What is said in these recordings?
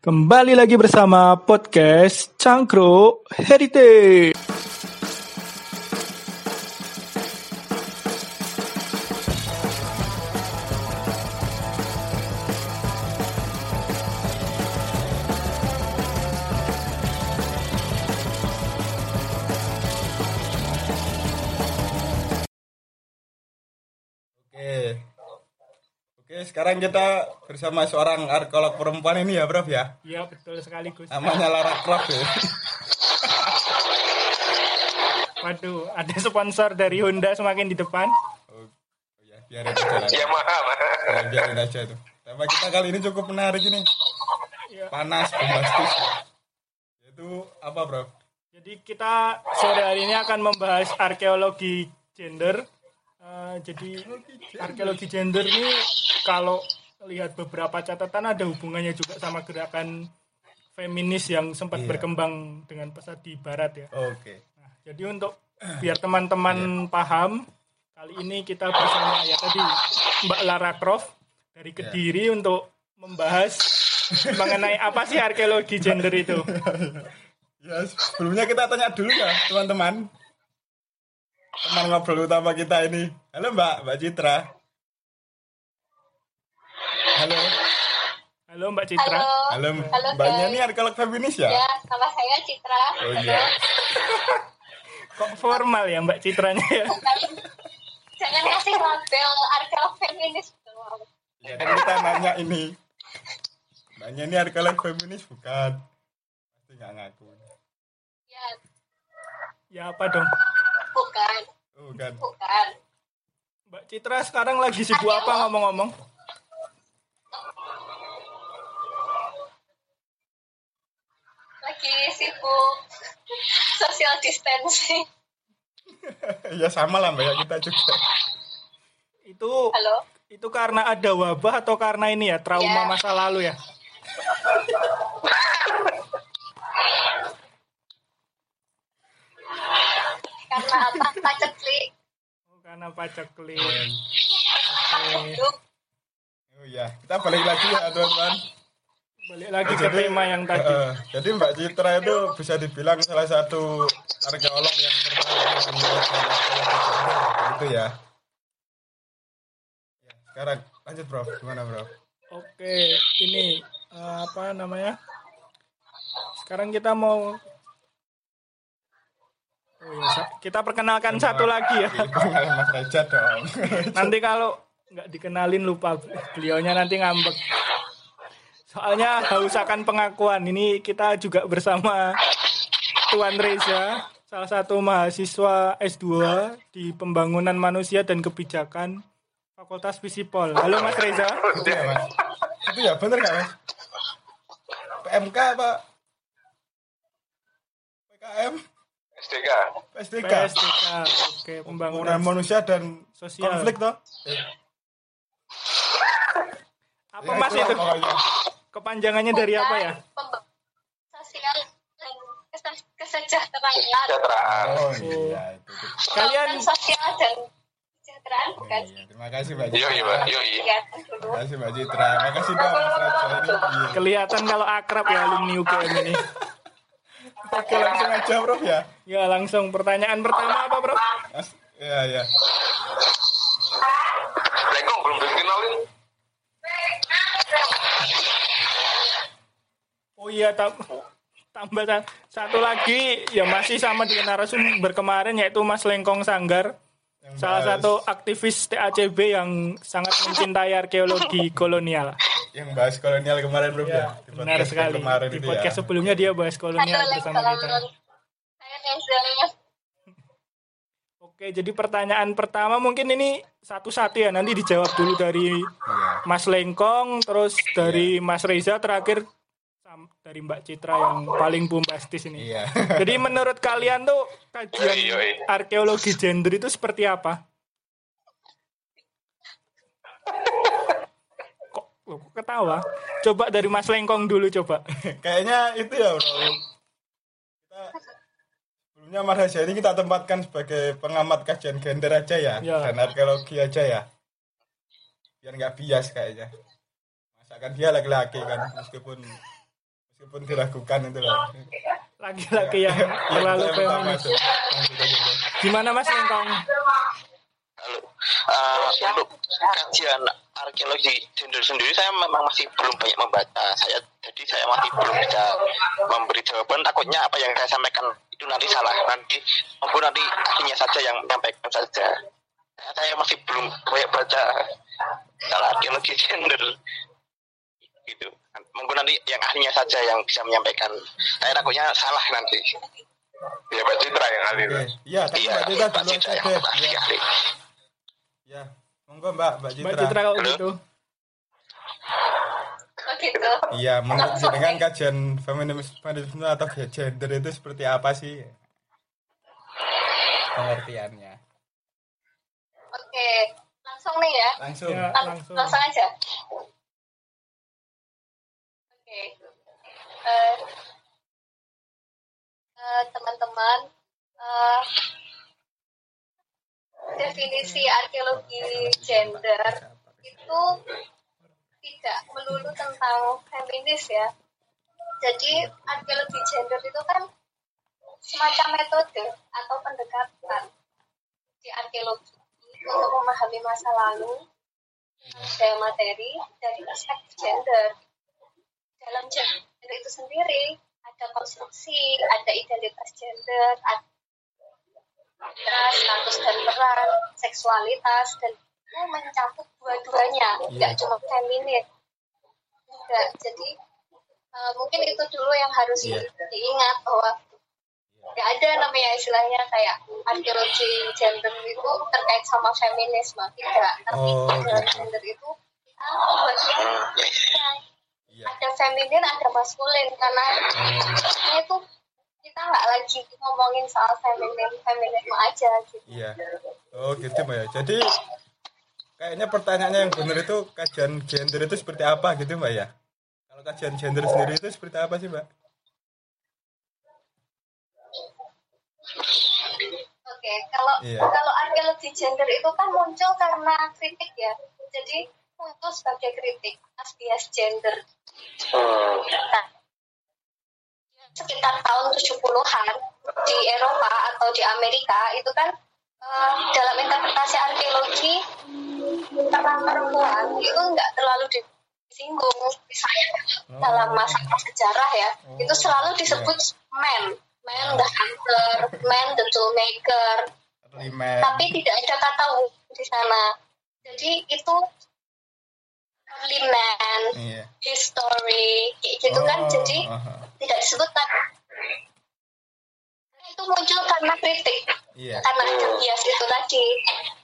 Kembali lagi bersama podcast Cangkro Heritage. Sekarang kita bersama seorang arkeolog perempuan ini ya, Prof ya. Iya betul sekali Gus. Namanya Lara Croft ya. Waduh, ada sponsor dari Honda semakin di depan. Oh, oh ya, biarin aja. Yamaha mah. Ya, biarin aja itu. Tema kita kali ini cukup menarik ini. Iya. Panas, bombastis. Itu apa, Prof? Jadi kita sore hari ini akan membahas arkeologi gender. Eh, jadi arkeologi gender ini kalau lihat beberapa catatan ada hubungannya juga sama gerakan feminis yang sempat Iya. berkembang dengan pesat di barat ya. Oke. Nah, jadi untuk biar teman-teman paham, kali ini kita bersama ya tadi Mbak Lara Croft dari Kediri untuk membahas mengenai apa sih arkeologi gender itu. Ya, sebelumnya kita tanya dulu ya, teman-teman. Teman ngobrol utama kita ini. Halo, Mbak, Mbak Citra. Halo. Halo Mbak Citra. Halo, Halo. Halo, Mbaknya ini arkeolog feminis ya? Ya, nama saya Citra. Oh iya. Kok formal ya Mbak Citranya ya? Jangan kasih label arkeolog feminis dong. Ya kan kita nanya ini. Mbaknya ini arkeolog feminis bukan? Pasti nggak ngaku. Ya, Ya apa dong? Bukan, Oh, bukan. bukan. Mbak Citra sekarang lagi sibuk apa ngomong-ngomong? Lagi sibuk social distancing. ya sama lah Mbak ya kita juga. Itu Halo. itu karena ada wabah atau karena ini ya trauma Ya. masa lalu ya? Karena apa? Paceklik. Oh, karena paceklik. Iya. Oke. Hidup. Oh iya, kita balik lagi ya teman-teman. Balik lagi ke tema yang tadi. Eh, jadi Mbak Citra itu bisa dibilang salah satu arkeolog yang terkenal itu ya. Ya, sekarang lanjut Bro, gimana Bro? Oke, ini eh, apa namanya? Sekarang kita mau Oh iya, kita perkenalkan satu lagi ya. Mas Reja dong. Nanti kalau nggak dikenalin lupa beliaunya nanti ngambek. Soalnya haus akan pengakuan. Ini kita juga bersama Tuan Reza, salah satu mahasiswa S2 di Pembangunan Manusia dan Kebijakan Fakultas Visipol. Halo Mas Reza. itu ya Mas. Itu ya bener nggak Mas? PMK apa? PKM? SDK. PSDK? PSDK. Oke, Pembangunan Pembangunan manusia dan Sosial. konflik toh? Apa Mas itu? Kepanjangannya dari apa ya? Pembangunan Sosial kesejahteraan. Kesejahteraan. Oh iya itu. Kalian sosial dan kesejahteraan bukan Iya, terima kasih Mbak Citra. iya. Yo iya. ya. Terima kasih Mbak Citra. Terima kasih Mbak. Iya. kelihatan kalau akrab ya alumni UGM ini. Oke langsung aja Bro ya. Ya langsung pertanyaan pertama apa bro? Mas, ya ya. Lengkong belum dikenalin. Oh iya tam tambah sa- satu lagi ya masih sama dengan narasumber kemarin yaitu Mas Lengkong Sanggar. Yang Salah bahas- satu aktivis TACB yang sangat mencintai arkeologi kolonial. Yang bahas kolonial kemarin Bro ya. Di Benar podcast sekali. Kemarin Di itu podcast ya. sebelumnya dia bahas Halo, kolonial bersama kita. Oke, jadi pertanyaan pertama mungkin ini satu-satu ya. Nanti dijawab dulu dari Iya. Mas Lengkong, terus dari Mas Reza, terakhir dari Mbak Citra yang paling bombastis ini. Iya. Jadi menurut kalian tuh kajian Yoi, yoi. arkeologi gender itu seperti apa? Loh, kok ketawa? Coba dari Mas Lengkong dulu coba. Kayaknya itu ya Bro. Kita sebelumnya Mas ini kita tempatkan sebagai pengamat kajian gender aja ya, Ya. dan arkeologi aja ya. Biar nggak bias kayaknya. Masakan dia laki-laki kan, meskipun meskipun diragukan itu loh laki-laki yang terlalu feminis. Gimana Mas Lengkong? Halo. Eh, untuk kajian arkeologi gender sendiri saya memang masih belum banyak membaca. Saya jadi saya masih belum bisa memberi jawaban. Takutnya apa yang saya sampaikan itu nanti salah. Nanti maupun nanti akhirnya saja yang menyampaikan saja. Saya- Saya masih belum banyak baca tentang arkeologi gender. Gitu. Mungkin nanti yang ahlinya saja yang bisa menyampaikan. Saya takutnya salah nanti. Ya Mbak Citra yang ahli. Iya tapi mbak Citra yang saja ahli. ya ahli. Ya monggo mbak mbak Mbak Citra Citra kalau gitu. Oh gitu. iya menurut jenengan kajian feminisme, atau gender itu seperti apa sih pengertiannya Oke, langsung nih ya. langsung Ya, Lang- langsung. langsung aja. Oke. Eh, eh, teman-teman, eh, definisi arkeologi gender itu tidak melulu tentang feminis ya. Jadi arkeologi gender itu kan semacam metode atau pendekatan di arkeologi untuk memahami masa lalu budaya materi dari perspektif gender. Dalam gender itu sendiri ada konstruksi, ada identitas gender, ada status dan peran, seksualitas, dan itu mencakup dua-duanya, tidak cuma feminin. Tidak. Jadi eh, mungkin itu dulu yang harus Iya. diingat bahwa nggak ada namanya istilahnya kayak arkeologi gender itu terkait sama feminisme tidak tapi Oh, gitu. gender itu kita dua-duanya iya ada feminin ada maskulin karena ini itu nggak ngomongin soal feminin feminisme aja gitu iya oh gitu mbak ya jadi kayaknya pertanyaannya yang benar itu kajian gender itu seperti apa gitu mbak ya kalau kajian gender sendiri itu seperti apa sih mbak Oke, kalau Iya. kalau arkeologi gender itu kan muncul karena kritik ya. Jadi muncul sebagai kritik atas bias gender. Nah, sekitar tahun 70-an di Eropa atau di Amerika itu kan eh, dalam interpretasi arkeologi peran perempuan itu nggak terlalu disinggung misalnya dalam masa sejarah ya itu selalu disebut man. Man the hunter man the toolmaker. Rimen tapi tidak ada kata di sana. Jadi itu early man iya. history kayak gitu kan. Oh, jadi aha. tidak disebutkan. Itu muncul karena kritik. Iya. Karena bias itu tadi.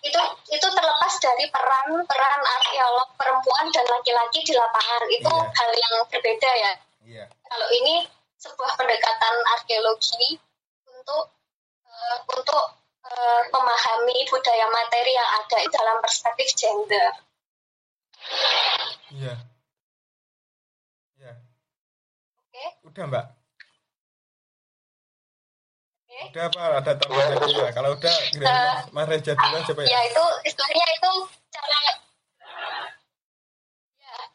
Itu itu terlepas dari peran peran arkeolog perempuan dan laki-laki di lapangan. Itu Iya. hal yang berbeda ya. Iya. Kalau ini sebuah pendekatan arkeologi untuk eh, untuk eh, memahami budaya materi yang ada dalam perspektif gender iya. Iya. Oke. Udah mbak? Oke. Udah apa ada tambahan lagi ya kalau udah giliran Eh, Mas- Mas Reza dulu aja pak ya? ya itu istilahnya itu cara ya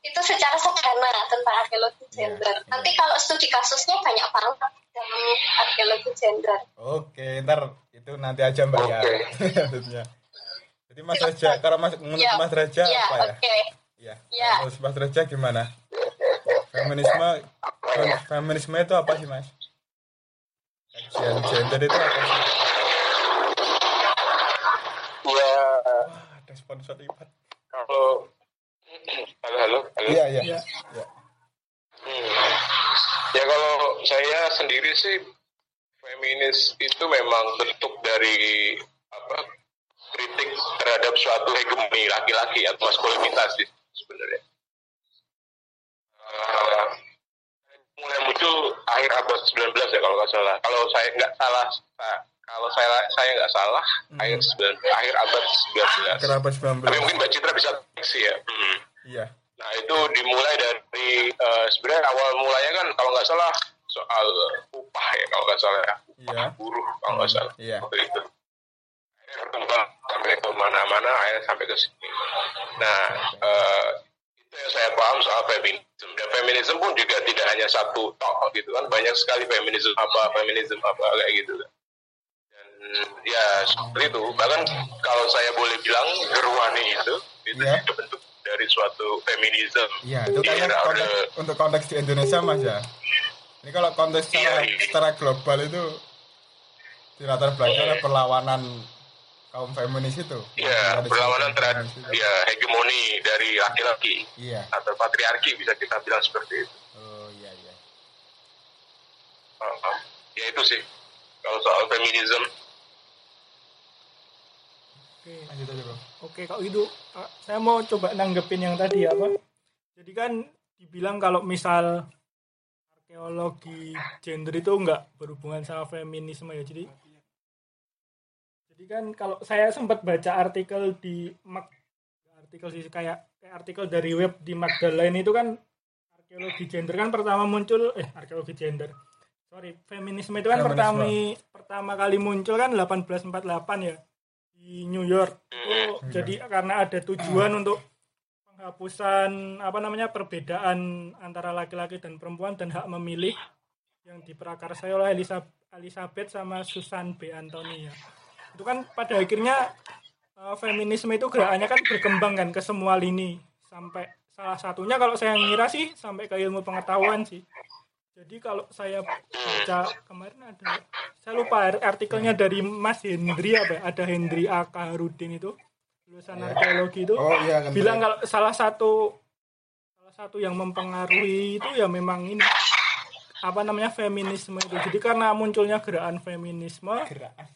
itu secara sederhana tentang arkeologi Iya, gender. iya. nanti kalau studi kasusnya banyak banget dalam arkeologi gender. Oke ntar itu nanti aja mbak ya. Oke. maksudnya. Jadi Mas Reza kalau mas menurut Ya. Mas Reza ya apa ya? oke Iya. Ya. Menurut Mas Reza gimana? Feminisme fem- feminisme itu apa sih, Mas? Kajian gender itu apa sih? Ya Wah, ada sponsor lipat. kalau halo halo halo. Iya, iya. Iya. Iya. Hmm. Ya kalau saya sendiri sih feminis itu memang bentuk dari apa kritik terhadap suatu hegemoni laki-laki atau maskulinitas sih sebenarnya. Eh, mulai muncul akhir abad 19 ya kalau nggak salah. Kalau saya nggak salah, sa- kalau saya saya nggak salah akhir sembilan- akhir abad 19. Kenapa Tapi 19? mungkin Mbak Citra bisa koreksi ya. Hmm. Iya. Nah itu dimulai dari eh, sebenarnya awal mulanya kan kalau nggak salah soal upah ya kalau nggak salah ya. Iya. buruh kalau nggak salah Iya. waktu itu. Berkembang sampai ke mana-mana akhirnya sampai ke sini. Nah eh, itu yang saya paham soal feminis dan feminisme pun juga tidak hanya satu tok gitu kan. Banyak sekali feminisme apa feminisme apa kayak gitu kan. Dan ya seperti itu. Bahkan kalau saya boleh bilang gerwani itu itu juga bentuk dari suatu feminisme. Iya, itu Di kayaknya konteks, untuk konteks di Indonesia Mas ya. Ini kalau konteks secara, Iya, iya. secara global itu di latar belakang ada perlawanan kaum feminis itu. ya Ada perlawanan terhadap ya hegemoni dari laki-laki Iya. atau patriarki bisa kita bilang seperti itu Oh iya iya. Uh, uh, ya itu sih kalau soal feminisme Oke. Lanjut aja bro. Oke, kalau itu saya mau coba nanggepin yang tadi apa? Jadi kan dibilang kalau misal arkeologi gender itu enggak berhubungan sama feminisme ya. Jadi Jadi kan kalau saya sempat baca artikel di Mag artikel sih kayak kayak artikel dari web di Magdalene itu kan arkeologi gender kan pertama muncul eh arkeologi gender. Sorry, feminisme itu kan Feminisme. pertama pertama kali muncul kan 1848 ya di New York. Itu jadi karena ada tujuan untuk penghapusan apa namanya perbedaan antara laki-laki dan perempuan dan hak memilih yang diprakarsai oleh Elizabeth sama Susan B. Anthony ya. Itu kan pada akhirnya eh, feminisme itu gerakannya kan berkembang kan ke semua lini sampai salah satunya kalau saya ngira sih sampai ke ilmu pengetahuan sih. Jadi kalau saya baca kemarin ada saya lupa artikelnya dari Mas Hendri apa ya? Ada Hendri A. Kaharudin itu lulusan arkeologi itu Oh iya kan. bilang kalau salah satu salah satu yang mempengaruhi itu ya memang ini apa namanya feminisme itu jadi karena munculnya gerakan feminisme Gerakan.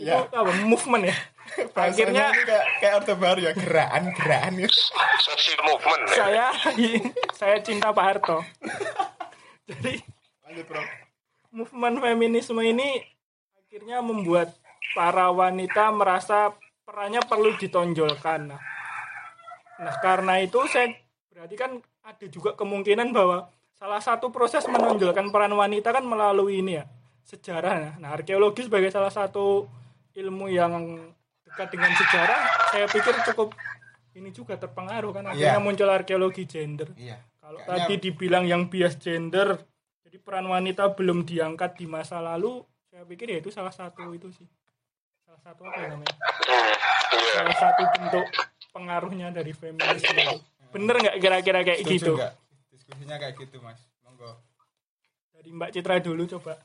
Ya itu apa movement ya akhirnya kayak kayak orde baru ya gerakan gerakan ya. social movement ya. saya saya cinta Pak Harto jadi Lanjut bro. movement feminisme ini akhirnya membuat para wanita merasa perannya perlu ditonjolkan. Nah, nah karena itu saya berarti kan ada juga kemungkinan bahwa salah satu proses menonjolkan peran wanita kan melalui ini ya sejarah. Nah, arkeologi sebagai salah satu ilmu yang dekat dengan sejarah, saya pikir cukup ini juga terpengaruh kan akhirnya Iya. muncul arkeologi gender. Iya. Kalau Kayaknya- tadi dibilang yang bias gender, jadi peran wanita belum diangkat di masa lalu, saya pikir ya itu salah satu itu sih. Salah satu apa ya namanya? Salah satu bentuk pengaruhnya dari feminisme itu. Bener nggak kira-kira kayak Setuju gitu? nggak? Diskusinya kayak gitu mas. Monggo. Dari Mbak Citra dulu coba.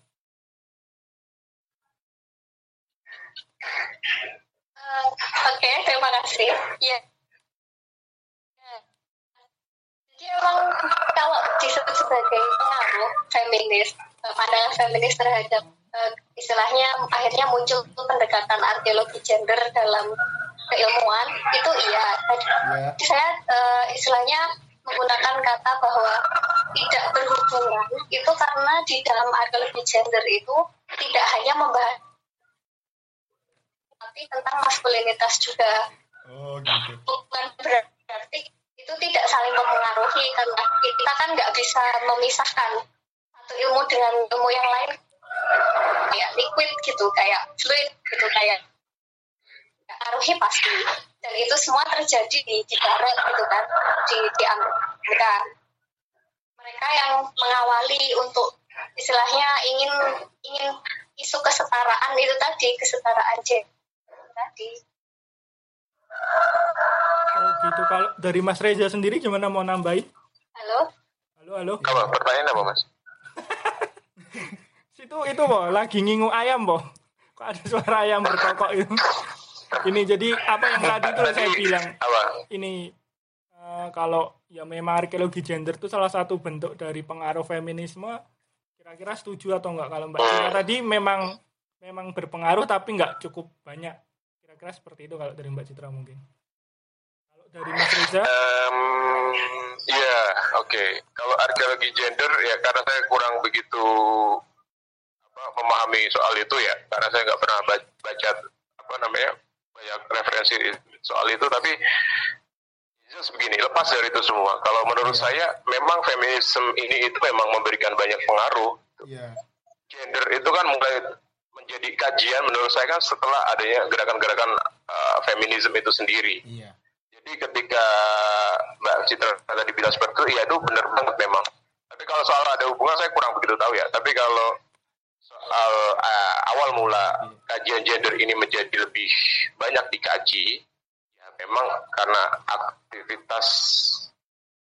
Eh, Oke, terima kasih. Ya. Jadi emang kalau disebut sebagai pengaruh feminis, eh, pandangan feminis terhadap eh, istilahnya akhirnya muncul pendekatan arkeologi gender dalam keilmuan itu iya. Tadi Iya. saya istilahnya menggunakan kata bahwa tidak berhubungan itu karena di dalam arkeologi gender itu tidak hanya membahas tapi tentang maskulinitas juga. Oh gitu. bukan berarti itu tidak saling mempengaruhi karena kita kan nggak bisa memisahkan satu ilmu dengan ilmu yang lain. Kayak liquid gitu kayak fluid gitu kayak pengaruhi pasti. Dan itu semua terjadi di di barat gitu kan di di Amerika. Mereka yang mengawali untuk istilahnya ingin ingin isu kesetaraan itu tadi kesetaraan gender tadi Oh gitu. Kalau dari Mas Reza sendiri gimana mau nambahin? halo Halo, halo. Apa pertanyaan apa mas? Situ itu po, lagi ngingu ayam po. Kok ada suara ayam berkokok itu? Ini jadi apa yang tadi tuh saya bilang Apa? ini eh, kalau ya memang arkeologi gender itu salah satu bentuk dari pengaruh feminisme kira-kira setuju atau enggak kalau Mbak Citra tadi memang memang berpengaruh tapi enggak cukup banyak kira-kira seperti itu kalau dari Mbak Citra mungkin kalau dari Mas Reza Em, ya, oke. Kalau arkeologi gender ya karena saya kurang begitu apa, memahami soal itu ya, karena saya nggak pernah ba- baca apa namanya banyak referensi soal itu, tapi just begini, lepas dari itu semua. Kalau menurut saya memang feminisme ini itu memang memberikan banyak pengaruh. Iya. Gender itu kan mulai menjadi kajian menurut saya kan setelah adanya gerakan-gerakan uh, feminisme itu sendiri. Iya. Jadi ketika Mbak Citra tadi bilang seperti itu, ya itu benar banget memang. Tapi kalau soal ada hubungan saya kurang begitu tahu ya. Tapi kalau soal uh, awal mula kajian gender ini menjadi lebih banyak dikaji, ya memang karena aktivitas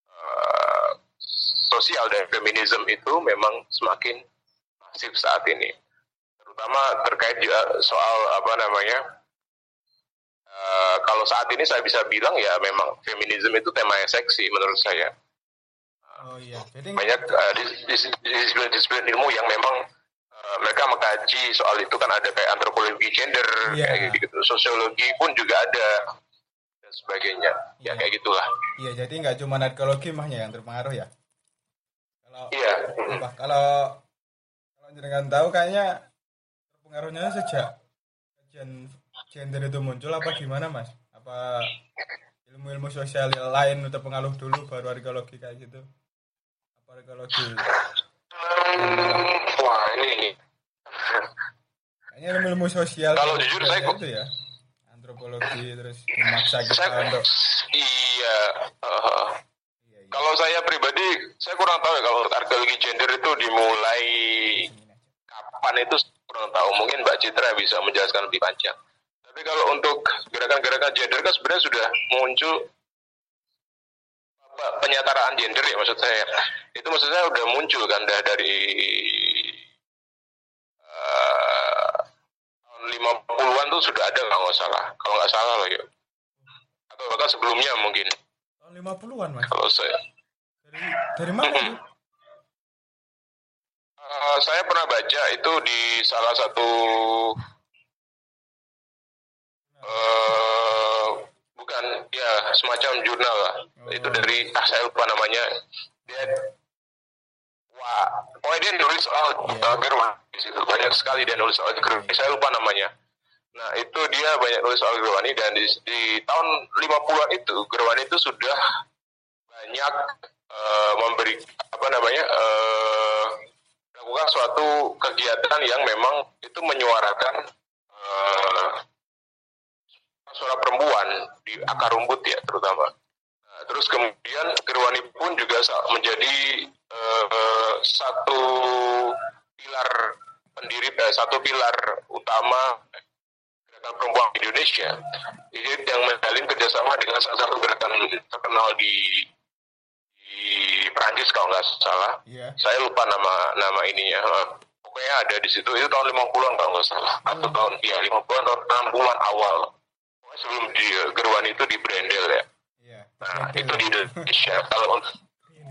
uh, sosial dan feminisme itu memang semakin masif saat ini. Terutama terkait juga soal apa namanya Uh, kalau saat ini saya bisa bilang ya memang feminisme itu tema yang seksi menurut saya. Oh iya. Jadi Banyak uh, dis- dis- disiplin-disiplin ilmu yang memang uh, mereka mengkaji soal itu kan ada kayak antropologi gender Iya. kayak gitu. Sosiologi pun juga ada dan sebagainya. Iya. Ya kayak gitulah. iya jadi nggak cuma arkeologi mahnya yang terpengaruh ya. Kalau Iya. kalau kalau jenengan tahu kayaknya pengaruhnya sejak kajian gender itu muncul apa gimana mas? Apa ilmu-ilmu sosial lain terpengaruh dulu baru arkeologi kayak gitu? Apa arkeologi? Hmm, wah ini Kayaknya ilmu-ilmu sosial. Kalau jujur saya kok- itu ya antropologi terus memaksa kita saya untuk iya. uh, iya, iya. kalau saya pribadi saya kurang tahu ya kalau arkeologi gender itu dimulai kapan itu kurang tahu. Mungkin Mbak Citra bisa menjelaskan lebih panjang. Tapi kalau untuk gerakan-gerakan gender kan sebenarnya sudah muncul apa, penyataraan gender ya maksud saya. Itu maksud saya udah muncul kan dah dari eh, tahun 50-an tuh sudah ada kalau nggak salah. Kalau nggak salah loh ya atau bahkan sebelumnya mungkin. Tahun 50-an mas. kalau saya. Dari dari mana? Eh, saya pernah baca itu di salah satu eh bukan ya semacam jurnal lah. Itu dari ah saya lupa namanya. Dia wah, pokoknya dia nulis soal uh, Gerwani di situ banyak sekali dia nulis soal Gerwani. Saya lupa namanya. Nah itu dia banyak nulis soal Gerwani dan di, di tahun 50-an itu Gerwani itu sudah banyak eh, memberi apa namanya eh, melakukan suatu kegiatan yang memang itu menyuarakan eh, suara perempuan di akar rumput ya terutama. Nah, terus kemudian Gerwani pun juga menjadi eh, satu pilar pendiri eh, satu pilar utama gerakan perempuan di Indonesia. Jadi yang menjalin kerjasama dengan salah satu gerakan terkenal di Prancis kalau nggak salah. Iya. saya lupa nama nama ininya. Pokoknya ada di situ. Itu tahun 50-an kalau nggak salah. Atau tahun ya 50-an atau 60-an awal. Pokoknya sebelum di Gerwani itu di Brendel ya. Iya. nah itu di Indonesia. Kalau untuk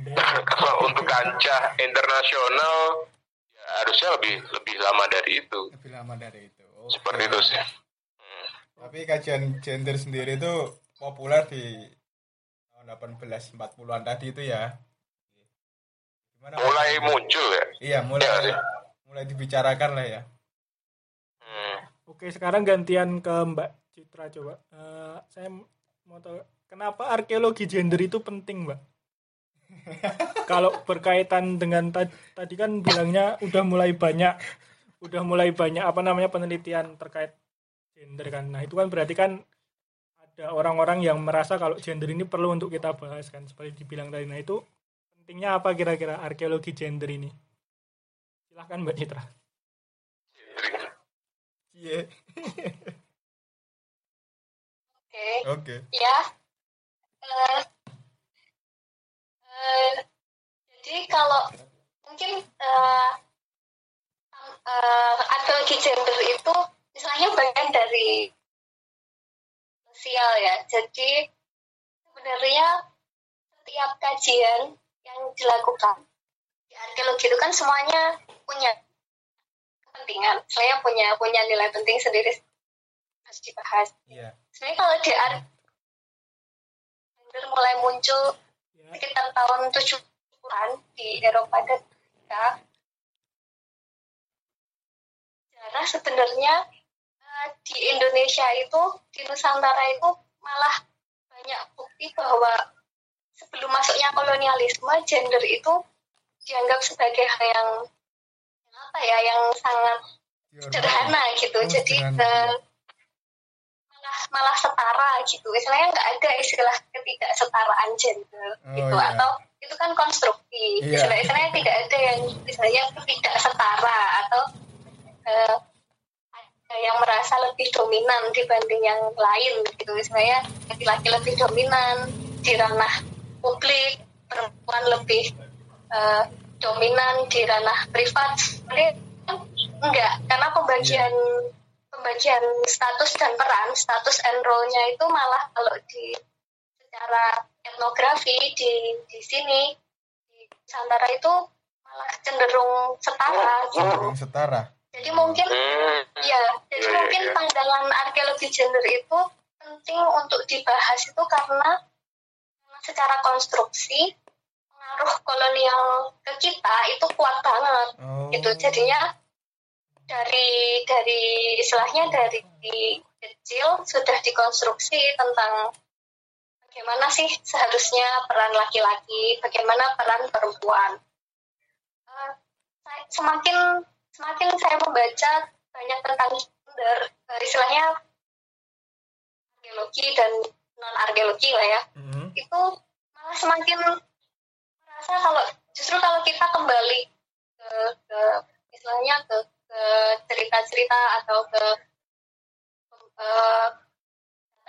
kalau untuk kancah internasional ya harusnya lebih lebih lama dari itu. Lebih lama dari itu. Oke. seperti itu sih. Tapi kajian gender sendiri itu populer di tahun 1840-an tadi itu ya. Gimana? Mulai muncul ya Iya, mulai Iya sih. mulai dibicarakan lah ya. Hmm. Oke, sekarang gantian ke Mbak Citra coba. Eh, saya mau tahu kenapa arkeologi gender itu penting, Mbak? Kalau berkaitan dengan ta- tadi kan bilangnya udah mulai banyak udah mulai banyak apa namanya penelitian terkait gender kan. Nah, itu kan berarti kan ada orang-orang yang merasa kalau gender ini perlu untuk kita bahas kan seperti dibilang tadi. Nah, itu pentingnya apa kira-kira arkeologi gender ini? Silahkan Mbak Citra. Iya. Oke, Oke. ya. Jadi kalau mungkin eh, eh, arkeologi gender itu misalnya bagian dari sosial ya. Jadi sebenarnya setiap kajian yang dilakukan di arkeologi itu kan semuanya punya kepentingan. Saya punya punya nilai penting sendiri harus dibahas Iya. sebenarnya kalau di art gender mulai muncul Ya. sekitar tahun 70-an di Eropa dan Amerika sejarah sebenarnya eh, di Indonesia itu di Nusantara itu malah banyak bukti bahwa sebelum masuknya kolonialisme gender itu dianggap sebagai hal yang apa ya yang sangat sederhana gitu. Oh, jadi eh, malah malah setara gitu. Istilahnya nggak ada istilah ketidaksetaraan gender Oh, gitu. iya. atau itu kan konstruksi Iya. istilah istilahnya tidak ada yang istilahnya tidak setara atau ada yang merasa lebih dominan dibanding yang lain gitu. Istilahnya laki-laki lebih dominan di ranah publik perempuan lebih eh, dominan di ranah privat Sebenarnya enggak karena pembagian pembagian status dan peran status and role-nya itu malah kalau di secara etnografi di di sini di Nusantara itu malah cenderung setara gitu Yang setara. jadi mungkin ya jadi Iya, iya, mungkin iya. pandangan arkeologi gender itu penting untuk dibahas itu karena secara konstruksi pengaruh kolonial ke kita itu kuat banget. Oh. gitu. Jadinya dari dari istilahnya dari kecil sudah dikonstruksi tentang bagaimana sih seharusnya peran laki-laki bagaimana peran perempuan. Eh, saya- semakin semakin saya membaca banyak tentang gender eh, istilahnya arkeologi dan non arkeologi lah ya Mhm. itu malah semakin merasa kalau justru kalau kita kembali ke, ke istilahnya ke, ke cerita-cerita atau ke eh,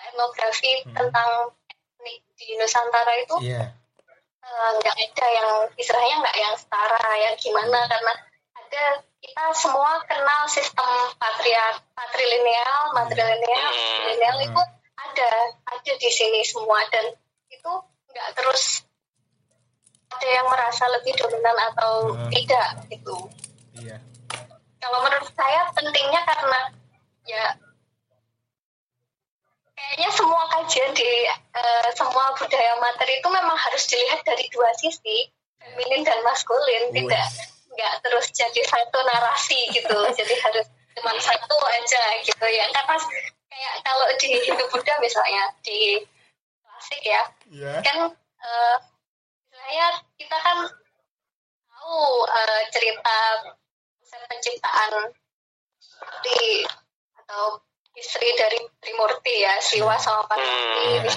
etnografi Hmm. tentang etnik di Nusantara itu Iya. eh, nggak ada yang istilahnya nggak yang setara yang gimana karena ada kita semua kenal sistem patriar patrilineal matrilineal Hmm. lineal Hmm. itu ada ada di sini semua dan itu nggak terus ada yang merasa lebih dominan atau Hmm. tidak gitu Iya. kalau menurut saya pentingnya karena ya kayaknya semua kajian di eh, semua budaya materi itu memang harus dilihat dari dua sisi feminin dan maskulin Wih. tidak nggak terus jadi satu narasi gitu jadi harus cuma satu aja gitu ya karena kayak kalau di Hindu Buddha misalnya di klasik ya Iya. kan eh istilahnya kita kan tahu eh, cerita konsep penciptaan di atau istri dari Trimurti ya Siwa sama Parvati Iya.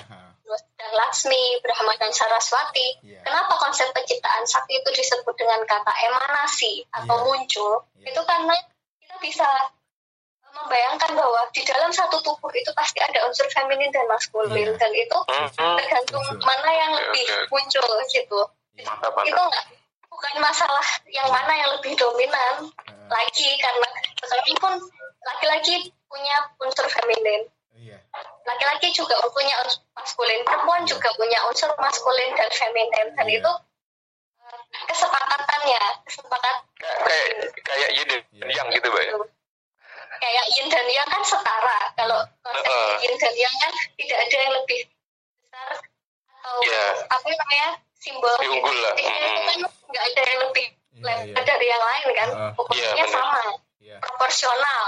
dan Laksmi Brahma dan Saraswati Iya. kenapa konsep penciptaan sakti itu disebut dengan kata emanasi atau Iya. muncul Iya. itu karena kita bisa membayangkan bahwa di dalam satu tubuh itu pasti ada unsur feminin dan maskulin Iya. dan itu tergantung Betul. mana yang Oke, lebih muncul gitu Mantap, itu mantap. nggak bukan masalah yang mana yang lebih dominan lagi karena sekalipun laki-laki punya unsur feminin Iya. laki-laki juga punya unsur maskulin perempuan juga punya unsur maskulin dan feminin dan Iya. itu eh, kesepakatannya kesepakat kayak kayak yin dan Iya. yang gitu mbak ya kayak yin dan yang kan setara kalau konsep Heeh. yin dan yang kan tidak ada yang lebih besar atau Iya. apa namanya simbol Lebih unggul lah. Jadi itu kan nggak ada yang lebih Iya, lebar iya. dari yang lain kan Heeh. ukurannya Iya, sama Iya. proporsional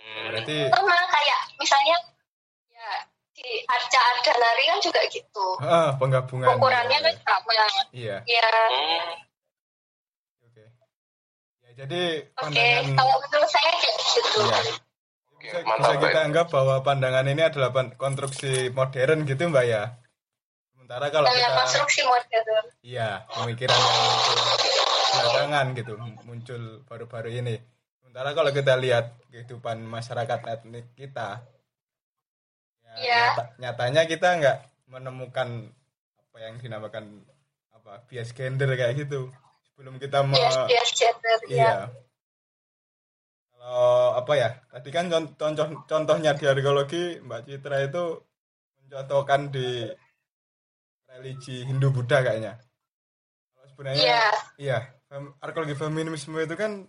Hmm. Berarti sama kayak misalnya ya di arca ardanari kan juga gitu ah penggabungan. ukurannya Iya. kan sama Iya. ya Hmm. Ya jadi oke pandangan kalau menurut saya kayak gitu. Oke, Bisa, mantap bisa kita anggap bahwa pandangan ini adalah konstruksi modern gitu mbak ya. Sementara kalau kita konstruksi modern iya pemikiran yang muncul belakangan gitu muncul baru-baru ini. Sementara kalau kita lihat kehidupan masyarakat etnik kita, ya, Iya. nyata- nyatanya kita nggak menemukan apa yang dinamakan apa bias gender kayak gitu. Sebelum kita bias gender ya Iya. Kalau apa ya? Tadi kan con- contoh contohnya di arkeologi Mbak Citra itu mencontohkan di religi Hindu Buddha kayaknya. Kalau sebenarnya Iya. iya, fem- arkeologi feminisme itu kan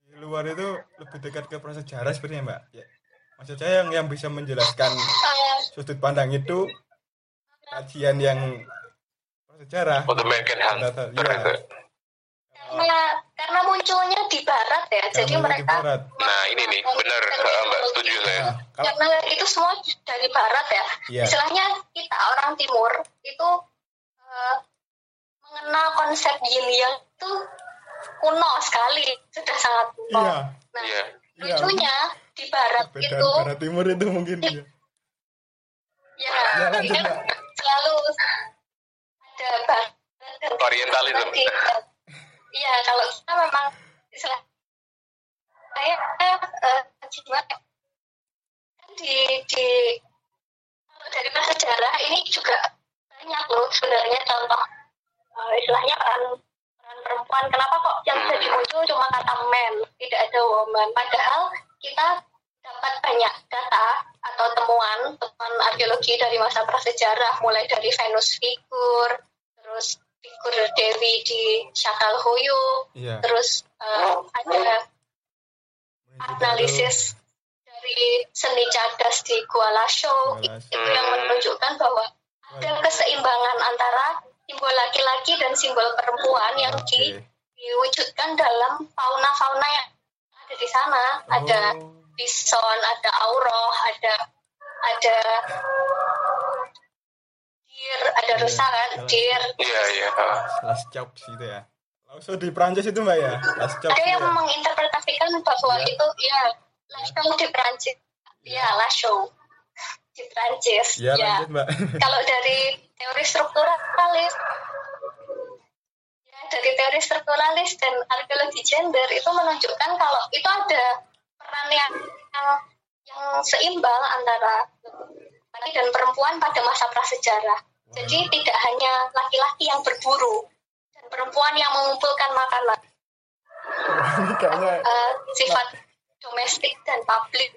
di luar itu lebih dekat ke prasejarah sebenarnya Mbak. Ya. Maksud saya yang yang bisa menjelaskan Eh, sudut pandang itu kajian yang prasejarah. untuk American Hunter Iya. itu. karena karena munculnya di barat ya jadi Yang mulai di mereka barat. Nah ini nih benar eh, Mbak setuju saya. Nah, kalau karena itu semua dari barat ya Iya. istilahnya kita orang timur itu eh, mengenal konsep yin yang itu kuno sekali sudah sangat kuno Iya. nah. Iya. lucunya di barat Beda itu barat timur itu mungkin ya. ya, Ya, lanjut, Mbak. selalu ada barat dan Orientalism. Iya, kalau kita memang istilah saya eh, gimana? Kan di di dari masa sejarah ini juga banyak loh sebenarnya contoh eh, istilahnya peran peran perempuan. Kenapa kok yang jadi muncul cuma kata men, tidak ada woman? Padahal kita dapat banyak data atau temuan temuan arkeologi dari masa prasejarah, mulai dari Venus figur, terus figur Dewi di Syakal Huyuk, Iya. terus eh, ada analisis dari seni cadas di Gua Lasho. itu yang menunjukkan bahwa ada keseimbangan antara simbol laki-laki dan simbol perempuan yang di- diwujudkan dalam fauna-fauna yang ada di sana ada Oh. bison ada auroh ada ada deer ada Iya, rusa kan deer Iya, iya. ah. Las Chops gitu ya. Langsung di Prancis itu mbak ya. Las Chops. ada yang ya? menginterpretasikan bahwa Iya. itu ya Lasho di Prancis ya Lasho di Prancis Iya ya lanjut mbak. kalau dari teori strukturalis ya dari teori strukturalis dan arkeologi gender itu menunjukkan kalau itu ada peran yang yang, yang seimbang antara laki dan perempuan pada masa prasejarah. Jadi tidak hanya laki-laki yang berburu dan perempuan yang mengumpulkan makanan. Kayaknya Eh, sifat domestik dan publik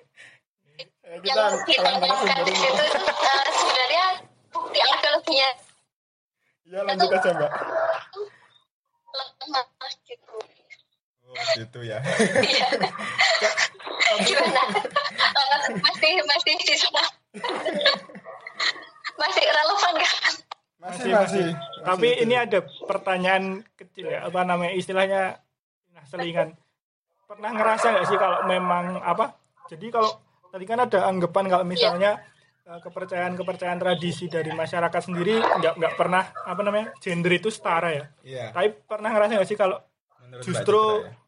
eh, yang kita di situ itu eh, sebenarnya bukti arkeologinya Iya lanjut aja mbak. lemah gitu. Oh gitu ya. Iya. Gimana? Masih masih di sana. Masih relevan kan? Masih masih. Tapi Masih ini itu. ada pertanyaan kecil ya, apa namanya istilahnya nah, selingan. Pernah ngerasa nggak sih kalau memang apa? Jadi kalau tadi kan ada anggapan kalau misalnya eh, kepercayaan-kepercayaan tradisi dari masyarakat sendiri nggak nggak pernah apa namanya gender itu setara ya. Iya. Tapi pernah ngerasa nggak sih kalau Menurut justru ya.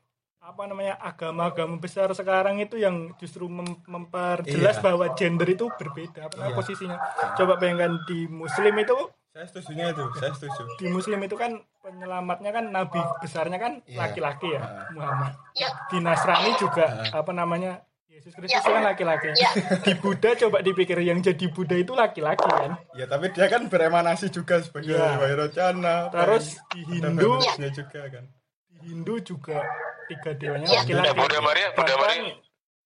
Apa namanya agama-agama besar sekarang itu yang justru mem- memperjelas Iya. bahwa gender itu berbeda apa Iya. posisinya. Coba bayangkan di Muslim itu Saya setuju itu. Saya setuju. di Muslim itu kan penyelamatnya kan nabi besarnya kan Iya. laki-laki ya Ah. Muhammad. Ya. Di Nasrani juga Ah. apa namanya Yesus Kristus Ya. itu kan laki-laki. Ya. Di Buddha coba dipikir yang jadi Buddha itu laki-laki kan. Ya tapi dia kan beremanasi juga sebagai Iya. Vairocana. Terus di ada Hindu juga kan. di Hindu juga tiga dewanya Ya. laki-laki. Buddha Maria, Buddha bahkan Maria.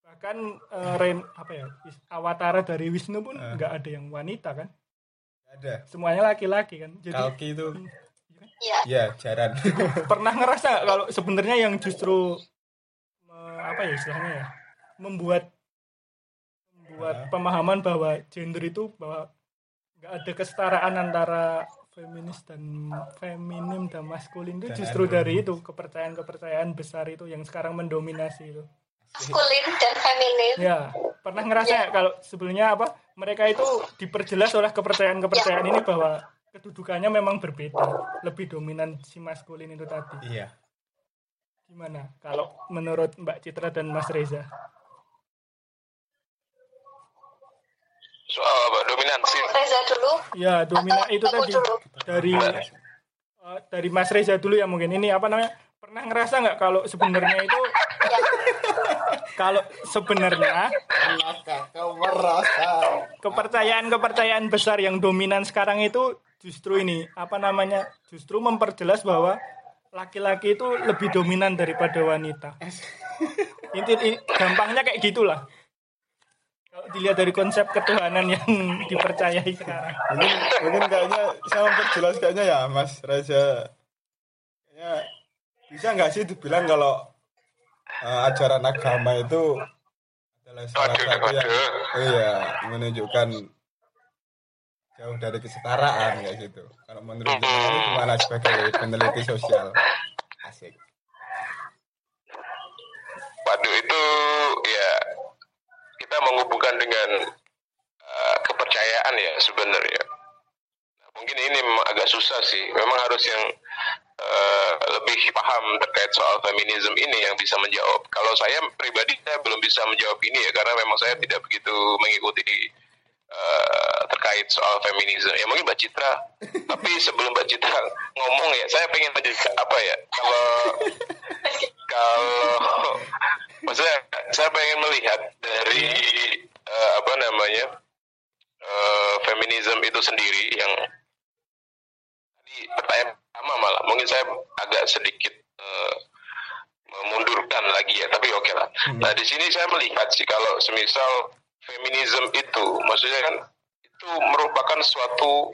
bahkan eh, Ren- apa ya awatara dari Wisnu pun Ah. nggak ada yang wanita kan. Ada. Semuanya laki-laki kan. Jadi Kalki itu. Ya, Ya jaran. pernah ngerasa nggak kalau sebenarnya yang justru me- apa ya istilahnya ya membuat membuat Ya. pemahaman bahwa gender itu bahwa nggak ada kesetaraan antara feminis dan feminim dan maskulin itu Dan justru dari itu kepercayaan-kepercayaan besar itu yang sekarang mendominasi itu maskulin dan feminin. ya pernah ngerasa nggak kalau sebelumnya apa mereka itu diperjelas oleh kepercayaan-kepercayaan ini bahwa kedudukannya memang berbeda lebih dominan si maskulin itu tadi Iya. Gimana kalau menurut Mbak Citra dan Mas Reza? Soal apa? Dominansi. Oh, Reza dulu. Ya, domina Atau itu tadi dulu? dari eh, dari Mas Reza dulu ya mungkin ini apa namanya? Pernah ngerasa nggak kalau sebenarnya itu Ya. kalau sebenarnya Kau merasa. kepercayaan-kepercayaan besar yang dominan sekarang itu justru ini apa namanya? Justru memperjelas bahwa laki-laki itu lebih dominan daripada wanita. Inti, gampangnya kayak gitulah. Kalau dilihat dari konsep ketuhanan yang dipercayai sekarang. Mungkin mungkin kayaknya saya memperjelas kayaknya ya Mas Reza. Kayaknya bisa nggak sih dibilang kalau eh, ajaran agama itu adalah salah satu yang iya menunjukkan jauh dari kesetaraan kayak gitu. Kalau menurut jenengan ini gimana sebagai peneliti sosial? Asik. Waduh itu ya kita menghubungkan dengan uh, kepercayaan ya sebenarnya. Nah, mungkin ini memang agak susah sih. Memang harus yang uh, lebih paham terkait soal feminisme ini yang bisa menjawab. Kalau saya pribadi saya belum bisa menjawab ini ya karena memang saya tidak begitu mengikuti uh, terkait soal feminisme. Ya mungkin Mbak Citra. Tapi sebelum Mbak Citra ngomong ya, saya pengen menjelaskan apa ya? Kalau kalau maksudnya saya pengen melihat dari uh, apa namanya uh, feminisme itu sendiri yang tadi pertanyaan pertama malah mungkin saya agak sedikit uh, memundurkan lagi ya tapi oke okay lah. Hmm. Nah di sini saya melihat sih kalau semisal feminisme itu maksudnya kan itu merupakan suatu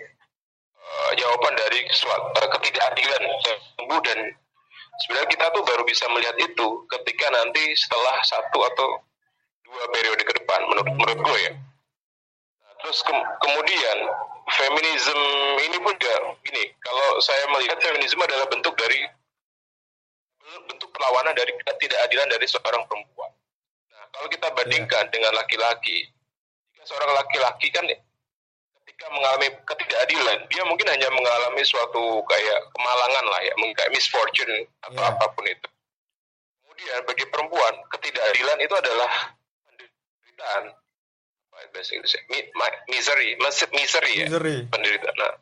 uh, jawaban dari suatu uh, ketidakadilan yang dan sebenarnya kita tuh baru bisa melihat itu ketika nanti setelah satu atau dua periode ke depan menurut menurut gue ya nah, terus ke kemudian feminisme ini pun juga gini kalau saya melihat feminisme adalah bentuk dari bentuk perlawanan dari ketidakadilan dari seorang perempuan nah kalau kita bandingkan yeah. dengan laki-laki jika seorang laki-laki kan ketika mengalami ketidakadilan, dia mungkin hanya mengalami suatu kayak kemalangan lah ya, kayak misfortune atau yeah. apa pun itu. Kemudian bagi perempuan, ketidakadilan itu adalah penderitaan. Bahasa Inggrisnya, misery, misery ya, misery. penderitaan. Nah,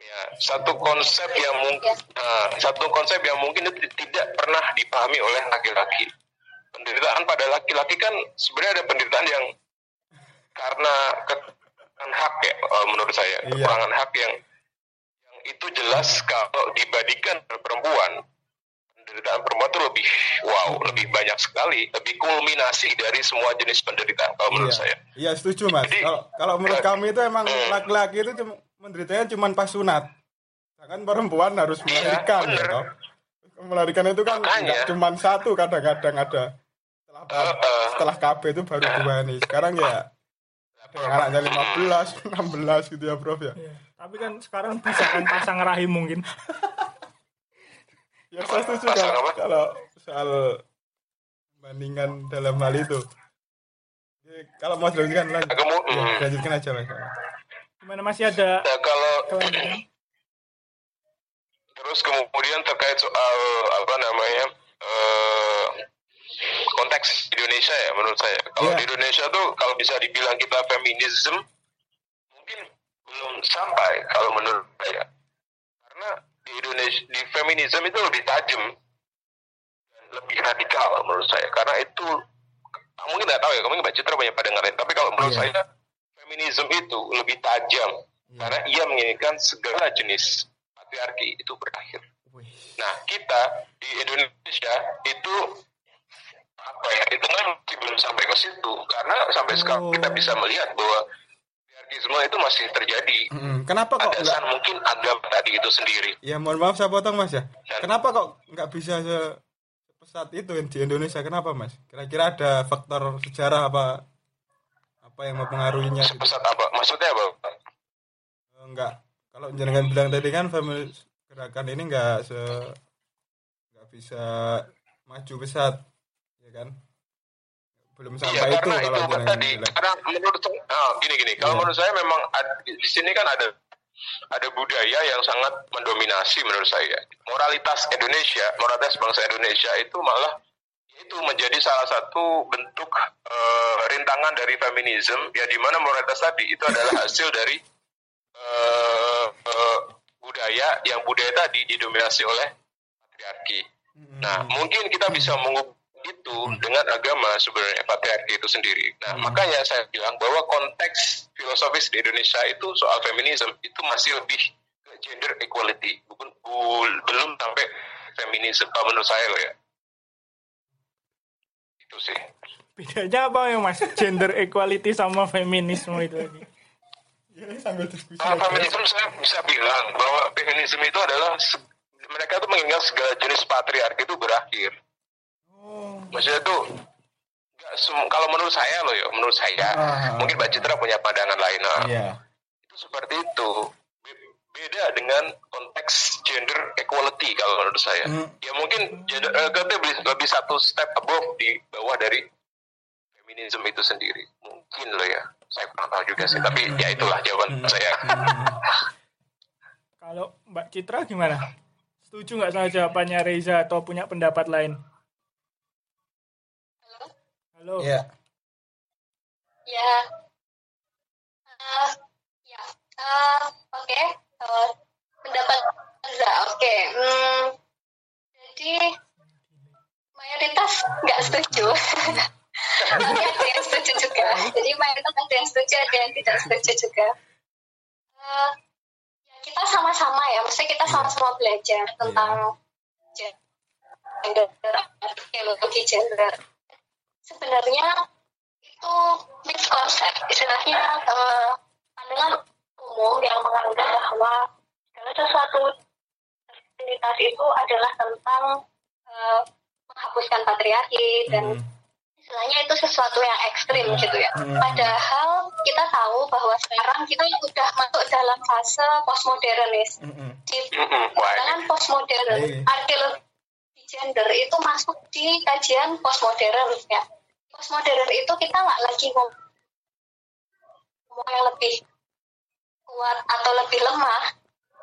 ya, satu konsep yang mungkin, nah, satu konsep yang mungkin itu tidak pernah dipahami oleh laki-laki. Penderitaan pada laki-laki kan sebenarnya ada penderitaan yang karena hak ya uh, menurut saya. Iya. kekurangan hak yang yang itu jelas hmm. kalau dibandingkan perempuan. Penderitaan perempuan itu lebih wow lebih banyak sekali lebih kulminasi dari semua jenis penderitaan kalau iya. menurut saya. Iya setuju mas. Jadi, kalau kalau menurut ya, kami itu emang hmm. laki-laki itu cuma menderitanya cuma pas sunat. Kan perempuan harus iya, melahirkan iya, ya, melahirkan itu kan cuma satu kadang-kadang ada setelah uh, uh, setelah KB itu baru uh, dua nih. Sekarang ya anaknya 15, 16 gitu ya Prof ya. ya. Tapi kan sekarang bisa kan pasang rahim mungkin. ya saya setuju kalau, kalau soal bandingan dalam hal itu. Jadi, kalau mau dilanjutkan lanjut. Ya, hmm. lanjutkan aja Mas. Gimana masih ada ya, kalau Terus kemudian terkait soal apa namanya? Uh, konteks Indonesia ya menurut saya. Kalau yeah. di Indonesia tuh kalau bisa dibilang kita feminisme mungkin belum sampai kalau menurut saya. Karena di Indonesia di feminisme itu lebih tajam dan lebih radikal menurut saya. Karena itu mungkin nggak tahu ya, mungkin Mbak Citra banyak pada ngalamin. Tapi kalau menurut yeah. saya feminisme itu lebih tajam yeah. karena ia menginginkan segala jenis patriarki itu berakhir. Nah kita di Indonesia itu apa ya itu kan masih belum sampai ke situ karena sampai oh. sekarang kita bisa melihat bahwa hierarkisme itu masih terjadi. Hmm, kenapa kok ada enggak... mungkin agama tadi itu sendiri. Ya mohon maaf saya potong mas ya. Dan, kenapa kok nggak bisa se pesat itu di Indonesia? Kenapa mas? Kira-kira ada faktor sejarah apa apa yang mempengaruhinya? Gitu? Sepesat gitu? apa? Maksudnya apa? Enggak. Kalau jangan bilang tadi kan family gerakan ini enggak se nggak bisa maju pesat kan belum iya, sampai iya, itu kalau itu tadi karena menurut oh, gini gini kalau iya. menurut saya memang ada, di sini kan ada ada budaya yang sangat mendominasi menurut saya moralitas Indonesia moralitas bangsa Indonesia itu malah itu menjadi salah satu bentuk uh, rintangan dari feminisme ya di mana moralitas tadi itu adalah hasil dari uh, uh, budaya yang budaya tadi didominasi oleh patriarki. Nah, hmm. mungkin kita bisa mengubah itu dengan agama sebenarnya patriarki itu sendiri. Nah, hmm. makanya saya bilang bahwa konteks filosofis di Indonesia itu soal feminisme itu masih lebih ke gender equality, bukan belum sampai feminisme kalau menurut saya loh ya. Itu sih. Bedanya apa ya Mas? Gender equality sama feminisme itu tadi. Ya, sambil diskusi. Nah, feminisme saya bisa bilang bahwa feminisme itu adalah mereka tuh mengingat segala jenis patriarki itu berakhir maksudnya tuh kalau menurut saya loh ya menurut saya uh, mungkin Mbak Citra punya pandangan lain nah, yeah. itu seperti itu. Beda dengan konteks gender equality kalau menurut saya. Mm. ya mungkin gender uh, lebih, lebih satu step above di bawah dari feminisme itu sendiri. Mungkin loh ya. Saya kurang tahu juga sih tapi ya itulah jawaban mm. saya. Kalau Mbak Citra gimana? Setuju nggak sama jawabannya Reza atau punya pendapat lain? Halo. Iya. Ya. Uh, ya. Uh, Oke. Uh, pendapat Reza. Oke. Hmm, jadi mayoritas nggak setuju. Tapi ada yang setuju juga. Jadi mayoritas ada yang setuju, ada yang tidak setuju juga. Uh, ya kita sama-sama ya. Maksudnya kita sama-sama belajar tentang gender, arkeologi gender. Sebenarnya itu miskonsep istilahnya uh, pandangan umum yang menganggap bahwa segala sesuatu identitas itu adalah tentang uh, menghapuskan patriarki dan Hmm. istilahnya itu sesuatu yang ekstrim gitu ya. Hmm. Padahal kita tahu bahwa sekarang kita udah masuk dalam fase postmodernis. Mm-mm. Di Mm-mm. Wah, pandangan postmodern, Iya. arkeologi gender itu masuk di kajian postmodern ya. Postmodern itu kita nggak lagi ngom- ngomong yang lebih kuat atau lebih lemah,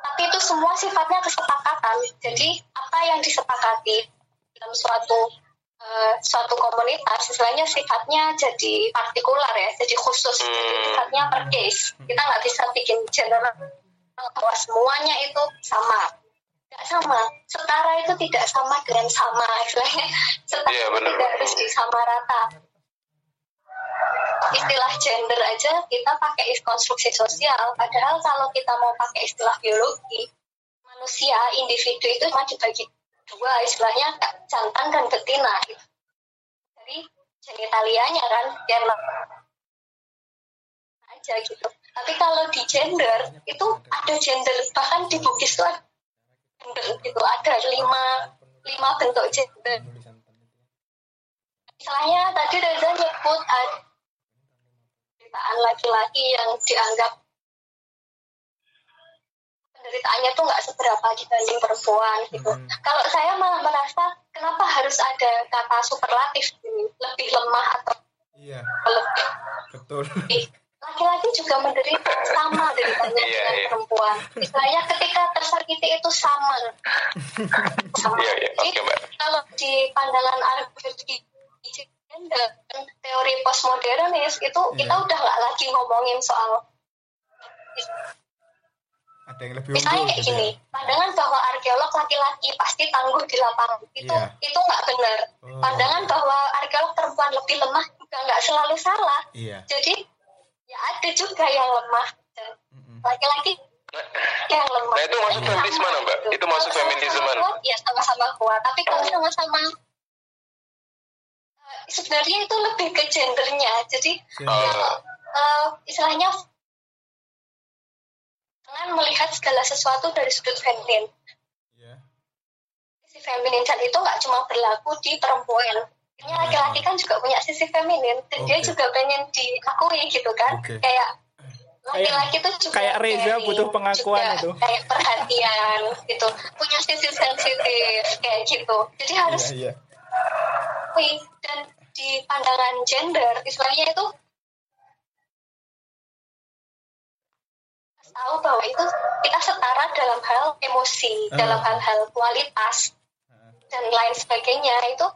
tapi itu semua sifatnya kesepakatan. Jadi apa yang disepakati dalam suatu eh, suatu komunitas, istilahnya sifatnya jadi partikular ya, jadi khusus, jadi sifatnya per case. Kita nggak bisa bikin general bahwa semuanya itu sama tidak sama. Setara itu tidak sama dengan sama. Istilahnya setara itu benar. tidak harus disamarata. Istilah gender aja kita pakai konstruksi sosial. Padahal kalau kita mau pakai istilah biologi, manusia, individu itu cuma dibagi dua. Istilahnya jantan dan betina. Gitu. Jadi genitalianya kan yang aja gitu. Tapi kalau di gender itu ada gender bahkan di Bugis itu ada gender gitu ada lima lima bentuk gender. Misalnya tadi Reza nyebut ada penderitaan laki-laki yang dianggap penderitaannya tuh nggak seberapa dibanding perempuan gitu. Hmm. Kalau saya malah merasa kenapa harus ada kata superlatif ini lebih lemah atau Iya, lebih betul. Laki-laki juga menderita sama deritanya dengan iya. perempuan. Istilahnya ketika tersakiti itu sama. sama. Iya, iya. Jadi, Oke, Mbak. kalau di pandangan arkeologi gender teori postmodernis itu kita Iya. udah nggak lagi ngomongin soal Ada yang lebih misalnya kayak gitu gini ya. pandangan bahwa arkeolog laki-laki pasti tangguh di lapangan itu Iya. itu nggak benar Oh. pandangan bahwa arkeolog perempuan lebih lemah juga nggak selalu salah Iya. jadi ya ada juga yang lemah laki-laki yang lemah. Nah, itu masuk feminisme mana, Mbak? Itu masuk Kalau feminisme sama-sama mana? Ya sama-sama kuat. Tapi kalau sama-sama eh, sebenarnya itu lebih ke gendernya. Jadi Gender. Oh. eh, istilahnya jangan melihat segala sesuatu dari sudut feminin. Iya. Sisi feminin dan itu nggak cuma berlaku di perempuan. Ini laki-laki kan juga punya sisi feminin dan dia Oke. juga pengen diakui gitu kan. Oke. Kayak laki-laki tuh juga kayak Reza caring, butuh pengakuan juga itu. kayak perhatian gitu punya sisi sensitif kayak gitu jadi harus Iya, iya. akui dan di pandangan gender istilahnya itu harus tahu bahwa itu kita setara dalam hal emosi Ah. dalam hal-hal kualitas Ah. dan lain sebagainya itu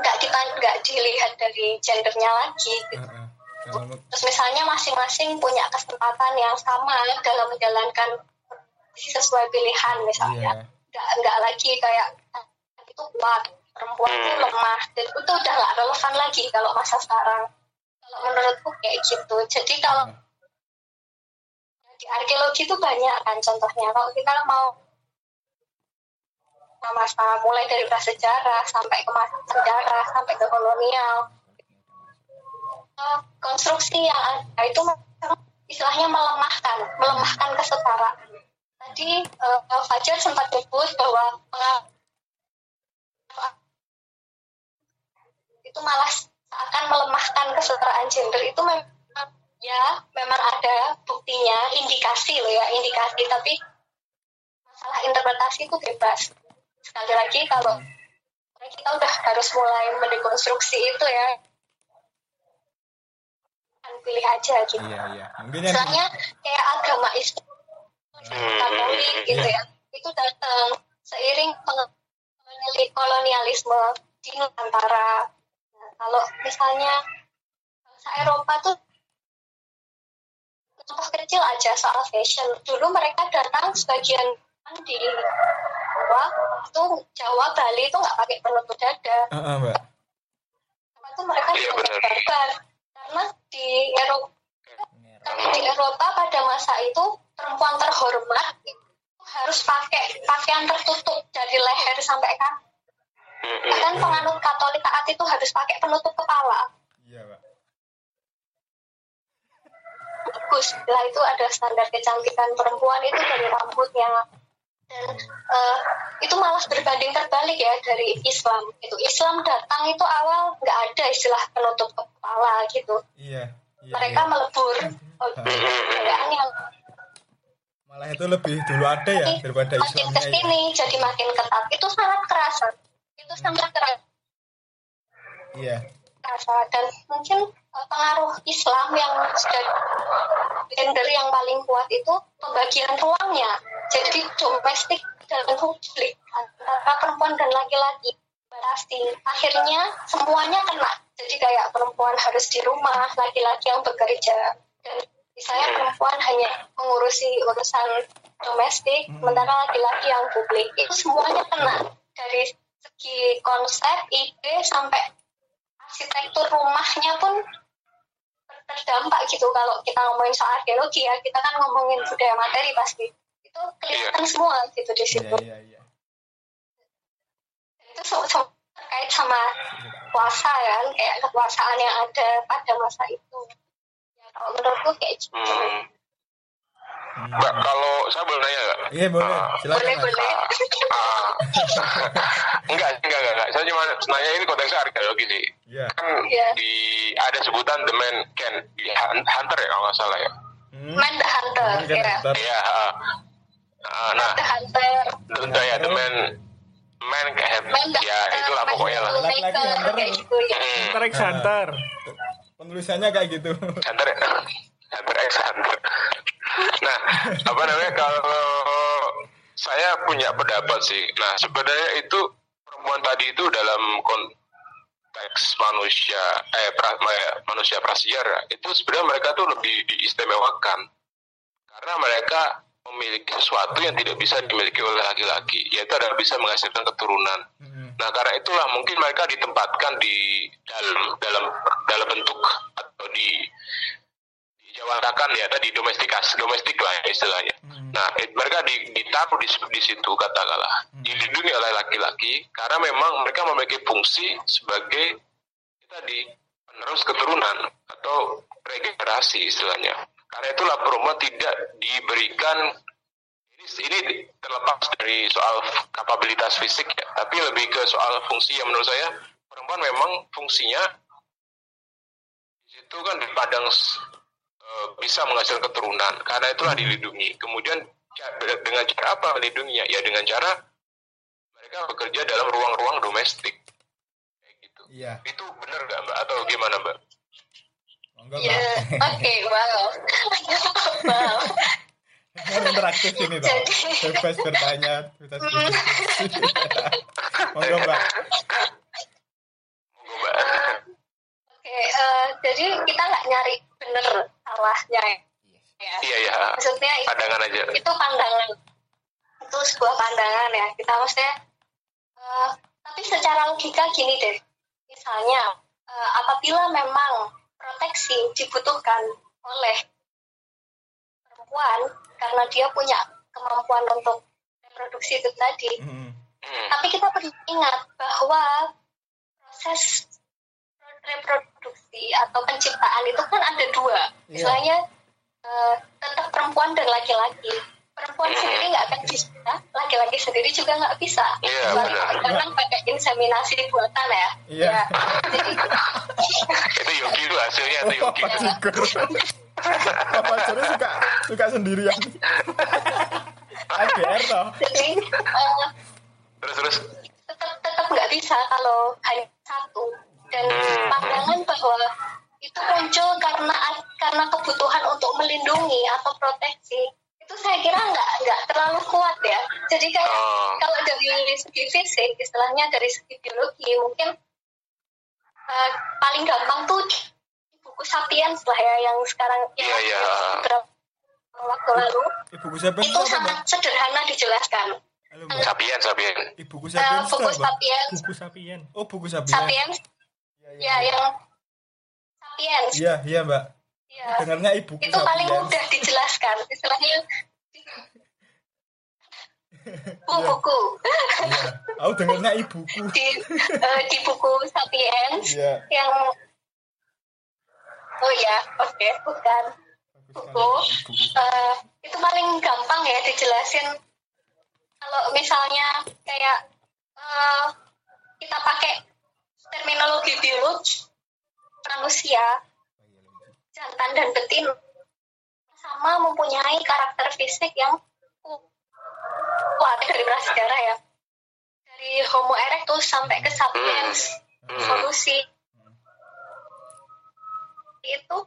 nggak dipan- nggak dilihat dari gendernya lagi gitu. Ah. Dalam- Terus misalnya masing-masing punya kesempatan yang sama dalam menjalankan sesuai pilihan misalnya. Iya. Nggak, nggak lagi kayak "Ah, itu kuat, perempuan itu lemah. Dan itu udah nggak relevan lagi kalau masa sekarang. Kalau menurutku kayak gitu. Jadi kalau di arkeologi itu banyak kan contohnya. Kalau kita mau masa mulai dari prasejarah sampai ke masa sejarah sampai ke kolonial konstruksi yang ada itu istilahnya melemahkan, melemahkan kesetaraan. Tadi eh, Fajar sempat menyebut bahwa itu malah akan melemahkan kesetaraan gender itu memang ya memang ada buktinya, indikasi loh ya, indikasi tapi masalah interpretasi itu bebas. Sekali lagi kalau kita udah harus mulai mendekonstruksi itu ya kan pilih aja gitu. Iya, iya. Mungkin Misalnya kayak agama Islam, Katolik gitu ya, itu datang seiring kolonialisme di Nusantara. Nah, kalau misalnya bangsa Eropa tuh contoh kecil aja soal fashion. Dulu mereka datang sebagian di Jawa, itu Jawa Bali itu nggak pakai penutup dada. Heeh, Mbak. Karena itu mereka Iya, juga benar. barbar. Karena di Eropa karena di Eropa pada masa itu perempuan terhormat itu harus pakai pakaian tertutup dari leher sampai kaki. Bahkan penganut Katolik taat itu harus pakai penutup kepala. Iya, Pak. bagus. Setelah itu ada standar kecantikan perempuan itu dari rambutnya dan eh, itu malah berbanding terbalik ya dari Islam. Itu Islam datang itu awal nggak ada istilah penutup kepala gitu. Iya. Iya. Mereka iya. melebur Malah itu lebih dulu ada ya daripada makin Islamnya. ya. ke sini jadi makin ketat. Itu sangat kerasa. Itu sangat kerasa. Iya. rasa dan mungkin uh, pengaruh Islam yang gender yang paling kuat itu pembagian ruangnya. Jadi domestik dan publik antara perempuan dan laki-laki. Pasti. Akhirnya semuanya kena. Jadi kayak perempuan harus di rumah laki-laki yang bekerja. Dan misalnya perempuan hanya mengurusi urusan domestik sementara laki-laki yang publik. Itu semuanya kena. Dari segi konsep ide sampai arsitektur rumahnya pun terdampak gitu kalau kita ngomongin soal arkeologi ya. Kita kan ngomongin budaya materi pasti. Itu kelihatan semua gitu di Iya, situ iya, iya. itu se- se- terkait sama kuasa kan kayak kekuasaan yang ada pada masa itu. Ya, kalau menurutku kayak gitu. Hmm. Mbak, kalau saya boleh nanya nggak? Iya, boleh. Ah, Silakan. boleh boleh ah. enggak, enggak, enggak, enggak. Saya cuma nanya ini konteksnya arkeologi sih. Iya. Kan Iya. di ada sebutan the man can di hunter ya kalau nggak salah ya. Hmm. Man the Hunter ya ntar. Iya. ah. Ah, nah, The Hunter the, ya the man man kayak Man the ya itulah pokoknya lah. the Maker, Hunter. kayak gitu ya Hmm, Hunter Hunter. Penulisannya kayak gitu. hunter Hunter X hunter. Nah, apa namanya kalau saya punya pendapat sih. Nah, sebenarnya itu perempuan tadi itu dalam konteks manusia eh pra, ma- manusia prasejarah itu sebenarnya mereka tuh lebih diistimewakan karena mereka memiliki sesuatu yang tidak bisa dimiliki oleh laki-laki yaitu adalah bisa menghasilkan keturunan. Hmm. Nah, karena itulah mungkin mereka ditempatkan di dalam dalam dalam bentuk atau di dijawatakan ya tadi domestikas domestik lah ya istilahnya. Nah, it- mereka di, ditaruh di, di situ katakanlah dilindungi oleh laki-laki karena memang mereka memiliki fungsi sebagai tadi penerus keturunan atau regenerasi istilahnya. Karena itulah perempuan tidak diberikan ini, ini terlepas dari soal kapabilitas fisik ya, tapi lebih ke soal fungsi yang menurut saya perempuan memang fungsinya di situ kan dipandang s- eh, bisa menghasilkan keturunan. Karena itulah dilindungi. Kemudian dengan cara apa melindunginya? Ya dengan cara mereka bekerja dalam ruang-ruang domestik. Kayak gitu. Iya. Itu benar nggak mbak? Atau gimana mbak? Monggo, ya Mbak. oke wow wow interaktif ini. Jadi- Bebas bertanya, bebas berdiskusi. Monggo, Mbak. Monggo mbak. Oke, eh, jadi kita nggak nyari bener salahnya ya. ya. Iya iya. Maksudnya itu, Pandangan aja. itu pandangan, itu sebuah pandangan ya. Kita maksudnya, eh, tapi secara logika gini deh. Misalnya, eh, apabila memang proteksi dibutuhkan oleh perempuan karena dia punya kemampuan untuk reproduksi itu tadi. Hmm. tapi kita perlu ingat bahwa proses reproduksi atau penciptaan itu kan ada dua. Iya. Misalnya eh, tetap perempuan dan laki-laki. Perempuan sendiri nggak akan bisa, laki-laki sendiri juga nggak bisa. Iya, kita kan pakai inseminasi buatan ya. Iya. Ya, jadi Itu yogi itu hasilnya itu yogi. Papa. Papa Cikur suka suka sendirian. AGR toh. jadi eh, Terus terus. tetap tetap nggak bisa kalau hanya satu dan pandangan bahwa itu muncul karena karena kebutuhan untuk melindungi atau proteksi itu itu saya kira nggak nggak terlalu kuat ya jadi kayak Oh. kalau dari segi fisik istilahnya dari segi biologi mungkin eh, paling gampang tuh di buku sapiens lah ya yang sekarang yang Iya, iya. beberapa waktu lalu Ibu siapa itu sangat sederhana dijelaskan Halo. Sapien, sapien. Ibu Eh, Sapiens itu buku apa? sapiens buku sapien Oh, buku Sapiens. sapiens ya yang sapiens Iya, iya, Mbak. ya Dengarnya ibuku itu paling Sapiens. mudah dijelaskan. Istilahnya buku-buku Iya. Aku dengarnya ibuku. di eh, di buku sapiens Iya. yang oh ya oke bukan. Buku. Eh, itu paling gampang ya dijelasin. Kalau misalnya kayak eh, kita pakai terminologi biologi manusia jantan dan betina sama mempunyai karakter fisik yang kuat dari prasejarah ya. Dari Homo erectus sampai ke sapiens evolusi. Itu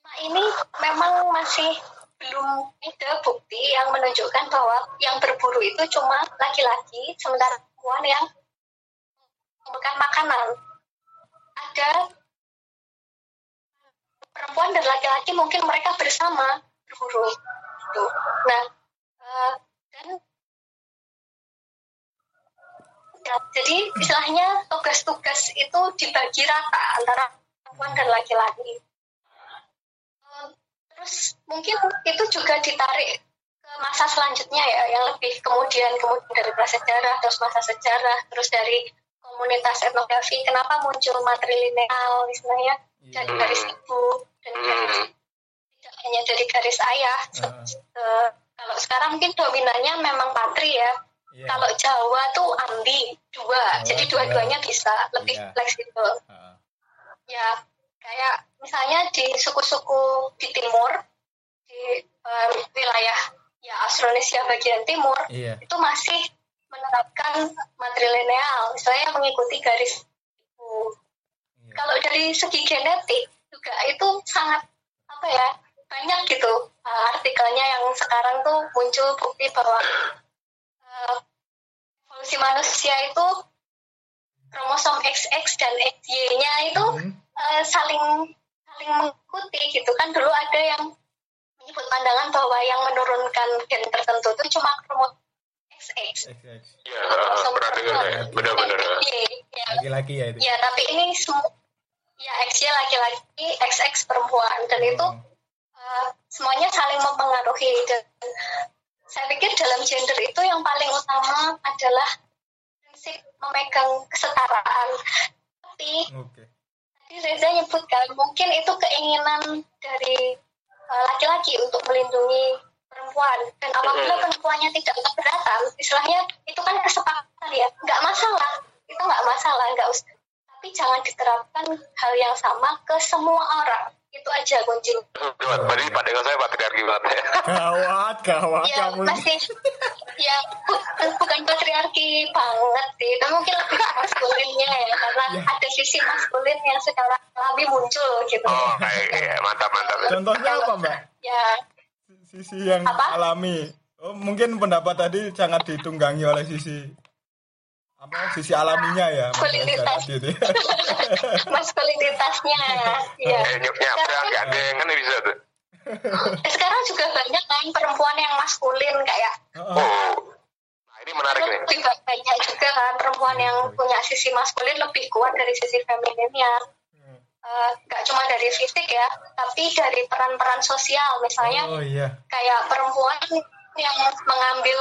nah ini memang masih belum ada bukti yang menunjukkan bahwa yang berburu itu cuma laki-laki sementara perempuan yang makan makanan ada perempuan dan laki-laki mungkin mereka bersama berburu gitu. nah eh, dan ya, jadi istilahnya tugas-tugas itu dibagi rata antara perempuan dan laki-laki Eh, terus mungkin itu juga ditarik ke masa selanjutnya ya yang lebih kemudian kemudian dari prasejarah terus masa sejarah terus dari komunitas etnografi kenapa muncul matrilineal istilahnya dari garis ibu dan garis tidak hanya dari garis ayah Ah. Eh, kalau sekarang mungkin dominannya memang patri ya Iya. kalau Jawa tuh ambi dua Jawa jadi dua. dua-duanya bisa lebih Iya. fleksibel Ah. ya kayak misalnya di suku-suku di timur di em, wilayah ya Austronesia bagian timur Iya. itu masih menerapkan matrilineal misalnya mengikuti garis ibu Iya. kalau dari segi genetik juga itu sangat apa ya banyak gitu uh, artikelnya yang sekarang tuh muncul bukti bahwa uh, evolusi manusia itu kromosom XX dan XY-nya itu Hmm. uh, saling saling mengikuti gitu kan dulu ada yang menyebut pandangan bahwa yang menurunkan gen tertentu itu cuma kromosom XX X, X. Ya, pernah dengar saya. Benar-benar. XY, ya, Laki-laki ya itu. Ya, tapi ini semua ya X-nya laki-laki, XX perempuan dan itu Oh. uh, semuanya saling mempengaruhi dan saya pikir dalam gender itu yang paling utama adalah prinsip memegang kesetaraan. Tapi Oke. tadi Reza nyebutkan mungkin itu keinginan dari uh, laki-laki untuk melindungi perempuan dan apabila perempuannya tidak keberatan istilahnya itu kan kesepakatan ya nggak masalah itu nggak masalah nggak usah tapi jangan diterapkan hal yang sama ke semua orang itu aja kuncinya Berarti pandangan saya patriarki banget ya. Gawat, gawat ya kamu. pasti ya bu- bukan patriarki banget sih tapi mungkin lebih maskulinnya ya karena Ya. ada sisi maskulin yang secara alami muncul gitu Oh, kayak ya, mantap mantap. Contohnya apa, Mbak? ya Sisi yang Apa? alami. Oh, mungkin pendapat tadi sangat ditunggangi oleh sisi apa sisi alaminya ya Mas Maskulinitas. Itu. maskulinitasnya ya gandeng kan bisa tuh. sekarang juga banyak kan perempuan yang maskulin kayak Heeh. Oh, nah ini menarik nih. lebih banyak juga kan perempuan yang punya sisi maskulin lebih kuat dari sisi femininnya Eh, nggak cuma dari fisik ya tapi dari peran-peran sosial misalnya Oh iya. kayak perempuan yang mengambil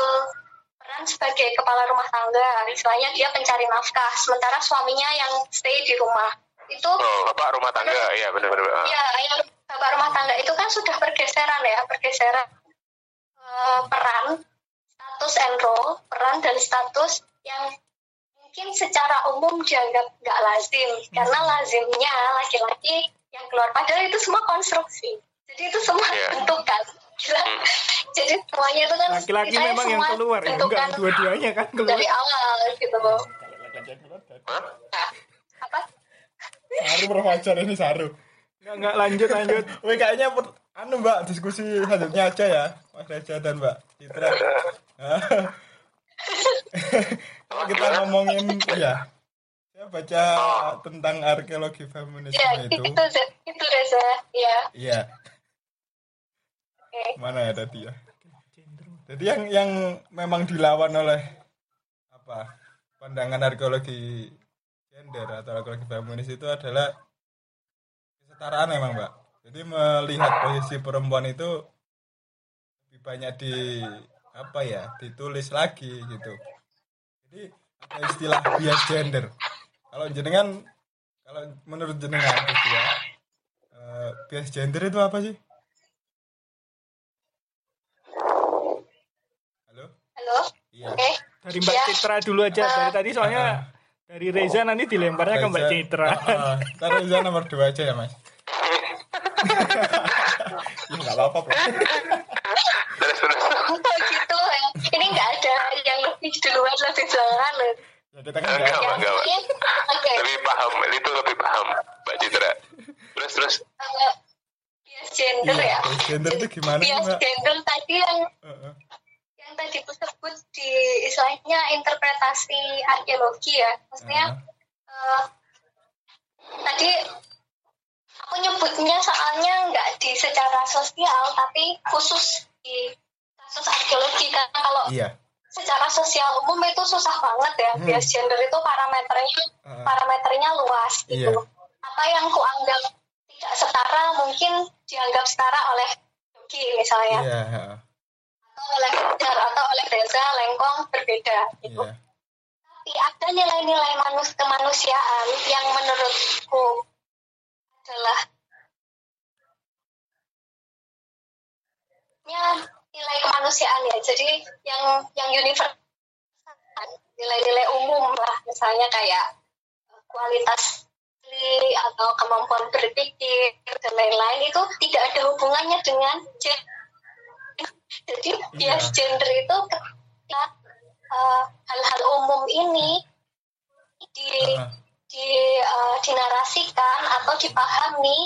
peran sebagai kepala rumah tangga misalnya dia pencari nafkah sementara suaminya yang stay di rumah itu Oh, bapak rumah tangga, ya benar-benar. ya yang bapak rumah tangga itu kan sudah pergeseran ya pergeseran eh, peran status and role peran dan status yang mungkin secara umum dianggap nggak lazim karena lazimnya laki-laki yang keluar padahal itu semua konstruksi jadi itu semua Iya. bentukan Gila. jadi semuanya itu kan laki-laki memang yang keluar ya enggak dua-duanya kan keluar dari awal gitu Hah? apa Saru berwajar ini saru. Enggak enggak lanjut lanjut. Wih kayaknya per- anu mbak diskusi selanjutnya aja ya Mas Reza dan Mbak Citra. Kalau kita ngomongin ya, saya baca tentang arkeologi feminisme Ya, itu. itu itu Reza. Ya, Iya, oke. mana ya tadi ya? Jadi yang yang memang dilawan oleh apa pandangan arkeologi gender atau arkeologi feminis itu adalah kesetaraan memang mbak. Jadi melihat posisi perempuan itu lebih banyak di apa ya ditulis lagi gitu. Jadi ada istilah bias gender. Kalau jenengan kalau menurut jenengan gitu ya eh, bias gender itu apa sih? Halo? Halo. Iya. Oke. Dari Mbak Ya. Citra dulu aja. Dari tadi soalnya dari Reza nanti dilemparnya ke Mbak Reza- Citra. Heeh. Ntar Reza nomor dua aja ya mas. ya nggak apa-apa duluan lebih belakangan loh. Ya kita kan enggak enggak Oke. lebih paham itu lebih paham Mbak Citra terus terus Eh, bias gender Iya, ya. bias gender itu gimana Bias mbak? gender tadi yang Heeh. yang tadi disebut di istilahnya interpretasi arkeologi ya. Maksudnya eh, tadi aku nyebutnya soalnya nggak di secara sosial tapi khusus di kasus arkeologi karena kalau Iya. Secara sosial umum itu susah banget ya Hmm. bias gender itu parameternya Heeh. parameternya luas gitu Iya. apa yang kuanggap tidak setara mungkin dianggap setara oleh Yogi misalnya heeh. atau oleh Fajar atau oleh Reza Lengkong berbeda gitu Iya. tapi ada nilai-nilai manus kemanusiaan yang menurutku adalah ya nilai kemanusiaan ya jadi yang yang universal nilai-nilai umum lah misalnya kayak eh, kualitas atau kemampuan berpikir dan lain-lain itu tidak ada hubungannya dengan gender jadi bias Iya. gender itu ketika eh, hal-hal umum ini di Heeh. di eh, dinarasikan atau dipahami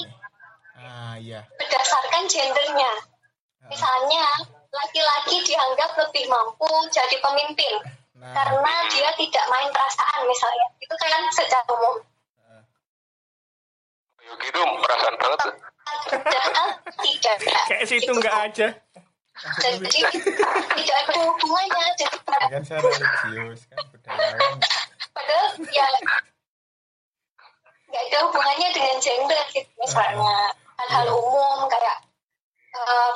Ah iya. berdasarkan gendernya. Heeh. Misalnya laki-laki dianggap lebih mampu jadi pemimpin Nah. karena dia tidak main perasaan misalnya. Itu kan secara umum. Yogi itu perasaan banget tidak. Kayak situ nggak aja. Jadi tidak ada hubungannya. Jadi, kan saya religius kan budayawan. padahal ya nggak ada hubungannya dengan gender gitu misalnya hal-hal umum kayak eh,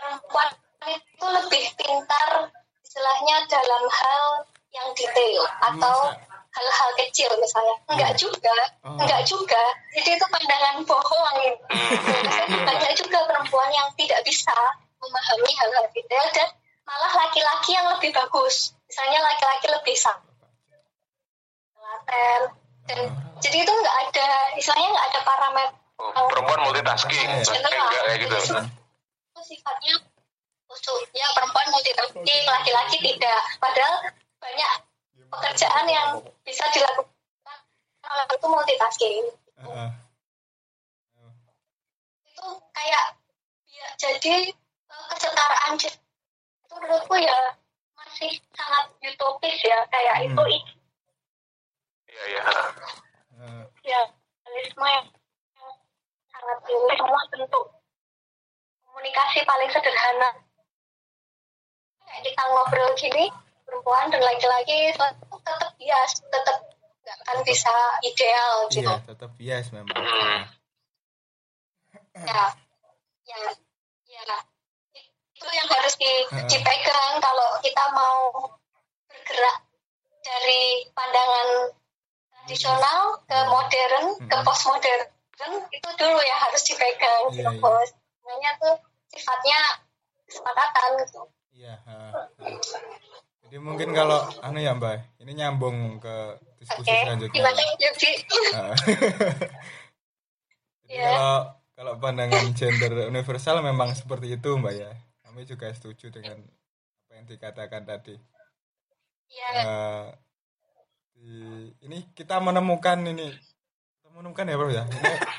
perempuan itu lebih pintar istilahnya dalam hal yang detail atau hal-hal kecil misalnya. Enggak juga. Oh. enggak juga. Jadi itu pandangan bohong. Maksudnya banyak juga perempuan yang tidak bisa memahami hal-hal detail dan malah laki-laki yang lebih bagus. Misalnya laki-laki lebih sama telaten. Dan jadi itu nggak ada istilahnya nggak ada parameter. Oh, perempuan multitasking. Enggak. Kayak gitu itu sifatnya khusus ya perempuan multitasking laki-laki tidak padahal banyak pekerjaan yang bisa dilakukan oleh itu multitasking Heeh. itu kayak ya, jadi eh, kesetaraan itu menurutku ya masih sangat utopis ya kayak Hmm. itu iya iya Heeh. ya realisme yang yang sangat tinggi semua bentuk komunikasi paling sederhana. Kayak kita ngobrol gini perempuan dan laki-laki tetap bias tetap nggak akan bisa ideal gitu. Iya, tetap bias memang. Ya ya ya. Itu yang harus di- dipegang kalau kita mau bergerak dari pandangan tradisional ke modern ke postmodern itu dulu ya harus dipegang Iya, gitu iya. bos. Tuh sifatnya kesepakatan gitu Iya. Jadi mungkin kalau anu ya Mbak, ini nyambung ke diskusi oke selanjutnya. Heeh. Jadi Iya. kalau kalau pandangan gender universal memang seperti itu Mbak ya. Kami juga setuju dengan apa yang dikatakan tadi. ya Eh, di- ini kita menemukan ini menemukan ya bro ya?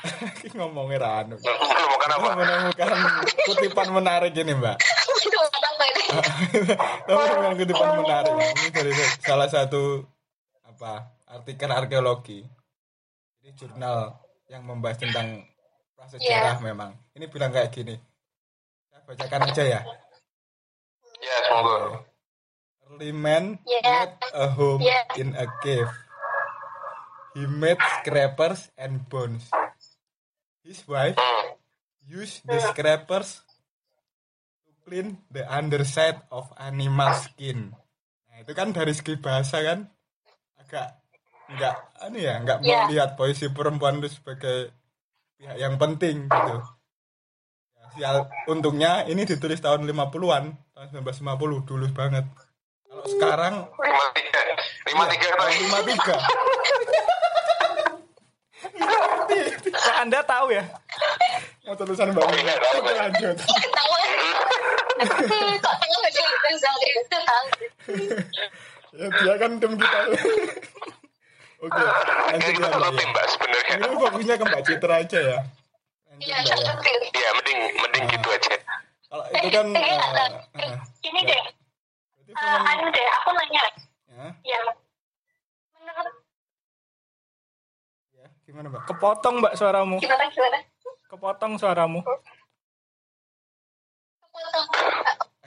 Ngomongnya ranu. Menemukan apa? menemukan kutipan menarik ini mbak. Menemukan kutipan menarik. Ini dari salah satu apa artikel arkeologi. Ini jurnal yang membahas tentang prasejarah memang. Ini bilang kayak gini. Saya bacakan aja ya. Ya, semoga. early man Yeah. made a home Yeah. in a cave he made scrapers and bones his wife Hmm. use the scrapers to clean the underside of animal skin. Nah, itu kan dari segi bahasa kan agak nggak anu ya nggak Ya. melihat posisi perempuan itu sebagai pihak yang penting gitu. Ya, sial, untungnya ini ditulis tahun 50-an, tahun 1950 dulu banget. Kalau sekarang Lima tiga. Lima tiga iya, tadi. tahun 53. Kok Anda tahu ya? Mau tulisan. Iya, tahu, Kita lanjut. kok tahu aja Rizal itu tahu Ya dia kan tim kita. Oke, lanjut Kita ya satu Mbak. tim, ya. Mbak, sebenarnya. Ini fokusnya ke Mbak Citra aja ya. Iya ya. satu tim Iya, mending mending gitu aja. Kalau itu kan Eh, eh, eh, ini ya. deh eh, anu deh aku nanya ya, ya menurut ya, gimana Mbak? Kepotong mbak suaramu. gimana gimana Kepotong suaramu. Kepotong.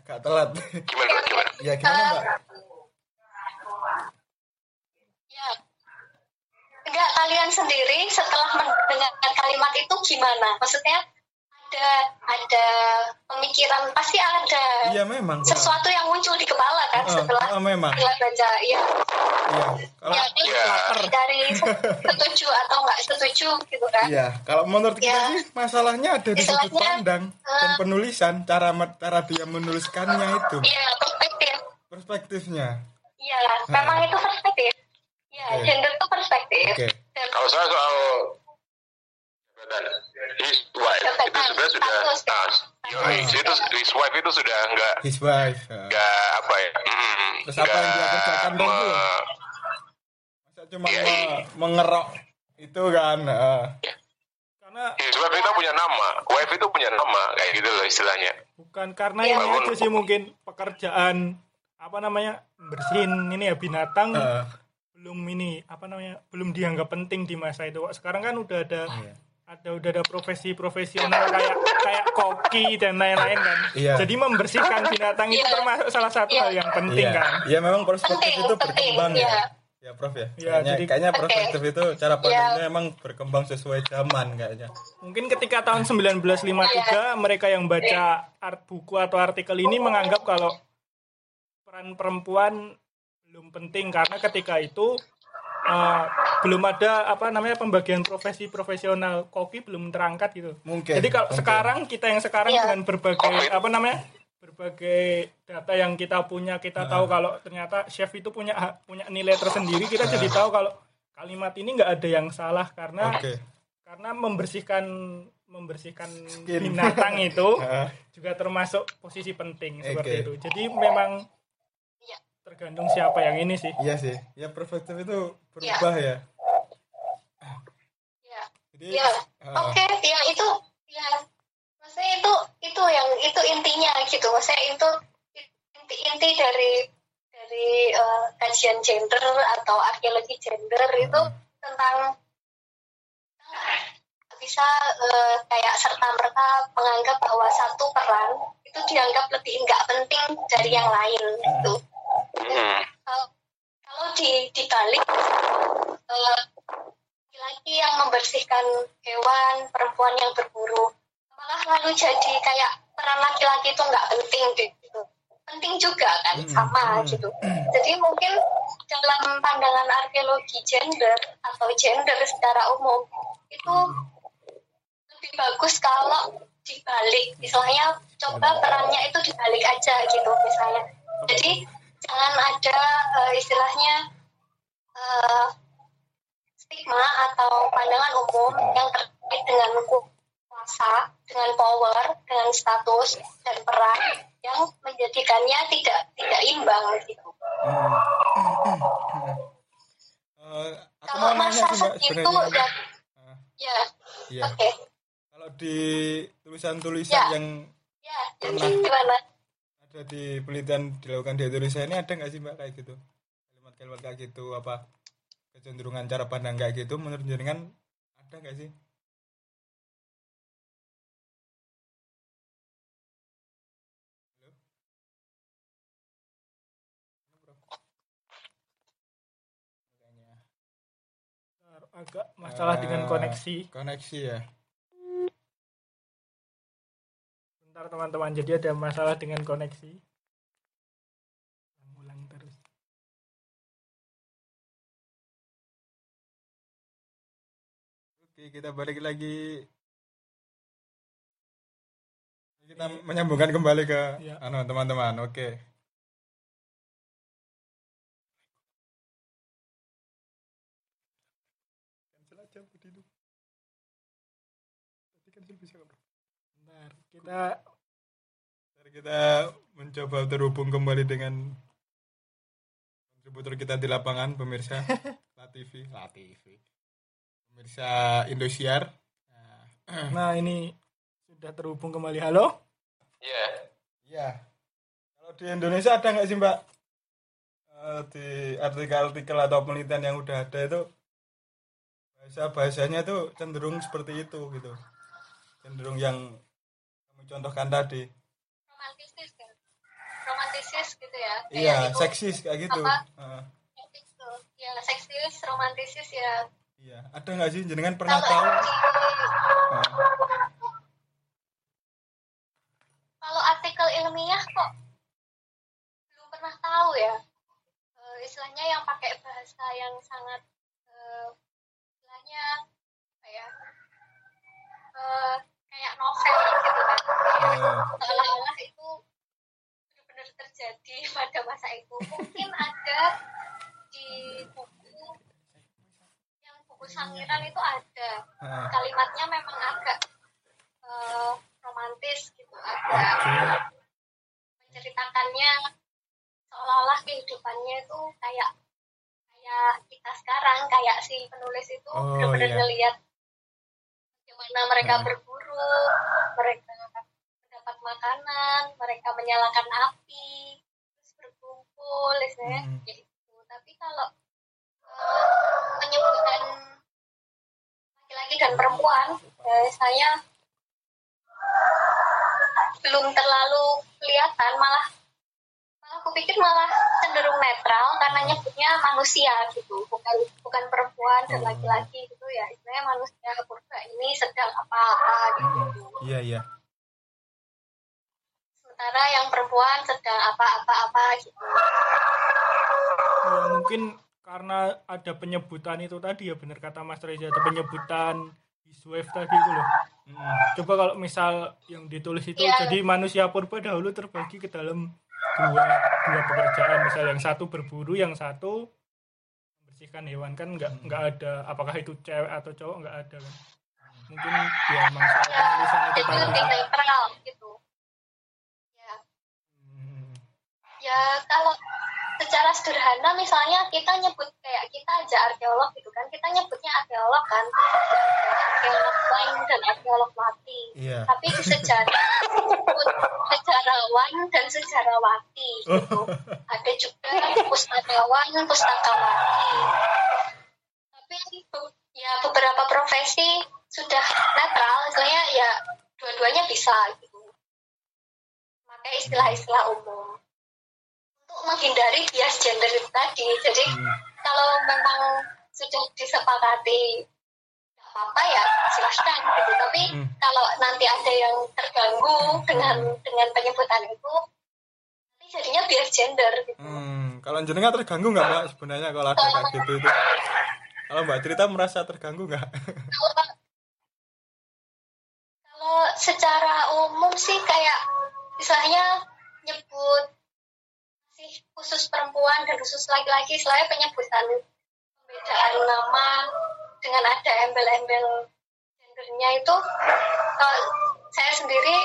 Agak telat. Gimana, Mbak? Gimana? ya gimana Mbak? ya enggak kalian sendiri setelah mendengar kalimat itu gimana maksudnya ada ada pemikiran pasti ada Iya memang. sesuatu yang muncul di kepala kan Eh, setelah eh, memang. setelah baca ya Iya. Kalau ya Ya. dari setuju atau nggak setuju gitu kan Iya, kalau menurut kita Ya. sih masalahnya ada di sudut pandang dan eh, penulisan, cara cara dia menuliskannya itu, Iya, perspektif. perspektifnya. Iya, memang itu perspektif. Iya, Oke. gender itu perspektif. Oke. Dan Kalau saya soal his wife itu sebenarnya sudah Status. ah, yoi, itu his wife itu sudah enggak His wife. enggak apa ya mm, Terus apa yang dia kerjakan dong, me- Masa cuma Iya, me- iya. mengerok itu kan. eh. Karena his wife itu punya nama wife itu punya nama kayak gitu loh istilahnya bukan karena Iya. ini aja sih mungkin pekerjaan apa namanya bersihin ini ya binatang Eh, belum ini apa namanya belum dianggap penting di masa itu. Kok Sekarang kan udah ada Iya. Ada udah ada profesi profesional kayak kayak koki dan lain-lain kan. Iya. Jadi membersihkan binatang itu Iya. termasuk salah satu Iya. hal yang penting Iya. kan. Iya memang perspektif Penting, itu penting, berkembang iya. ya. Ya Prof ya. Iya, kayaknya, jadi- kayaknya perspektif itu cara Iya. pandangnya emang berkembang sesuai zaman kayaknya. Mungkin ketika tahun 1953 mereka yang baca art buku atau artikel ini menganggap kalau peran perempuan belum penting karena ketika itu eh, belum ada apa namanya pembagian profesi profesional koki belum terangkat gitu. Mungkin. Jadi kalau mungkin. sekarang kita yang sekarang Iya. dengan berbagai apa namanya berbagai data yang kita punya kita tahu kalau ternyata chef itu punya punya nilai tersendiri kita jadi tahu kalau kalimat ini nggak ada yang salah karena Oke. karena membersihkan membersihkan Skin. binatang itu juga termasuk posisi penting seperti itu. Jadi memang. Tergantung siapa yang ini sih. Iya sih. Ya perspektif itu berubah ya. Iya. Jadi Iya. eh, Oke, ya itu ya maksudnya itu itu yang itu intinya gitu. Maksudnya itu inti inti dari dari eh, kajian gender atau arkeologi gender itu tentang bisa eh, kayak serta merta menganggap bahwa satu peran itu dianggap lebih nggak penting dari yang lain gitu. Hmm. Kalau- kalau di dibalik eh, laki-laki yang membersihkan hewan, perempuan yang berburu, malah lalu jadi kayak peran laki-laki itu nggak penting gitu. Penting juga kan, Hmm, sama hmm. gitu. Jadi mungkin dalam pandangan arkeologi gender atau gender secara umum itu lebih bagus kalau dibalik, misalnya coba perannya itu dibalik aja gitu misalnya. Jadi jangan ada eh, istilahnya eh, stigma atau pandangan umum yang terkait dengan kuasa, dengan power, dengan status dan peran yang menjadikannya tidak tidak imbang gitu. hmm. Eh, aku mau Kalau nanya masa itu sebenarnya. ya, Eh, Iya. Oke. Kalau di tulisan-tulisan Ya. yang Ya, Pernah. gimana? Di penelitian dilakukan di Indonesia ini ada nggak sih mbak kayak gitu? Kalimat-kalimat kayak gitu apa kecenderungan cara pandang kayak gitu menurut jenengan ada nggak sih? Agak masalah dengan eh, koneksi. koneksi ya bentar teman-teman jadi ada masalah dengan koneksi ulang terus Oke, kita balik lagi. Kita menyambungkan kembali ke anu teman-teman. Oke. Kita Ntar kita mencoba terhubung kembali dengan kontributor kita di lapangan pemirsa Latifi. Latifi. Pemirsa Indosiar. Nah, nah ini sudah terhubung kembali. Halo? Iya. Iya. Kalau di Indonesia ada nggak sih Mbak? Eh, di artikel-artikel atau penelitian yang udah ada itu bahasa bahasanya itu cenderung seperti itu gitu. Cenderung yang kamu contohkan tadi. Romantisis kan? Romantisis gitu ya? Kayak Iya, itu seksis kayak gitu. apa? Gitu. Ya, seksis, romantisis ya. iya. Ada nggak sih jenengan pernah Kalau tahu? di Heeh. kalau artikel ilmiah kok belum pernah tahu ya Eh, istilahnya yang pakai bahasa yang sangat eh, istilahnya apa ya Eh, kayak novel gitu kan Seolah-olah itu benar-benar terjadi pada masa itu mungkin ada di buku yang buku sangiran itu ada heeh. kalimatnya memang agak eh, romantis gitu agak menceritakannya seolah-olah kehidupannya itu kayak kayak kita sekarang kayak si penulis itu Oh, benar-benar iya. ngelihat bagaimana mereka Nah. berburu mereka makanan mereka menyalakan api terus berkumpul istilahnya Hmm. gitu tapi kalau eh, penyebutan laki-laki dan perempuan ya, saya belum terlalu kelihatan malah malah aku pikir malah cenderung netral karena nyebutnya manusia gitu bukan bukan perempuan dan Oh. laki-laki gitu ya istilahnya manusia purba ini sedang apa-apa gitu Mm-mm. Iya, iya. Sementara yang perempuan sedang apa-apa-apa gitu. Ya, mungkin karena ada penyebutan itu tadi ya benar kata Mas Reza ada penyebutan Iswave tadi itu loh. Mm-mm. coba kalau misal yang ditulis itu Iya. jadi manusia purba dahulu terbagi ke dalam dua dua pekerjaan. Misal yang satu berburu yang satu membersihkan hewan. Kan nggak nggak ada apakah itu cewek atau cowok nggak ada kan. Mungkin ya emang soal penulisan itu tadi. lebih netral gitu ya Mm. Ya kalau secara sederhana misalnya kita nyebut kayak kita aja arkeolog gitu kan kita nyebutnya arkeolog kan. Arkeolog lain dan arkeolog mati. Iya. tapi di sejarah disebut sejarawan dan sejarawati gitu. Ada juga pustakawan pustakawati tapi ya beberapa profesi sudah netral istilahnya ya dua-duanya bisa gitu. Pakai istilah-istilah umum menghindari bias gender itu tadi jadi Hmm. kalau memang sudah disepakati apa-apa ya silahkan gitu tapi Hmm. kalau nanti ada yang terganggu dengan dengan penyebutan itu nanti jadinya bias gender gitu Hmm, kalau jenengan terganggu nggak mbak sebenarnya kalau ada kayak gitu itu? Kalau mbak cerita merasa terganggu nggak? kalau kalau secara umum sih kayak misalnya nyebut sih khusus perempuan dan khusus laki-laki selain penyebutan pembedaan nama dengan ada embel-embel gendernya itu kalau saya sendiri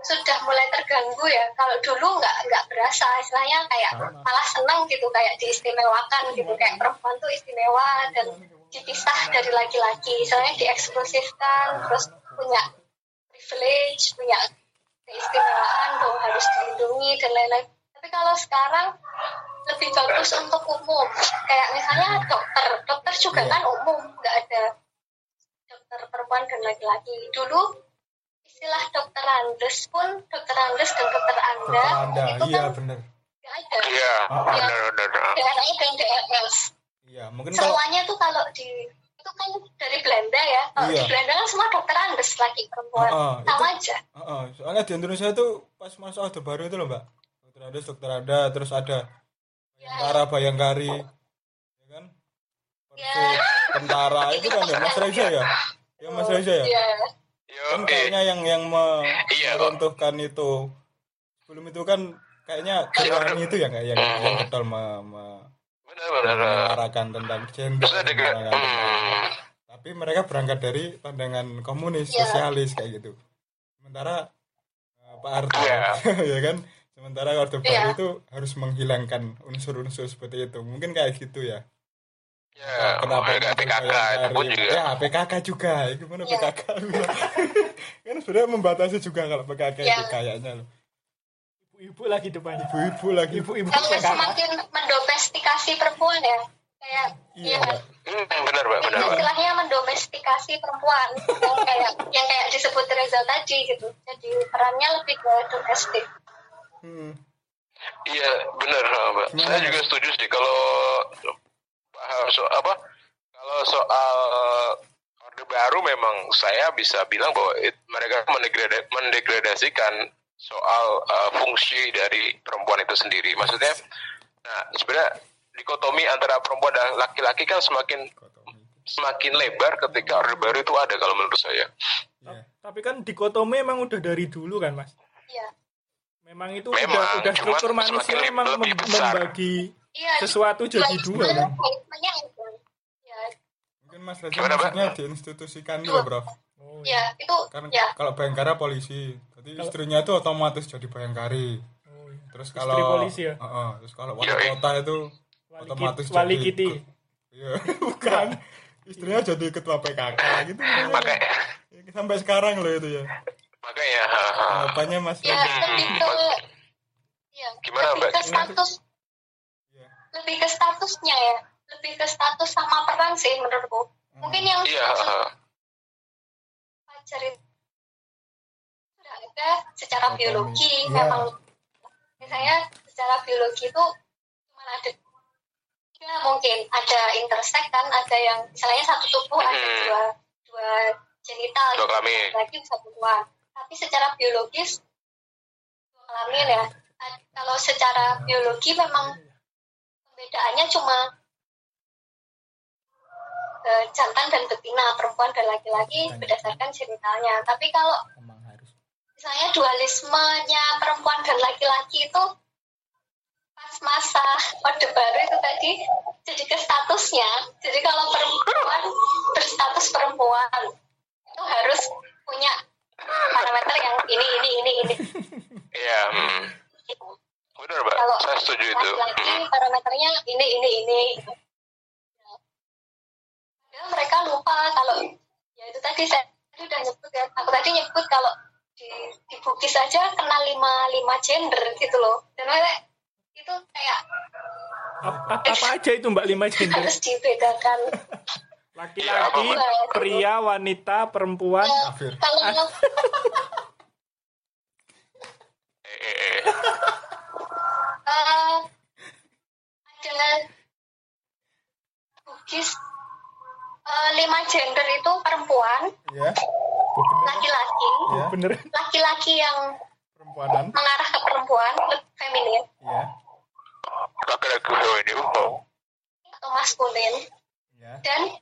sudah mulai terganggu ya. Kalau dulu nggak nggak berasa istilahnya kayak malah senang gitu kayak diistimewakan gitu. Kayak perempuan tuh istimewa dan dipisah dari laki-laki. Soalnya dieksklusifkan terus punya privilege punya keistimewaan bahwa harus dilindungi dan lain-lain tapi kalau sekarang lebih bagus untuk umum. Kayak misalnya dokter. Dokter juga Iya. kan umum nggak ada dokter perempuan dan laki-laki. Dulu istilah dokter Andes pun dokter Andes dan dokter Anda dokter anda. itu iya kan bener. nggak ada. Iya, Ah, benar benar. DRI dan DRS iya mungkin kalau semuanya tuh kalau di itu kan dari Belanda ya. Kalau Iya. di Belanda kan semua dokter Andes laki perempuan. Ah, ah, sama itu- aja. Heeh, soalnya di Indonesia itu pas masuk orde baru itu loh mbak dokter ada dokter ada terus ada bayangkara bayangkari ya kan Ya. Persib, tentara itu kan ya mas Reza ya ya mas Reza ya Iya. Kan eh, kayaknya yang yang me- Iya, meruntuhkan itu sebelum itu kan kayaknya Kirwani itu ya kayak yang yang betul me- me- benar benar. mengarahkan tentang gender hmm, tapi mereka berangkat dari pandangan komunis Iya. sosialis kayak gitu sementara eh, Pak Harto Iya. ya kan sementara Orde Baru Iya. itu harus menghilangkan unsur-unsur seperti itu mungkin kayak gitu ya ya, kenapa muncul PKK itu pun juga. ya PKK juga gimana Iya. PKK kan sebenarnya membatasi juga kalau PKK itu Iya. kayaknya loh Ibu-ibu lagi depannya. ibu-ibu lagi Ibu-ibu kalau PKK. semakin mendomestikasi perempuan ya kayak iya ya. Hmm, benar Mbak, benar Mbak. istilahnya mendomestikasi perempuan yang kayak yang kayak disebut Reza tadi gitu jadi perannya lebih ke domestik Hmm. Iya benar Mbak. Gimana, Saya juga setuju sih kalau so, apa kalau soal orde baru memang saya bisa bilang bahwa it- mereka mendegrada- mendegradasikan soal uh, fungsi dari perempuan itu sendiri. Maksudnya, nah sebenarnya dikotomi antara perempuan dan laki-laki kan semakin semakin lebar ketika orde baru itu ada kalau menurut saya. Iya. Tapi kan dikotomi emang udah dari dulu kan, Mas. iya Memang itu Memang, udah udah struktur manusia memang lebih mem- besar. membagi iya sesuatu jadi dua kan. ya mungkin Mas Reza maksudnya diinstitusikan dulu bro Oh, ya itu kan ya kalau Bayangkara polisi jadi istrinya itu otomatis jadi Bayangkari. Oh, iya. terus Istri kalau polisi ya? Heeh, terus kalau wali kota itu Wali, otomatis kit, wali jadi kiti. iya bukan. Istrinya jadi ketua PKK gitu Makanya, sampai sekarang loh itu ya makanya, tanggapannya Mas ya lebih ke ya Gimana, lebih Mbak? ke status Iya. lebih ke statusnya ya lebih ke status sama peran sih menurutku mungkin yang iya, ha. pacar itu sudah ada secara Otomi. biologi Iya. memang misalnya secara biologi itu cuma ada ya mungkin ada intersex kan ada yang misalnya satu tubuh ada Hmm. dua dua genital Dua kelamin. lagi bisa perempuan tapi secara biologis kelamin ya. Kalau secara biologi memang pembedaannya cuma eh, jantan dan betina perempuan dan laki-laki berdasarkan genitalnya tapi kalau misalnya dualismenya perempuan dan laki-laki itu pas masa orde baru itu tadi jadi ke statusnya. Jadi kalau perempuan berstatus perempuan itu harus punya parameter yang ini ini ini ini Iya, hmm. benar mbak. Kalau Saya setuju itu. laki-laki Hmm. parameternya ini ini ini Padahal mereka lupa kalau ya itu tadi saya tadi udah nyebut ya aku tadi nyebut kalau di di Bugis saja kena lima lima gender gitu loh dan mereka itu kayak Ap- ap- apa aja itu Mbak lima gender? harus dibedakan Laki-laki, apa? pria, wanita, perempuan. Ya, Kafir. kalau Eh, eh, eh. eh, Bugis eh, lima gender itu perempuan ya laki-laki ya Bener. laki-laki yang perempuanan mengarah ke perempuan feminin ya Laki-laki ini oh. atau maskulin ya dan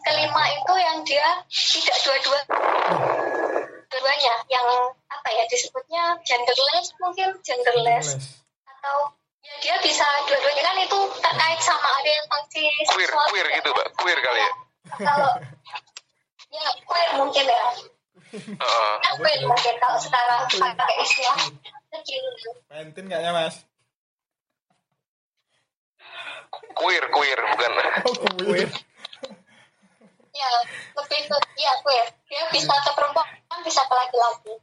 kelima itu yang dia tidak dua-dua dua-duanya yang apa ya disebutnya genderless mungkin genderless Les. atau ya dia bisa dua-duanya kan itu terkait sama ada yang fungsi Queer, seksual queer juga. gitu mbak. Queer kali ya. kalau ya queer mungkin ya Heeh. ya, queer mungkin kalau sekarang pakai istilah pentin kayaknya mas Queer, queer bukan. oh queer ya lebih ke ya queer dia bisa ke perempuan bisa ke laki-laki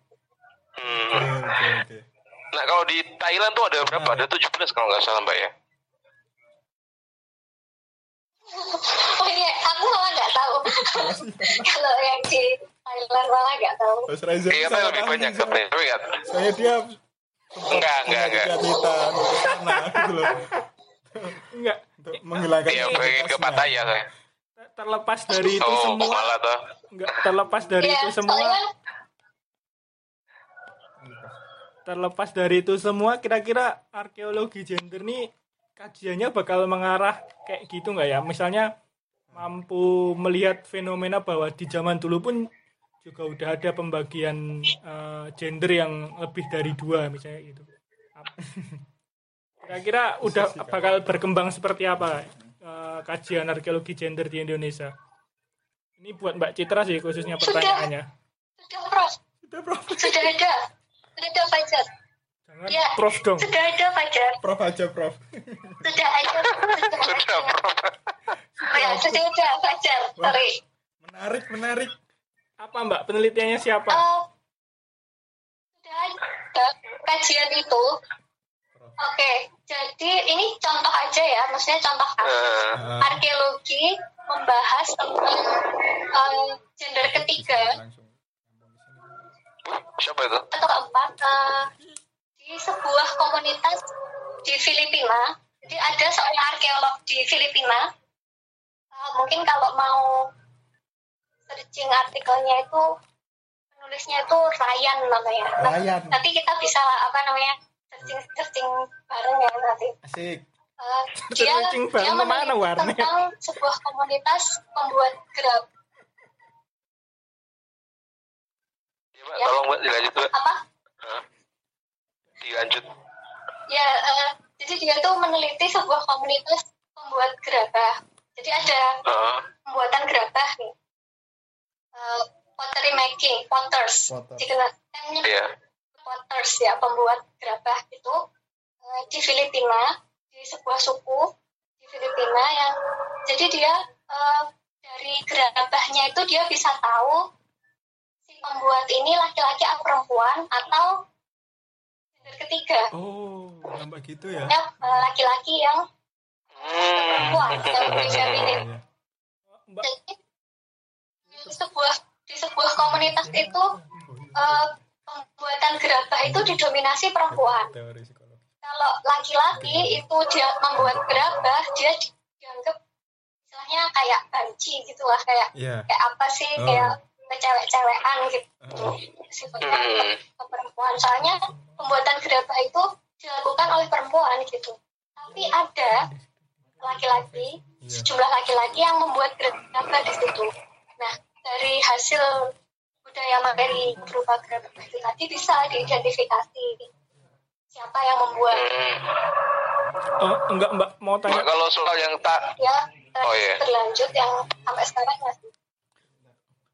Hmm. Oke, oke, oke. Nah kalau di Thailand tuh ada berapa? Ada 17 kalau nggak salah mbak ya. oh iya aku malah nggak tahu kalau yang di Thailand malah nggak tahu salah lebih banyak tapi nggak. Saya dia Enggak, enggak, enggak. ke sana gitu loh. Enggak. Untuk menghilangkan Iya pengen ke. Pattaya saya. Terlepas dari itu Oh semua, malah enggak terlepas dari ya itu semua, soalnya terlepas dari itu semua, kira-kira arkeologi gender nih kajiannya bakal mengarah kayak gitu nggak ya? Misalnya mampu melihat fenomena bahwa di zaman dulu pun juga udah ada pembagian eh, gender yang lebih dari dua misalnya gitu. Kira-kira udah bakal berkembang seperti apa kajian arkeologi gender di Indonesia? Ini buat Mbak Citra sih khususnya pertanyaannya. sudah prof Sudah Prof. sudah ada sudah ada Fajar Jangan Ya. Prof dong. sudah ada Fajar Prof aja, Prof. sudah ada sudah Sudah ada bro. Oh ya sudah ada Fajar sorry Menarik, menarik. Apa Mbak penelitiannya siapa? Eh, sudah ada kajian itu oke jadi ini contoh aja ya maksudnya contoh kasus Eh, Ah, arkeologi membahas tentang eh, gender ketiga siapa itu? atau keempat eh, di sebuah komunitas di Filipina. Jadi ada seorang arkeolog di Filipina. Eh, mungkin kalau mau searching artikelnya itu penulisnya itu Ryan namanya. Ryan. Nanti kita bisa apa namanya searching searching bareng ya nanti. Asik. Eh, dia dia meneliti warnanya? tentang sebuah komunitas pembuat grab Iya mbak, tolong mbak dilanjut mbak. apa Hah? Dilanjut. Ya, eh, jadi dia tuh meneliti sebuah komunitas pembuat gerabah. Jadi ada Heeh. pembuatan gerabah nih. Eh, pottery making, potters. Potter. Dikenal yang Iya. potters ya, pembuat gerabah itu eh, di Filipina, di sebuah suku di Filipina yang jadi dia eh, dari gerabahnya itu dia bisa tahu si pembuat ini laki-laki atau perempuan atau gender ketiga. Oh, nambah gitu ya. Eh, laki-laki yang Hmm. perempuan yang feminin. Iya. Mbak, Jadi di sebuah di sebuah komunitas itu eh, pembuatan gerabah itu didominasi perempuan. Teori psikologi. Kalau laki-laki itu dia membuat gerabah, dia di- dianggap istilahnya kayak banci gitu lah, kayak Iya. kayak apa sih, Oh. kayak kecewek-cewekan gitu. Oh. Sifatnya ke perempuan. Soalnya pembuatan gerabah itu dilakukan oleh perempuan gitu. Tapi ada laki-laki, Iya. sejumlah laki-laki yang membuat gerabah di situ. Nah, dari hasil budaya materi berupa gerabah itu tadi bisa diidentifikasi siapa yang membuat Hmm. oh, enggak Mbak mau Mbak tanya kalau soal yang tak ya Oh, iya. berlanjut yang sampai sekarang masih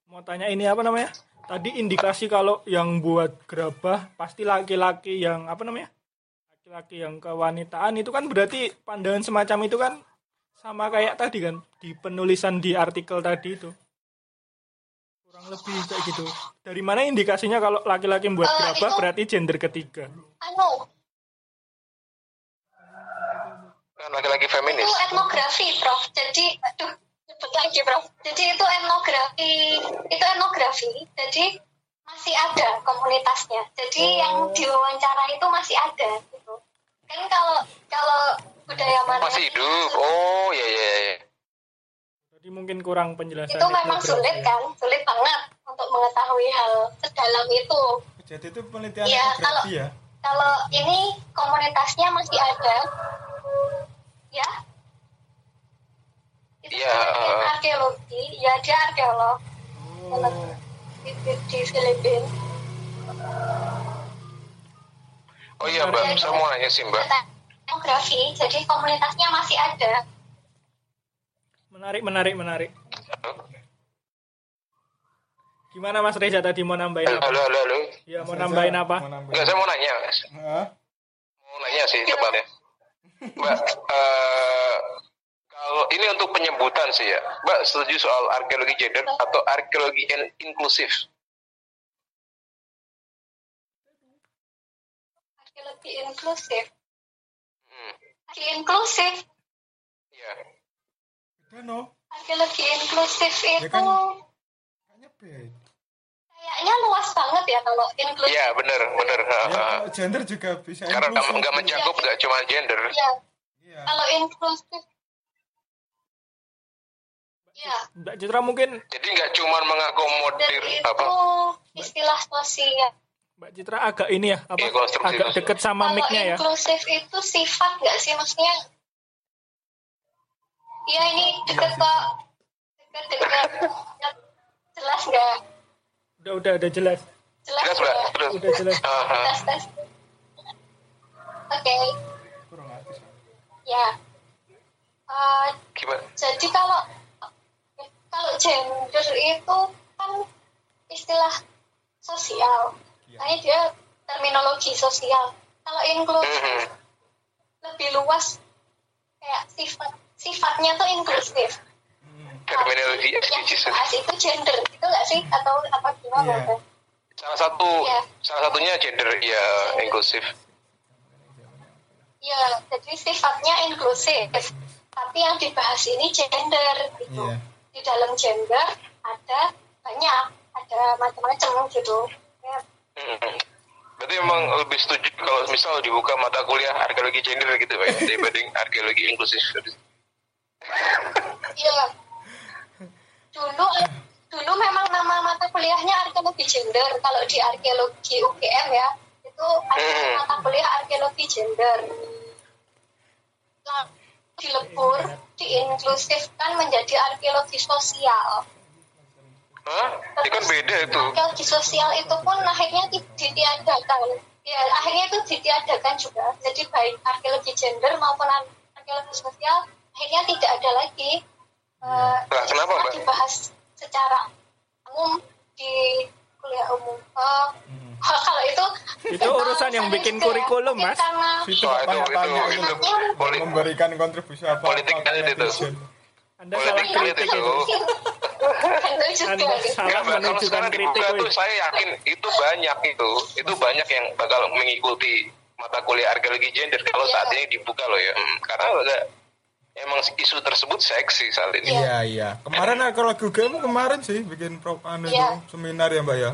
mau tanya ini apa namanya? Tadi indikasi kalau yang buat gerabah pasti laki-laki yang apa namanya? Laki-laki yang kewanitaan itu kan berarti pandangan semacam itu kan sama kayak tadi kan di penulisan di artikel tadi itu. Kurang lebih kayak gitu. Dari mana indikasinya kalau laki-laki membuat Eh, gerabah itu- berarti gender ketiga? anu kan laki-laki feminis. itu etnografi prof jadi aduh nyebut lagi prof jadi itu etnografi itu etnografi jadi masih ada komunitasnya jadi yang diwawancara itu masih ada gitu kan kalau kalau budaya mana Masih hidup. Oh iya iya. iya. Jadi mungkin kurang penjelasan. itu memang sulit ya. kan sulit banget untuk mengetahui hal sedalam itu Jadi itu penelitian Iya, kalau- ya. kalau ini komunitasnya masih ada ya itu Iya. penelitian arkeologi ya dia arkeolog Oh. di, di, di Filipina Oh iya mbak, saya mau nanya sih mbak. etnografi jadi komunitasnya masih ada Menarik, menarik, menarik. Gimana Mas Reza tadi mau nambahin Halo apa? halo halo. halo. Ya mau Reza, nambahin apa? mau nambahin. Enggak saya mau nanya mas. Hah? Mau nanya sih tepatnya. Mbak, eh, Kalau ini untuk penyebutan sih ya, Mbak setuju soal arkeologi gender atau arkeologi in- inklusif? arkeologi inklusif Hmm, arkeologi inklusif ya. Udah no. arkeologi inklusif itu kan? Kayaknya beda. kayaknya luas banget ya kalau inklusif Iya benar benar. Ya, gender juga bisa Karena nggak inklusif. nggak mencakup nggak cuma gender. ya Iya. kalau inklusif ya Mbak Citra mungkin Jadi nggak cuma mengakomodir itu apa? istilah sosial Mbak Citra agak ini ya apa Iya, agak deket sama mic-nya ya. inklusif itu sifat nggak sih maksudnya Iya ini deket kok deket deket jelas nggak Udah udah udah jelas. jelas Jelas mbak, nggak terus. Udah jelas. Ha, ha. tes tes oke Kurang ya Eh, Gimana? jadi kalau kalau gender itu kan istilah sosial makanya dia terminologi sosial kalau inklusif Mhm. lebih luas kayak sifat sifatnya tuh inklusif Terminologi yang SDGs. dibahas itu gender itu nggak sih atau apa gimana Iya. Salah satu Iya. salah satunya gender ya inklusif. ya jadi sifatnya inklusif tapi yang dibahas ini gender gitu Iya. di dalam gender ada banyak ada macam-macam gitu ya, Mhm. Berarti emang lebih setuju kalau misal dibuka mata kuliah arkeologi gender gitu Pak ya, dibanding arkeologi inklusif. Iya. Dulu dulu memang nama mata kuliahnya arkeologi gender. Kalau di arkeologi UGM ya, itu ada Hmm. mata kuliah arkeologi gender. Nah, dilebur, diinklusifkan menjadi arkeologi sosial. Hah? Ini kan beda itu. Arkeologi sosial itu pun akhirnya di- ditiadakan. Ya, akhirnya itu ditiadakan juga. Jadi baik arkeologi gender maupun ar- arkeologi sosial akhirnya tidak ada lagi. Eh, Lah, kenapa, Mbak? Dibahas secara umum di kuliah umum. Eh, kalau itu Itu urusan yang bikin ya, kurikulum, Mas. Karena Itu Wah, itu itu itu itu. politik memberikan kontribusi apa Politik elit itu. Anda salah politik elit kritik itu. itu. itu juga Anda salah menunjukkan sekarang kritik. dibuka tuh woi. saya yakin itu banyak itu. Itu banyak yang bakal mengikuti mata kuliah arkeologi gender kalau Iya. saat ini dibuka loh ya. Hmm, Karena agak emang isu tersebut seksi saat ini. Iya iya. Kemarin aku lagu game kemarin sih bikin pro anu Iya. itu seminar ya mbak ya.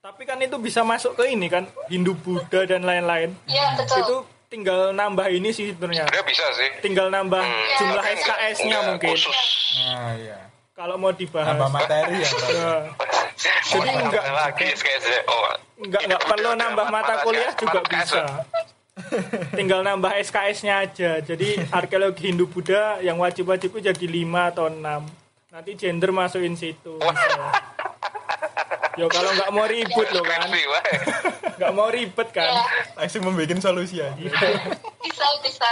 Tapi kan itu bisa masuk ke ini kan Hindu Buddha dan lain-lain. Iya betul. Itu tinggal nambah ini sih sebenarnya. Sebenarnya bisa sih. Tinggal nambah Hmm, jumlah enggak- SKS-nya mungkin. Khusus. Nah iya. Kalau mau dibahas. Tambah materi ya. Jadi enggak- lagi SKS-nya. Oh, Enggak enggak perlu nambah mata kuliah juga bisa. Tinggal nambah SKS-nya aja. Jadi arkeologi Hindu Buddha yang wajib-wajib itu jadi 5 atau 6. Nanti gender masukin situ. Yo kalau nggak mau ribut loh kan. Nggak mau ribet Iya, kan. Langsung membuat solusi aja. bisa bisa.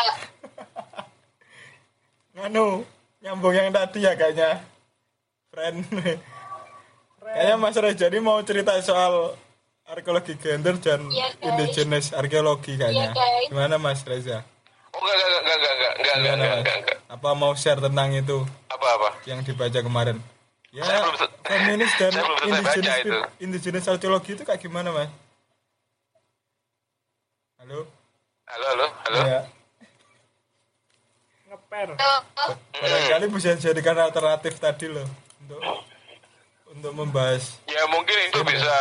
Nganu nyambung yang tadi ya kayaknya. Friend. Kayaknya Mas Reza ini mau cerita soal arkeologi gender dan guys. indigenous arkeologi kayaknya. Iya, guys. Gimana Mas Reza? Oh, enggak, enggak, enggak, enggak, enggak, enggak, enggak, enggak, enggak, enggak. Apa mau share tentang itu Apa-apa? yang dibaca kemarin? Ya, Saya belum feminis dan saya belum selesai baca indigenous, itu. indigenous arkeologi itu kayak gimana Mas? Halo? Halo, halo, halo. Ya, Ngeper. Barangkali bisa dijadikan alternatif tadi loh untuk untuk membahas. Ya mungkin itu bisa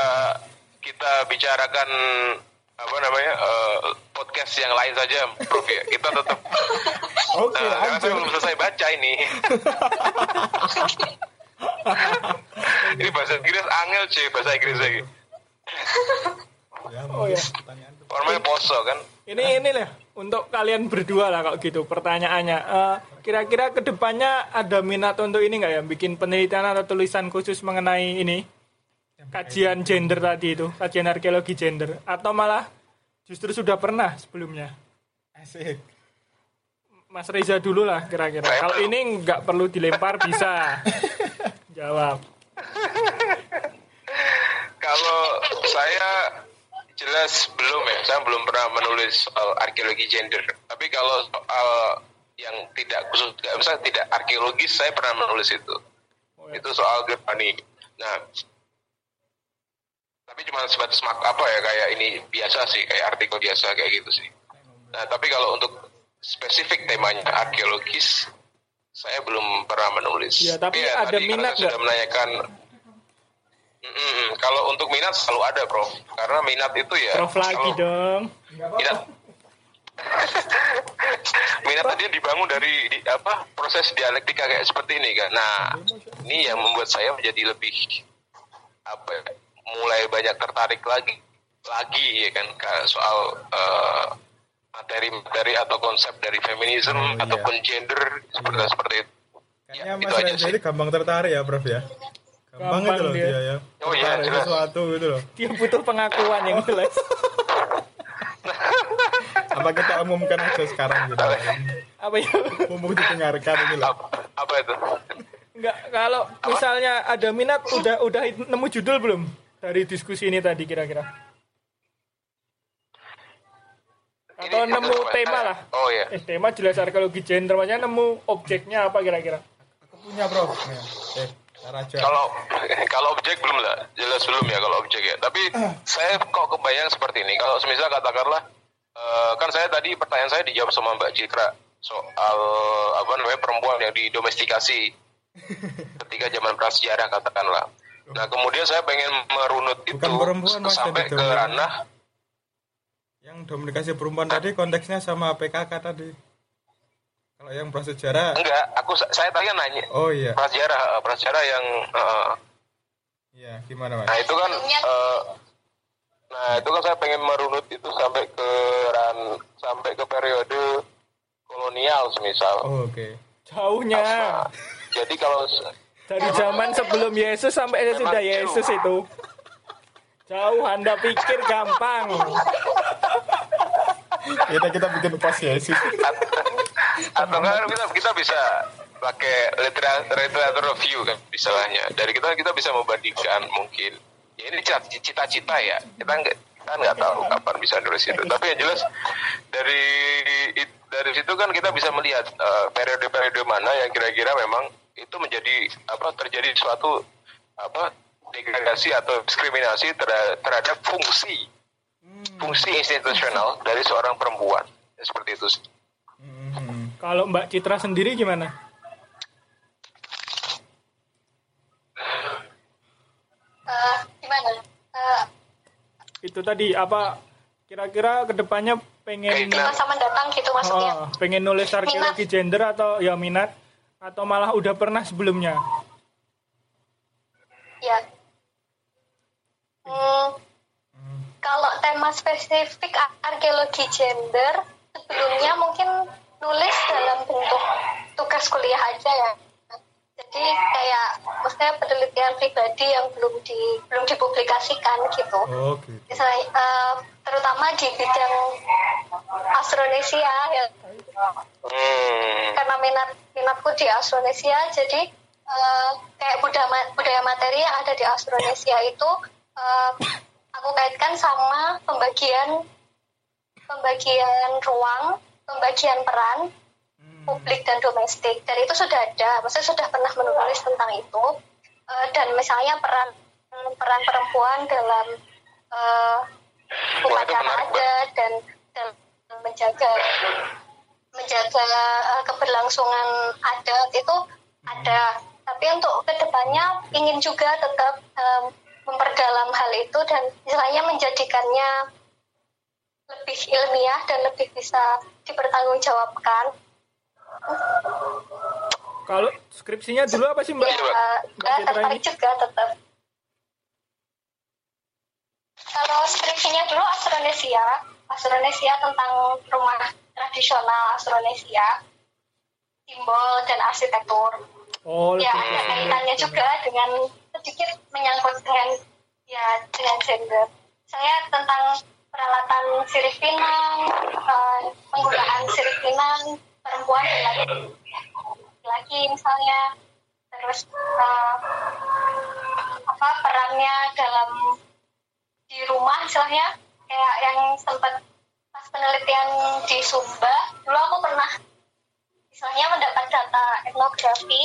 kita bicarakan apa namanya eh, podcast yang lain saja, Prof. Ya. Kita tetap Oke, Nah, karena saya belum selesai baca ini. ini bahasa Inggris angel cuy, bahasa Inggris lagi. Ya, Oh, ya. Orangnya poso kan. Ini ini lah untuk kalian berdua lah kalau gitu pertanyaannya. Eh, Kira-kira ke depannya ada minat untuk ini nggak ya bikin penelitian atau tulisan khusus mengenai ini kajian gender tadi itu kajian arkeologi gender atau malah justru sudah pernah sebelumnya. Asik. Mas Reza dulu lah kira-kira. Kalau ini nggak perlu dilempar bisa jawab. Kalau saya jelas belum ya, saya belum pernah menulis soal arkeologi gender. Tapi kalau soal yang tidak khusus misalnya tidak arkeologis saya pernah menulis itu Oh, ya. itu soal Germani nah tapi cuma sebatas mak apa ya kayak ini biasa sih kayak artikel biasa kayak gitu sih. Nah tapi kalau untuk spesifik temanya arkeologis saya belum pernah menulis. Ya, tapi ya, ada tadi minat sudah menanyakan Mm-mm, kalau untuk minat selalu ada prof. Karena minat itu ya Prof lagi kalau- dong. minat minat tadi dibangun dari di, apa proses dialektika kayak seperti ini kan nah ini yang membuat saya menjadi lebih apa ya, mulai banyak tertarik lagi lagi ya kan soal eh, materi-materi atau konsep dari feminisme Oh, iya. ataupun gender seperti seperti itu Kayaknya Ya, Mas itu aja Renzo sih. ini gampang tertarik ya, Prof ya. Gampang, Gampang itu loh dia. dia, ya. Oh iya, jelas. sesuatu gitu loh. Dia butuh pengakuan yang jelas. Apa kita umumkan aja sekarang gitu. Apa ya? Mumpung didengarkan ini loh. apa, apa itu Enggak, kalau misalnya ada minat udah udah nemu judul belum dari diskusi ini tadi kira-kira? Atau Ini nemu tema lah. oh ya Eh, tema jelas arkeologi gender, maksudnya nemu objeknya apa kira-kira? Aku punya. Nih, Eh, Raja. Kalau kalau objek belum lah, jelas belum ya kalau objek ya. Tapi saya kok kebayang seperti ini. Kalau semisal katakanlah, eh, kan saya tadi pertanyaan saya dijawab sama Mbak Citra soal apa namanya perempuan yang didomestikasi ketika zaman prasejarah katakanlah. Nah kemudian saya pengen merunut itu perempuan, Mas, sampai yang ke ranah Yang dominasi perempuan tadi konteksnya sama PKK tadi. Kalau yang prasejarah, enggak. Aku saya tadi kan nanya oh iya. prasejarah prasejarah yang eh, Iya, gimana, Mas? Nah itu kan, eh, nah itu kan saya pengen merunut itu sampai ke ran, sampai ke periode kolonial semisal. Oh, oke. Jauhnya Nah, jadi kalau dari zaman sebelum Yesus sampai sudah Yesus itu. Jauh Anda pikir gampang. Kita kita bikin pas Yesus. atau kan kita kita bisa pakai literatur literatur review kan misalnya dari kita kita bisa membandingkan mungkin ya ini cita- cita-cita ya kita nggak kita nggak tahu kapan bisa nulis itu tapi yang jelas dari dari situ kan kita bisa melihat eh, periode-periode mana yang kira-kira memang itu menjadi apa terjadi suatu apa degradasi atau diskriminasi terha- terhadap fungsi fungsi institusional dari seorang perempuan Ya, seperti itu sih. Hmm. Kalau Mbak Citra sendiri gimana? Eh, gimana? Eh, Itu tadi apa kira-kira ke depannya pengen Nah. masa mendatang gitu maksudnya. oh, pengen nulis arkeologi gender atau ya minat atau malah udah pernah sebelumnya? Ya. Hmm, kalau tema spesifik ar- arkeologi gender, sebelumnya mungkin nulis dalam bentuk tugas kuliah aja ya. Jadi kayak maksudnya penelitian pribadi yang belum di belum dipublikasikan gitu. Oh, gitu. Misalnya eh, terutama di bidang astronesia ya Hmm. karena minat minatku di Austronesia jadi eh, kayak budaya budaya materi yang ada di Austronesia itu eh, aku kaitkan sama pembagian pembagian ruang pembagian peran publik dan domestik. Dan itu sudah ada. Maksudnya sudah pernah menulis tentang itu. Eh, dan misalnya peran peran perempuan dalam itu upacara adat dan dalam menjaga menjaga eh, keberlangsungan adat itu ada. Tapi untuk ke depannya ingin juga tetap em, memperdalam hal itu dan istilahnya menjadikannya lebih ilmiah dan lebih bisa dipertanggungjawabkan Kalau skripsinya dulu apa sih Mbak? ya Mbak. Eh, Citra tertarik ini? juga tetap. Kalau skripsinya dulu Austronesia Austronesia tentang rumah tradisional Austronesia simbol dan arsitektur. Oh, ya ada kaitannya juga dengan sedikit menyangkut dengan ya dengan gender. Saya tentang peralatan sirip pinang eh, penggunaan sirip pinang perempuan dan laki laki misalnya terus eh, apa perannya dalam di rumah istilahnya kayak yang sempat pas penelitian di Sumba dulu aku pernah di istilahnya mendapat data etnografi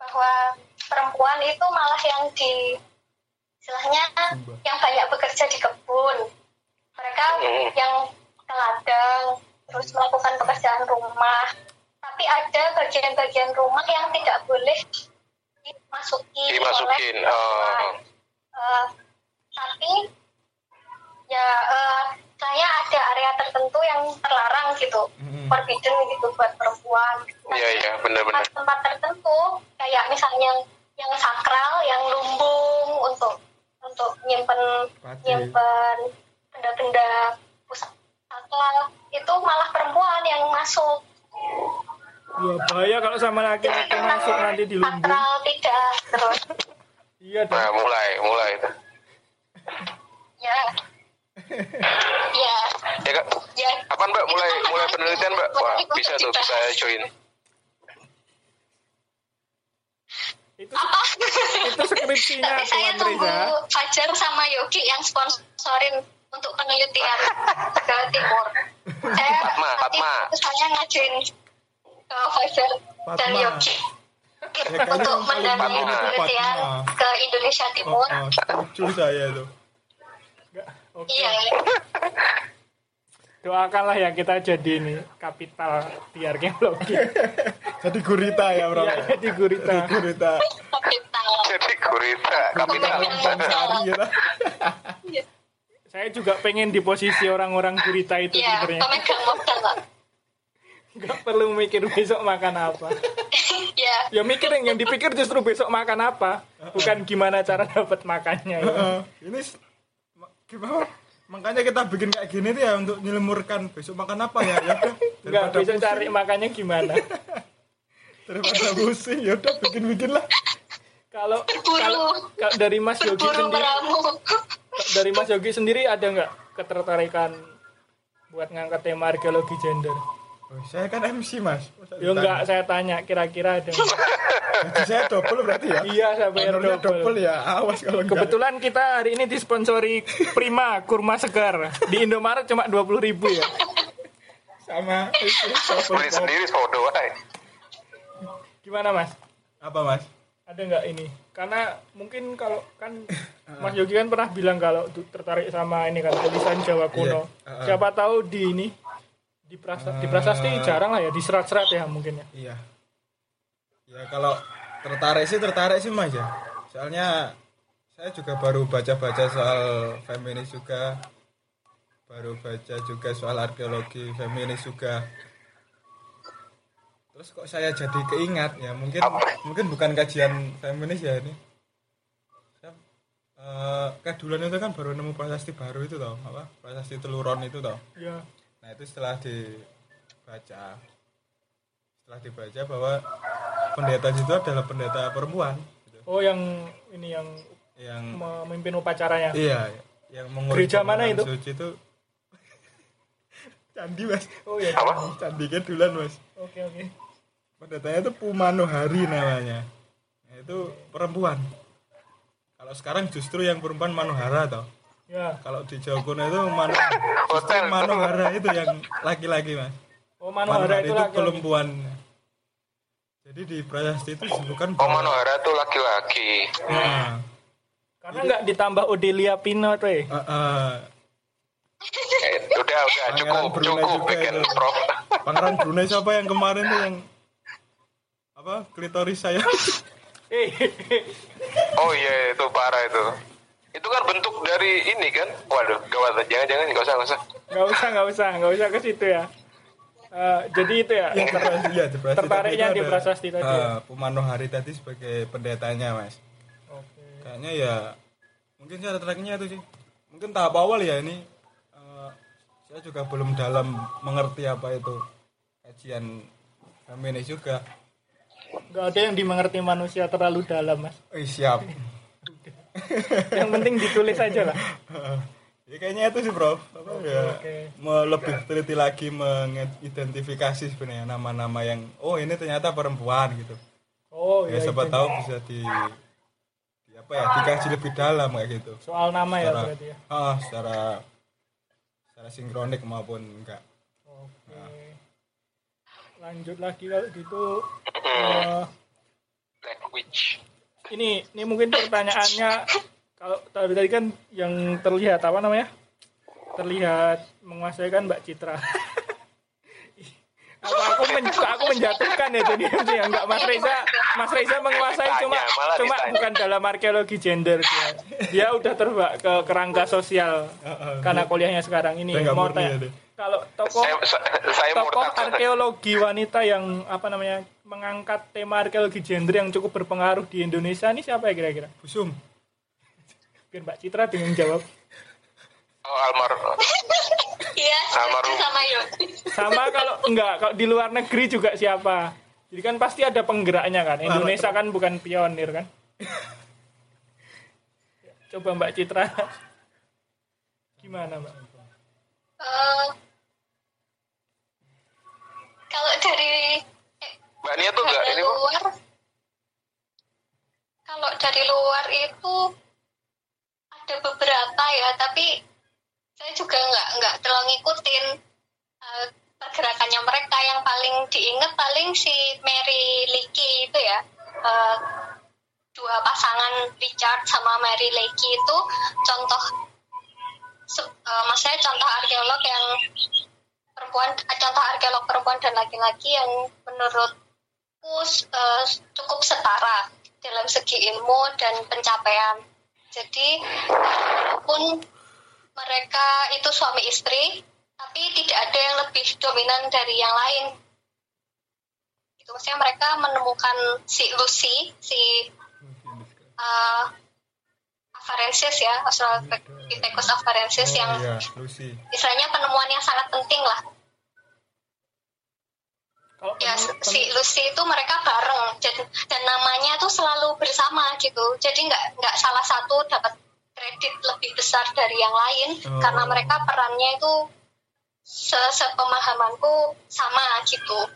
bahwa perempuan itu malah yang di istilahnya yang banyak bekerja di kebun. Mereka Hmm. yang ke ladang terus melakukan pekerjaan rumah tapi ada bagian-bagian rumah yang tidak boleh dimasuki Dimasukin, oleh oh. Eh, tapi ya eh, saya ada area tertentu yang terlarang gitu Mm-mm. forbidden gitu buat perempuan Iya iya benar-benar. tempat tertentu kayak misalnya yang sakral yang lumbung untuk untuk nyimpen Padi. nyimpen benda-benda pusaka itu malah perempuan yang masuk Ya bahaya kalau sama laki-laki masuk nanti di lumbung. sakral tidak terus Iya dong. Nah mulai mulai itu. ya ya Ya kak. ya Kapan mbak mulai mulai penelitian mbak? Wah bisa tuh bisa join. Itu itu skripsinya tapi saya tunggu Reza. Fajar sama Yogi yang sponsorin untuk penelitian ke timur saya Fatma, nanti Fatma. saya ngajuin ke Fajar dan. Yogi kayaknya untuk yang mendanai itu penelitian Fatma. ke Indonesia Oh, Timur oh, setuju saya itu. Enggak. Oke. iya Doakanlah ya kita jadi ini kapital tiar geologi. Jadi gurita ya, Bro. Iya, jadi gurita. Jadi gurita. kapital Jadi gurita kapital. Cari ya. Saya juga pengen di posisi orang-orang gurita itu ya sebenarnya. pemegang modal Pak. Nggak perlu mikir besok makan apa. ya Ya mikir yang dipikir justru besok makan apa, bukan gimana cara dapat makannya. ya. Ini gimana? Makanya kita bikin kayak gini tuh ya untuk nyelemurkan besok makan apa ya? Ya bisa pusing- cari makannya gimana. daripada pusing ya udah bikin-bikin lah. Kalau Berburu. kalau kalau dari Mas Yogi berburu sendiri, meramu dari Mas Yogi sendiri ada nggak ketertarikan buat ngangkat tema arkeologi gender? Oh, saya kan MC mas. Ya ditanya? enggak, saya tanya kira-kira ada. nggak? Gaji saya double berarti ya? iya, saya bayar double double. ya. Awas kalau enggak. Kebetulan kita hari ini disponsori Prima kurma segar di Indomaret cuma 20.000 ribu ya. sama Beli sendiri foto aja. Gimana Mas? Apa mas? Ada nggak ini? Karena mungkin kalau kan Mas Yogi kan pernah bilang kalau tertarik sama ini kan tulisan Jawa kuno. Iya. Uh-uh. Siapa tahu di ini di prasa di prasasti jarang lah ya di serat-serat ya mungkin ya. Iya. Ya kalau tertarik sih tertarik sih mas ya. Soalnya saya juga baru baca-baca soal feminis juga. Baru baca juga soal arkeologi feminis juga. Terus kok saya jadi keingat ya mungkin mungkin bukan kajian feminis ya ini. Eh, Kadulan itu kan baru nemu prasasti baru itu tau apa prasasti teluron itu tau Ya. Nah itu setelah dibaca, setelah dibaca bahwa pendeta itu adalah pendeta perempuan, gitu. Oh yang ini yang yang memimpin upacaranya. iya, yang mengurus Gereja mana itu? Suci itu candi mas, Oh ya. Apa? candi Kedulan mas. Oke oke. Pendetanya itu Pumanohari namanya, nah, itu perempuan. Kalau sekarang justru yang perempuan Manohara tau. Ya. Kalau di Jawa kuno itu Mano, justru Hotel. Manohara itu yang laki-laki mas. Oh Manohara itu lagi. perempuan. Jadi di prasasti itu disebutkan Oh Manohara tuh laki-laki. Nah, Karena nggak ditambah Odelia Pino tuh. eh. eh, eh, Eh, udah udah Pangeran cukup Brunei cukup juga bikin itu. prof. Pangeran Brunei siapa yang kemarin tuh yang apa klitoris saya Eh, Oh iya itu parah itu. Itu kan bentuk dari ini kan? Waduh, gawat. Jangan-jangan nggak usah nggak usah. nggak usah nggak usah nggak usah ke situ ya. Eh, jadi itu ya. ya, ter- di prasasti Tertariknya tadi di prasasti tadi ya? eh, Pumanohari tadi sebagai pendetanya mas Oke. kayaknya ya mungkin saya tertariknya itu sih mungkin tahap awal ya ini eh, saya juga belum dalam mengerti apa itu kajian feminis juga Nggak ada yang dimengerti manusia terlalu dalam mas. Eh, siap Yang penting ditulis aja lah. ya kayaknya itu sih prof apa ya oke. me- lebih teliti lagi mengidentifikasi sebenarnya nama-nama yang oh ini ternyata perempuan gitu Oh ya iya. siapa itu. tahu bisa di, di apa ya dikaji lebih dalam kayak gitu Soal nama ya secara berarti ya. ah, secara secara sinkronik maupun enggak. Lanjut lagi kalau gitu Hmm. eh, Black Witch. ini ini mungkin pertanyaannya kalau tadi tadi kan yang terlihat apa namanya terlihat menguasai kan Mbak Citra aku aku, men, aku menjatuhkan ya jadi ya enggak Mas Reza Mas Reza menguasai cuma malah cuma ditanya. bukan dalam arkeologi gender dia dia udah terbak ke kerangka sosial karena kuliahnya sekarang ini mau tanya ya, dia. Kalau tokoh Saya, tokoh murtad. arkeologi wanita yang apa namanya mengangkat tema arkeologi gender yang cukup berpengaruh di Indonesia ini siapa ya kira-kira? Busum. Biar Mbak Citra dengan jawab. Oh, almar. Iya, Almarhum. sama Yo. Sama kalau enggak kalau di luar negeri juga siapa? Jadi kan pasti ada penggeraknya kan. Indonesia kan bukan pionir kan. Coba Mbak Citra. Gimana Mbak? Eh, kalau dari Mbak Nia tuh enggak ini luar, kalau dari luar itu ada beberapa ya, tapi saya juga nggak nggak terlalu ngikutin eh, pergerakannya mereka. Yang paling diingat paling si Mary Leakey itu ya. Eh, dua pasangan Richard sama Mary Leakey itu contoh se- eh, maksudnya contoh arkeolog yang perempuan contoh arkeolog perempuan dan laki-laki yang menurutku eh, cukup setara dalam segi ilmu dan pencapaian. Jadi walaupun mereka itu suami istri, tapi tidak ada yang lebih dominan dari yang lain. Itu maksudnya mereka menemukan si Lucy, si uh, Afarensis ya, Australopithecus afarensis yang Oh iya, Lucy. istilahnya penemuan yang sangat penting lah. Kalau Ya, penemu- si Lucy itu mereka bareng dan, dan namanya tuh selalu bersama gitu. Jadi nggak nggak salah satu dapat kredit lebih besar dari yang lain Oh. karena mereka perannya itu se sepemahamanku sama gitu.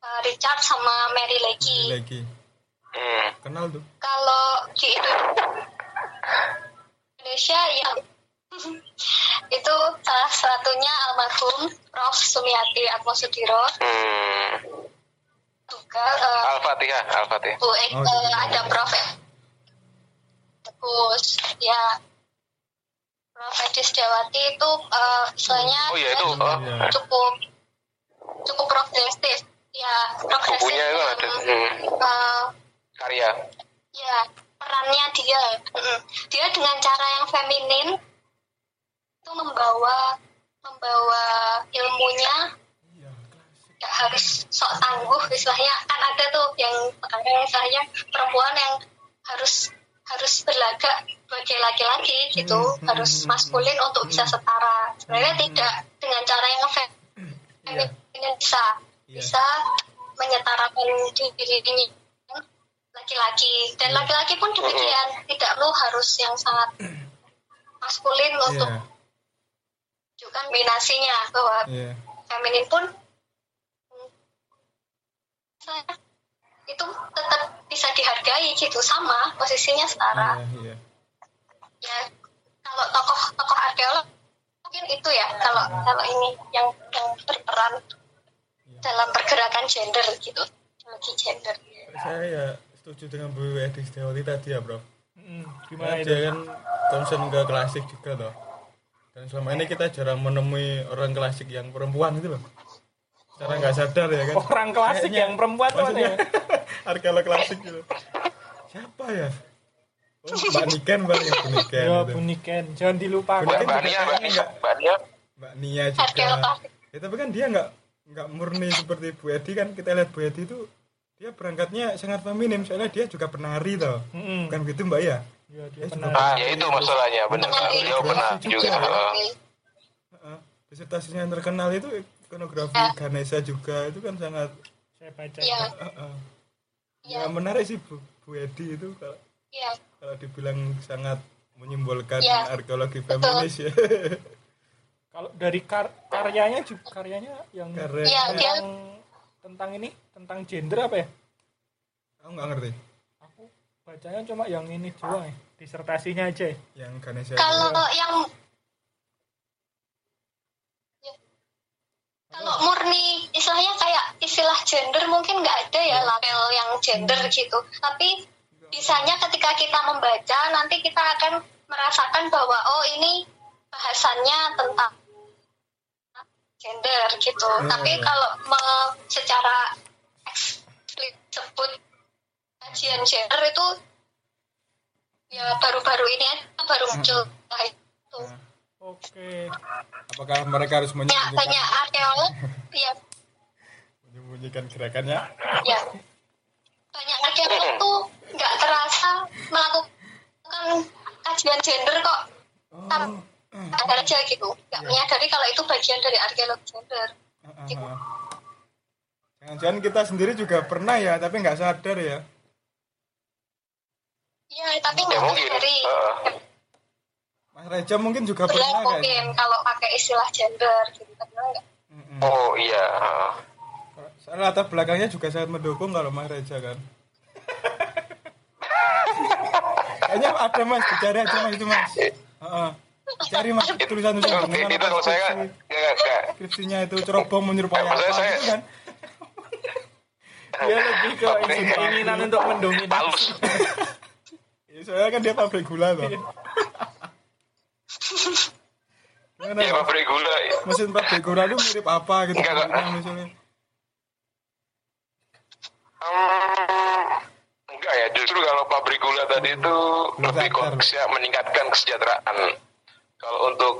Uh, Richard sama Mary Leakey. Lagi. Hmm. Kenal tuh. Kalau di Indonesia yang itu salah satunya almarhum Prof. Sumiati Atmosudiro Hmm. juga eh, Al-Fatihah, Al-Fatihah. Bu, eh, Oh, eh, gitu. ada Prof. Terus ya Prof. Edi Setiawati itu eh, istilahnya Oh iya itu. dia Oh. Iya. cukup cukup progresif ya progresif Bukunya itu ada. Hmm. eh, Karya. ya perannya dia. Dia dengan cara yang feminin itu membawa membawa ilmunya. Nggak harus sok tangguh istilahnya. Kan ada tuh yang istilahnya perempuan yang harus harus berlagak sebagai laki-laki gitu. Hmm, harus hmm, maskulin untuk bisa setara. Sebenarnya tidak. Dengan cara yang Iya. feminin bisa. Iya. bisa menyetarakan dirinya laki-laki dan Iya. laki-laki pun demikian tidak perlu harus yang sangat maskulin untuk Iya. menunjukkan dominasinya bahwa Iya. feminin pun hmm, itu tetap bisa dihargai gitu sama posisinya setara Iya, iya. ya kalau tokoh tokoh arkeolog mungkin itu ya kalau kalau ini yang yang berperan dalam pergerakan gender gitu lagi gender Saya ya setuju dengan Bu Edi Setiawati tadi ya, Bro. Mm, Karena gimana itu? dia kan concern ke klasik juga toh. Dan selama ini kita jarang menemui orang klasik yang perempuan gitu loh. Secara nggak sadar ya kan. Orang klasik Kayaknya- yang perempuan tuh maksudnya ya? arkeolog klasik gitu. Siapa ya? Oh, Mbak Niken bang ya Bu Niken. Ya, gitu. Buniken. Jangan dilupakan. Mbak Mbak Nia, Mbak Nia. Mbak Nia juga. Ya, tapi kan dia nggak nggak murni seperti Bu Edi kan kita lihat Bu Edi itu dia berangkatnya sangat feminim soalnya dia juga penari toh. Mm-mm. Bukan gitu Mbak ya? Ya, dia Dia juga- Ah, ya itu masalahnya, benar. Beliau pernah juga. eh, Heeh. Disertasinya yang terkenal itu ikonografi Ya. Ganesha juga itu kan sangat Saya baca. ya heeh. ya ya menarik sih Bu, Bu Edi itu kalau, ya kalau dibilang sangat menyimbolkan Ya, arkeologi betul. feminis ya. Kalau dari kar- karyanya juga karyanya yang Karena Iya, dia- yang tentang ini tentang gender apa ya? aku nggak ngerti Aku bacanya cuma yang ini doang ya. Disertasinya aja. ya. yang Ganesha kalau yang ya. kalau murni istilahnya kayak istilah gender mungkin nggak ada ya label yang gender gitu tapi bisanya ketika kita membaca nanti kita akan merasakan bahwa oh ini bahasannya tentang gender gitu Hmm. tapi kalau me- secara eksplisit sebut kajian gender itu ya baru-baru ini aja baru muncul Nah, itu Oke. Apakah mereka harus menyembunyikan, banyak arkeolog ya menyembunyikan gerakannya? ya banyak arkeolog tuh nggak terasa melakukan kajian gender kok Oh. Ada aja gitu nggak menyadari kalau itu bagian dari arkeologi gender gitu. Jangan-jangan kita sendiri juga pernah ya, tapi nggak sadar ya. ya tapi Ya nggak mungkin. Mas Reja mungkin juga pernah mungkin kayaknya. kalau pakai istilah gender gitu. Oh iya. heeh. Soalnya latar belakangnya juga sangat mendukung kalau Mas Reja kan. Kayaknya ada mas, dicari aja mas itu mas. Heeh. Cari mas tulisan Itu, tulisan itu kalau saya kan nggak nggak skripsinya itu cerobong menyerupai apa saya- gitu kan. Dia lebih ke keinginan untuk mendominasi. halus. Ya, soalnya kan dia pabrik gula loh. Gimana Ya Mas? pabrik gula. Mesin pabrik gula itu mirip apa gitu? Enggak, misalnya. Hmm, enggak ya, justru kalau pabrik gula tadi itu lebih konteksnya meningkatkan kesejahteraan. Kalau untuk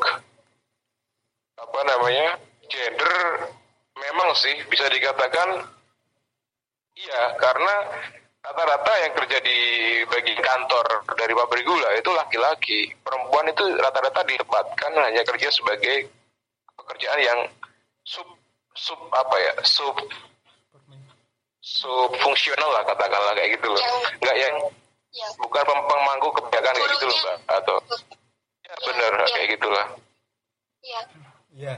apa namanya gender, memang sih bisa dikatakan iya karena rata-rata yang kerja di bagian kantor dari pabrik gula itu laki-laki. Perempuan itu rata-rata ditempatkan hanya kerja sebagai pekerjaan yang sub sub apa ya sub sub fungsional lah katakanlah kayak gitu loh. Yang- nggak yang ya. bukan pem- pemangku kebijakan kayak gitu loh mbak atau ya benar Iya. kayak gitulah ya Iya.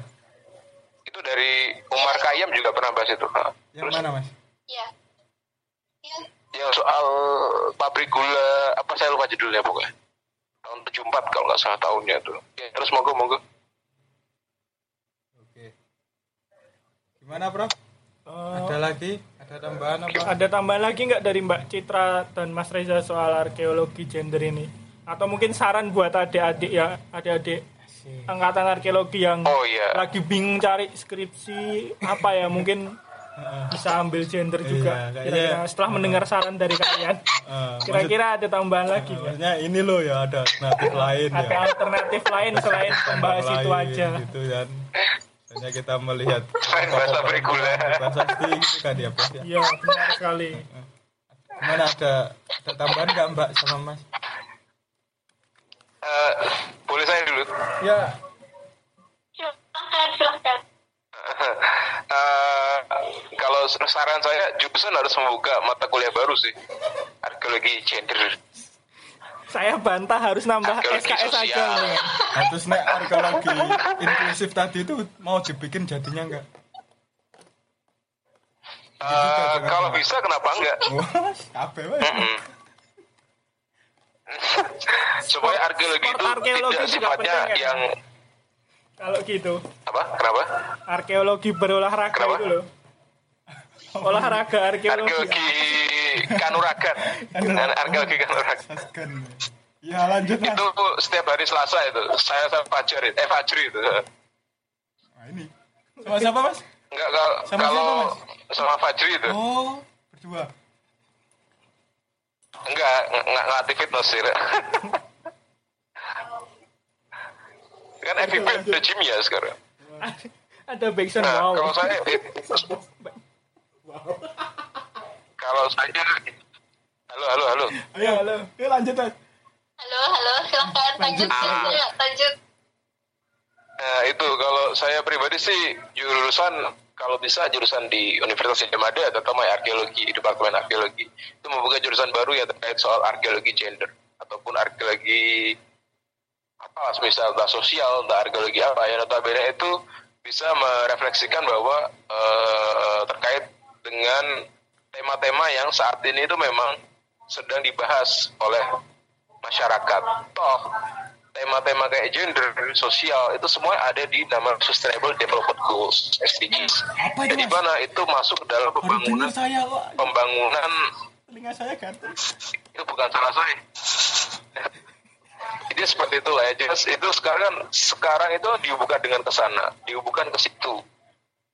itu dari Umar Kayam juga pernah bahas itu. Yang Terus mana mas? ya ya yang soal pabrik gula apa saya lupa judulnya pokoknya tahun 74 kalau nggak salah tahunnya tuh ya, terus monggo monggo Oke. Gimana Prof? Eh, Ada lagi? Ada tambahan apa? ada tambahan lagi nggak dari Mbak Citra dan Mas Reza soal arkeologi gender ini? Atau mungkin saran buat adik-adik ya, adik-adik angkatan arkeologi yang oh iya lagi bingung cari skripsi apa ya mungkin bisa ambil gender juga Iya, kayaknya- kira-kira setelah mendengar saran dari kalian kira-kira ada tambahan lagi? Maksudnya ini loh ya ada alternatif lain ya. ada alternatif lain selain membahas itu aja Gitu kan. Hanya kita melihat bahasa pabrik gula. Prasasti gitu kan ya Prof ya. iya benar sekali Gimana ada ada tambahan nggak Mbak sama Mas? Eh, boleh saya dulu? Ya. Silahkan silahkan. Eh, kalau saran saya jurusan harus membuka mata kuliah baru sih. Arkeologi gender. Saya bantah harus nambah Arkeologi SKS aja sosial. nih Nah, terus nek arkeologi inklusif tadi itu mau dibikin jadinya enggak? Eh, kalau bisa kenapa enggak? Wah, kabeh wae. Supaya arkeologi itu arkeologi tidak sifatnya penting, ya? yang kalau gitu apa kenapa arkeologi berolahraga Kenapa? itu loh olahraga arkeologi arkeologi kanuragan Ar- arkeologi kanuragan. Ya lanjut Mas. itu setiap hari Selasa itu saya sama Fajri eh Fajri itu Nah, ini. Sama siapa Mas? enggak kalau Sama kalau siapa, sama Fajri itu Oh, berdua. Enggak ng- nggak ngelatih fitness sih kan FIP udah gym ya sekarang? Ada backsound Nah, wow. kalau saya kalau saya halo halo halo. Ayo, halo. Ayo lanjut Mas. halo halo. Silahkan lanjut. silahkan lanjut. Nah, itu kalau saya pribadi sih jurusan kalau bisa jurusan di Universitas Gajah Mada atau my arkeologi departemen arkeologi. Itu membuka jurusan baru ya terkait soal arkeologi gender. Ataupun arkeologi apa misal entah sosial entah arkeologi apa. Ya notabene itu bisa merefleksikan bahwa eh, terkait dengan tema-tema yang saat ini itu memang sedang dibahas oleh masyarakat. Toh tema-tema kayak gender, sosial itu semua ada di nama Sustainable Development Goals (SDGs). Apa itu, Jadi mana itu masuk ke dalam pembangunan saya pembangunan Telinga saya gatel. itu bukan salah saya. Jadi seperti itulah ya. Jadi itu sekarang sekarang itu dihubungkan dengan ke sana, dihubungkan ke situ.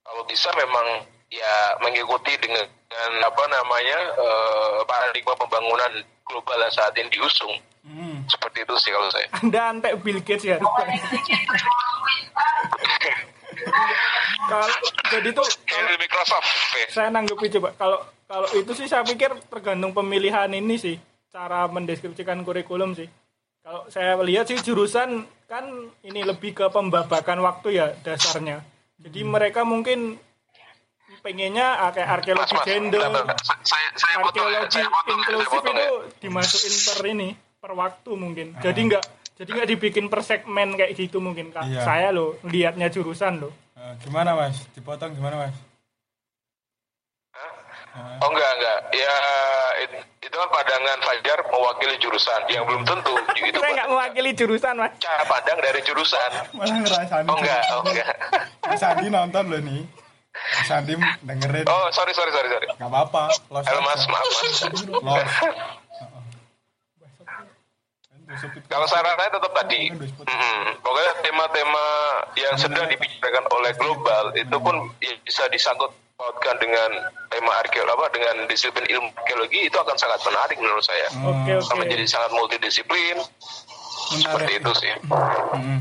Kalau bisa memang ya mengikuti dengan, dengan apa namanya eh, paradigma pembangunan global yang saat ini diusung. Hmm. Seperti itu sih kalau saya. Anda antek Bill Gates ya. kalau jadi tuh Dari Microsoft. ya. saya nanggepi coba kalau kalau itu sih saya pikir tergantung pemilihan ini sih cara mendeskripsikan kurikulum sih kalau saya lihat sih jurusan kan ini lebih ke pembabakan waktu ya dasarnya jadi mereka mungkin pengennya ah, kayak arkeologi Mas, mas, gender bentar, bentar. Saya, saya potong ya, arkeologi potong ya, saya inklusif potong itu ya. dimasukin per ini per waktu mungkin jadi nggak jadi nggak dibikin per segmen kayak gitu mungkin kak Iya. saya loh lihatnya jurusan loh Eh, gimana mas? Dipotong gimana mas? Oh enggak enggak ya it- itu kan pandangan Fajar mewakili jurusan yang belum tentu itu saya nggak mewakili jurusan mas cara pandang dari jurusan Malah ngerasain. oh enggak oh enggak Mas Andi nonton loh nih. Mas Andi dengerin. oh sorry sorry sorry sorry Gak apa-apa. Halo mas maaf mas Los. Kalau saran saya tetap tadi mm, pokoknya tema-tema yang sedang dibicarakan oleh global itu pun ya bisa disangkut pautkan dengan tema arkeologi apa dengan disiplin ilmu arkeologi itu akan sangat menarik menurut saya oke oke akan menjadi sangat multidisiplin seperti itu sih Hmm.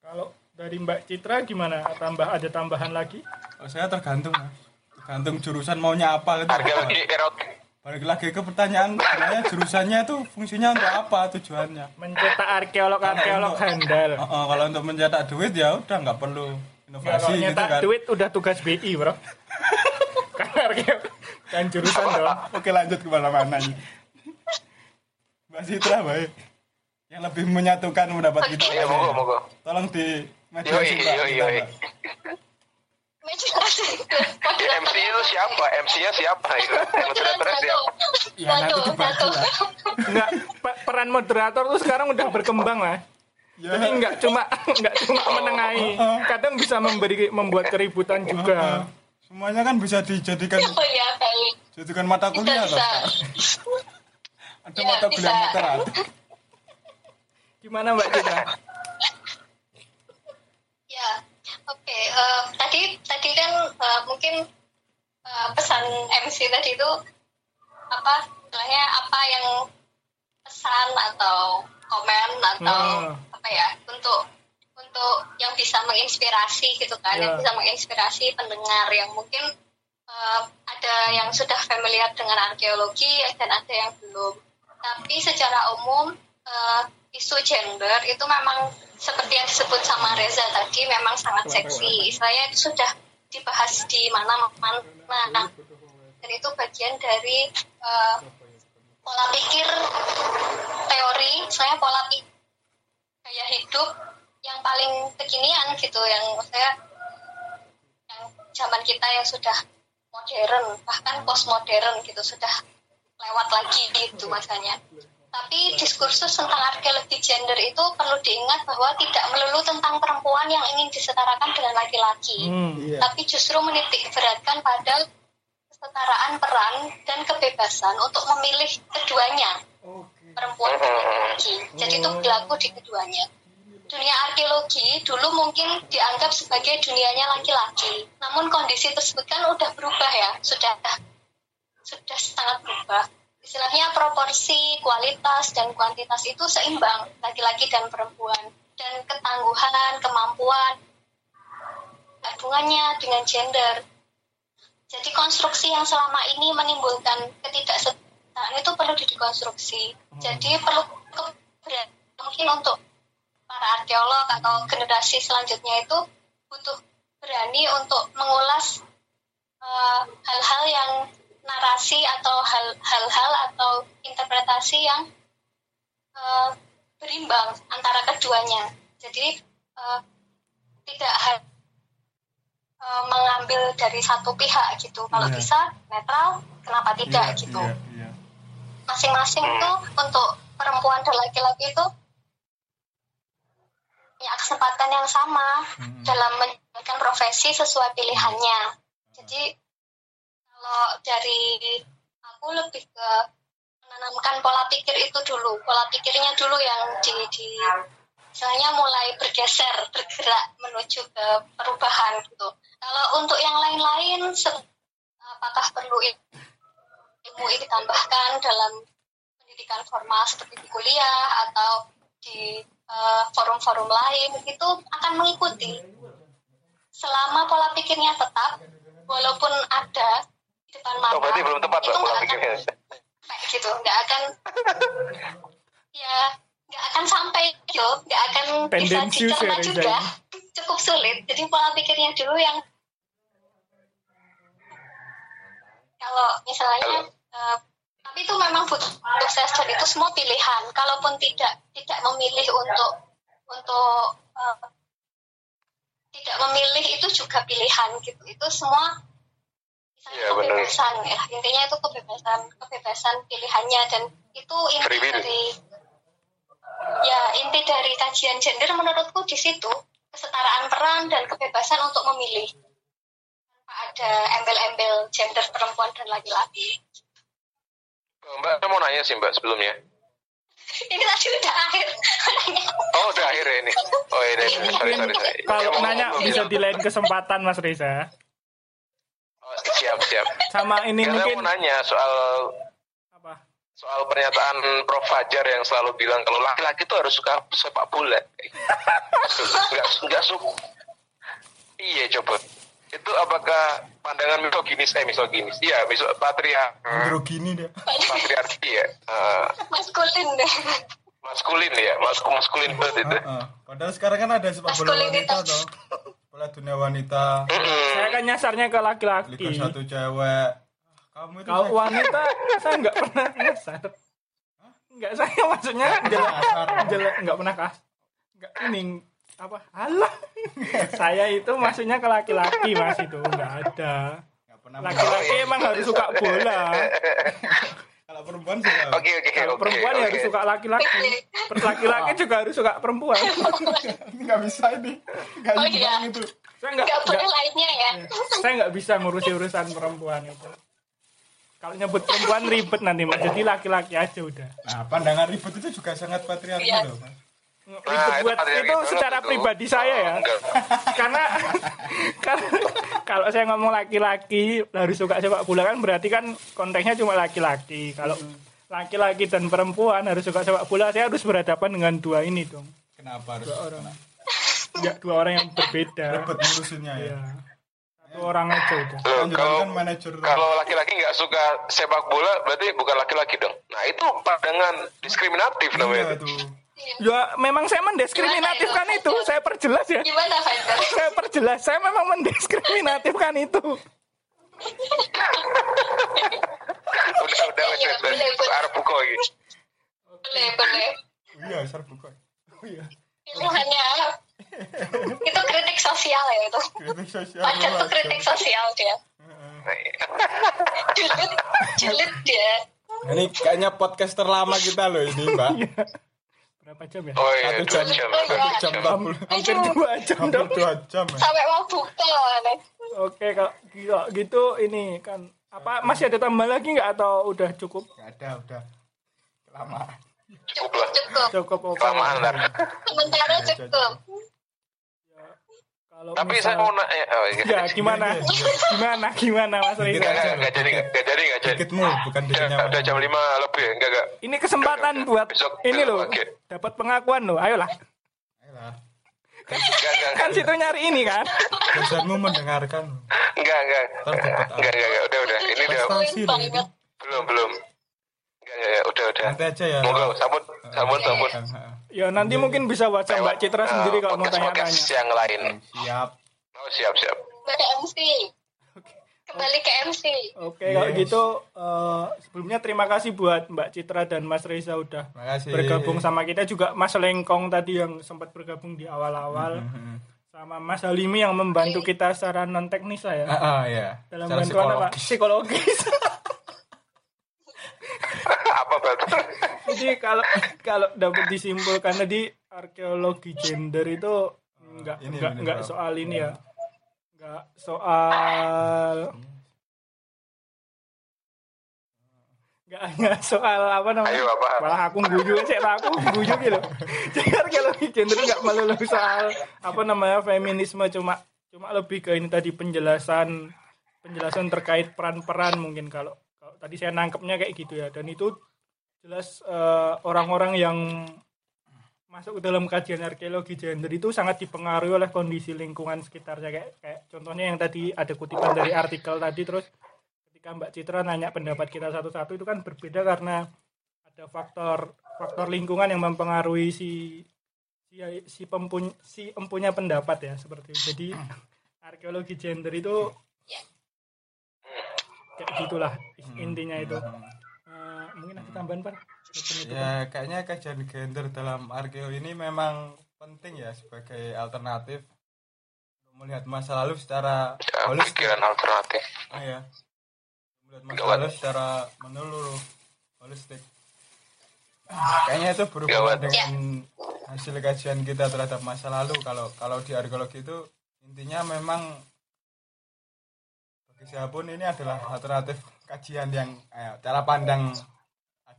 Kalau dari Mbak Citra gimana? Tambah ada tambahan lagi? Oh, saya tergantung mas. Tergantung jurusan maunya apa gitu. arkeologi erotik Balik lagi ke pertanyaan sebenarnya jurusannya itu fungsinya untuk apa tujuannya? Mencetak arkeolog-arkeolog Kalau untuk- handal. Oh, oh, kalau untuk mencetak duit ya udah nggak perlu inovasi Kalau gitu kan. duit udah tugas BI, Bro. kan arkeolog kan jurusan dong. Oke lanjut ke mana-mana ini. Mbak Citra baik. Yang lebih menyatukan pendapat kita. ya moga moga Tolong di Yoi, yoi, yoi. Mbak. Mediasi. MC itu siapa MC-nya siapa itu moderatornya siapa Ya nanti dibagi lah. Enggak, pe- peran moderator tuh sekarang udah berkembang lah. Ya. Jadi enggak cuma enggak cuma menengahi, kadang bisa memberi membuat keributan juga. Semuanya kan bisa dijadikan Oh ya, jadikan mata kuliah bisa. Ada Ya, mata kuliah bisa. matematik. Gimana Mbak Citra? Ya, eh, tadi tadi kan eh, mungkin eh, pesan MC tadi itu apa istilahnya apa yang pesan atau komen atau Hmm. apa ya untuk untuk yang bisa menginspirasi gitu kan, yang Ya. bisa menginspirasi pendengar yang mungkin eh, ada yang sudah familiar dengan arkeologi dan ada yang belum. Tapi secara umum eh, isu gender itu memang seperti yang disebut sama Reza tadi memang sangat seksi. Istilahnya itu sudah dibahas di mana-mana. Dan itu bagian dari eh, pola pikir teori, saya pola pikir gaya hidup yang paling kekinian gitu, yang saya yang zaman kita yang sudah modern, bahkan postmodern gitu, sudah lewat lagi gitu masanya. Tapi diskursus tentang arkeologi gender itu perlu diingat bahwa tidak melulu tentang perempuan yang ingin disetarakan dengan laki-laki, Hmm. Iya. tapi justru menitik beratkan pada kesetaraan peran dan kebebasan untuk memilih keduanya, perempuan dan laki-laki. Jadi itu berlaku di keduanya. Dunia arkeologi dulu mungkin dianggap sebagai dunianya laki-laki, namun kondisi tersebut kan udah berubah ya, sudah sudah sangat berubah. Istilahnya proporsi kualitas dan kuantitas itu seimbang laki-laki dan perempuan dan ketangguhan, kemampuan hubungannya dengan gender. Jadi konstruksi yang selama ini menimbulkan ketidaksetaraan itu perlu dikonstruksi. Jadi perlu mungkin untuk para arkeolog atau generasi selanjutnya itu butuh berani untuk mengulas eh, hal-hal yang narasi atau hal- hal-hal atau interpretasi yang eh, berimbang antara keduanya. Jadi eh, tidak ha- eh, mengambil dari satu pihak gitu. Kalau Iya. bisa netral, kenapa tidak Iya, gitu? iya, iya. Masing-masing tuh untuk perempuan dan laki-laki itu punya kesempatan yang sama dalam menjalankan profesi sesuai pilihannya. Jadi kalau dari aku lebih ke menanamkan pola pikir itu dulu, pola pikirnya dulu yang di, di misalnya mulai bergeser, bergerak menuju ke perubahan gitu. Kalau untuk yang lain-lain, apakah perlu ilmu ini ditambahkan dalam pendidikan formal seperti di kuliah atau di eh, forum-forum lain itu akan mengikuti selama pola pikirnya tetap walaupun ada depan mata Oh, berarti belum tepat itu nggak akan pikirnya. sampai gitu nggak akan ya nggak akan sampai gitu nggak akan bisa Tendensius ya, dicerna Reza. juga. cukup sulit. Jadi pola pikirnya dulu yang kalau misalnya eh, tapi itu memang butuh sukses dan itu semua pilihan. Kalaupun tidak tidak memilih untuk untuk eh, tidak memilih itu juga pilihan gitu. Itu semua Iya, benar. kebebasan ya intinya itu kebebasan kebebasan pilihannya dan itu inti dari ya inti dari kajian gender menurutku di situ kesetaraan peran dan kebebasan untuk memilih tanpa ada embel-embel gender perempuan dan laki-laki Mbak, saya mau nanya sih Mbak sebelumnya. ini tadi udah akhir Oh, udah akhir ya ini. Oh, iya, iya, sorry, sorry, sorry. Kalau Ya, nanya bisa di lain kesempatan Mas Reza. Siap, siap. Sama ini saya mungkin mau nanya soal apa? soal pernyataan Prof Fajar yang selalu bilang kalau laki-laki itu harus suka sepak bola. Enggak enggak suka. Iya coba. Itu apakah pandangan misoginis eh misoginis? Iya, miso patria Androgini dia. patriarki ya. Eh, maskulin deh maskulin ya, mas maskulin banget itu. Heeh. Padahal sekarang kan ada sepak bola wanita toh. Bola dunia wanita. Saya kan nyasarnya ke Liga laki-laki. satu cewek. Kamu itu Kalau wanita saya nggak pernah nyasar. Nggak saya maksudnya jelek jelek nggak pernah kas. Nggak ini apa? Alah. saya itu maksudnya ke laki-laki Mas itu nggak ada. Laki-laki emang harus suka bola. Kalau perempuan sih. ya. Oke oke Kalau oke. perempuan ya oke. harus suka laki-laki. Laki-laki juga harus suka perempuan. Ini nggak bisa ini. Nggak Oh, iya. itu. Saya nggak nggak boleh lainnya ya saya nggak bisa ngurusi urusan perempuan itu. Kalau nyebut perempuan ribet nanti mas. Jadi laki-laki aja udah. Nah, pandangan ribut itu juga sangat patriarki Iya. loh, Mas. Nah, buat itu secara itu. pribadi saya ya. Enggak. Karena kalau saya ngomong laki-laki harus suka sepak bola kan berarti kan konteksnya cuma laki-laki. Kalau laki-laki dan perempuan harus suka sepak bola, saya harus berhadapan dengan dua ini dong. Kenapa harus Dua orang. Ya, dua orang yang berbeda. ribet ngurusinnya ya? Iya. Satu orang aja udah. Loh, Kan kalau kan manajer kalau laki-laki nggak suka sepak bola berarti bukan laki-laki dong. Nah itu pandangan diskriminatif namanya. iya itu. tuh. Ya memang saya mendiskriminatifkan itu. Saya perjelas ya. gimana Fajar Saya perjelas. Saya memang mendiskriminatifkan itu. udah udah Iya, boleh, boleh. Arep buka iki. boleh boleh Oh iya, serbu kok. Oh iya. itu kritik sosial ya itu Kritik sosial. Fajar tuh kritik sosial dia julid julid dia Ini kayaknya podcast terlama kita loh ini, Mbak. Berapa jam ya? Oh iya, Satu jam, jam. Oh, dua iya. jam jam. 40. Hampir dua jam Hampir dong. dua jam. ya. sampai mau buka nih Oke kalau kalau gitu ini kan apa masih ada tambah lagi nggak atau udah cukup? Nggak ada, udah. Kelamaan. Cukup lah. cukup Cukup oke. Kelamaan ntar. sementara cukup Kalau Tapi misal- saya mau nanya. Oh, iya. ya gimana? gimana gimana Mas Reza? aja. Enggak, enggak jadi, enggak jadi, enggak jadi. Dikitmu, bukan Ya, dikitnya. udah jam 5 lebih ya, enggak, enggak. Ini kesempatan Enggak, buat besok ini loh. pagi. Dapat pengakuan loh. Ayolah. Ayolah. Enggak, enggak, Kan enggak. situ nyari ini kan. Dosenmu mendengarkan. Enggak, enggak. Enggak, enggak, enggak. Udah, udah. Ini udah belum, belum. Enggak, enggak, enggak. Udah, udah. Nanti aja ya. Monggo, sambut, sambut, sambut. Ya nanti mungkin bisa WhatsApp Mbak Citra Eh, sendiri kalau mau tanya-tanya. yang lain. Siap. Oh, siap, siap. Mbak MC kembali ke MC Oke kalau Yes. gitu eh, sebelumnya terima kasih buat Mbak Citra dan Mas Reza udah Makasih. bergabung sama kita juga Mas Lengkong tadi yang sempat bergabung di awal-awal Mhm. sama Mas Halimi yang membantu kita secara non teknis lah ya Ah, ah, ya. dalam Secara bantuan apa psikologis. psikologis Apa, Bang? Jadi kalau kalau dapat disimpulkan tadi arkeologi gender itu enggak Ini, enggak ini, enggak Bro. soal ini ya. Enggak soal enggak hanya soal apa namanya? Ayo apa? Malah aku guyu sih, aku guyu gitu. Jadi arkeologi gender enggak melulu soal apa namanya feminisme cuma cuma lebih ke ini tadi penjelasan penjelasan terkait peran-peran mungkin kalau kalau tadi saya nangkepnya kayak gitu ya dan itu jelas eh, orang-orang yang masuk ke dalam kajian arkeologi gender itu sangat dipengaruhi oleh kondisi lingkungan sekitarnya kayak kayak contohnya yang tadi ada kutipan dari artikel tadi terus ketika Mbak Citra nanya pendapat kita satu-satu itu kan berbeda karena ada faktor faktor lingkungan yang mempengaruhi si si si pempuny, si empunya pendapat ya seperti itu. Jadi arkeologi gender itu kayak gitulah intinya itu. Mungkin ada tambahan Pak? Ya, kayaknya kajian gender dalam arkeo ini memang penting ya sebagai alternatif untuk melihat masa lalu secara Ya, holistik. pikiran alternatif. Ah, ya. Melihat masa Gawat. lalu secara menyeluruh, holistik. Kayaknya itu berhubungan Gawat. dengan hasil kajian kita terhadap masa lalu. Kalau kalau di arkeologi itu intinya memang bagi siapa pun ini adalah alternatif kajian yang eh, cara pandang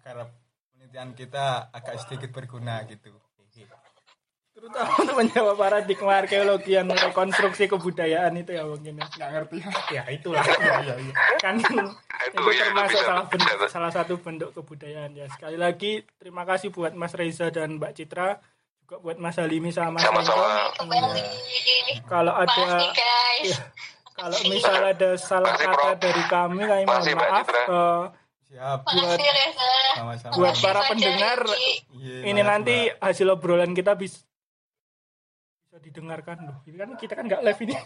agar penelitian kita agak sedikit berguna gitu. terutama untuk menjawab paradigma arkeologi yang rekonstruksi kebudayaan itu ya mungkin ya. Nggak ngerti. ya itulah kan itu iya, termasuk salah bentuk, salah satu bentuk kebudayaan ya sekali lagi terima kasih buat Mas Reza dan Mbak Citra juga buat Mas Halimi sama Mas Sama-sama. Anton. kalau ada ya, kalau misal ada salah kata dari kami kami mohon maaf Citra. Siap. buat. Sama-sama. buat para pendengar. Iya, ini nanti Mbak. hasil obrolan kita bisa bisa didengarkan loh. Ini kan kita kan nggak live ini.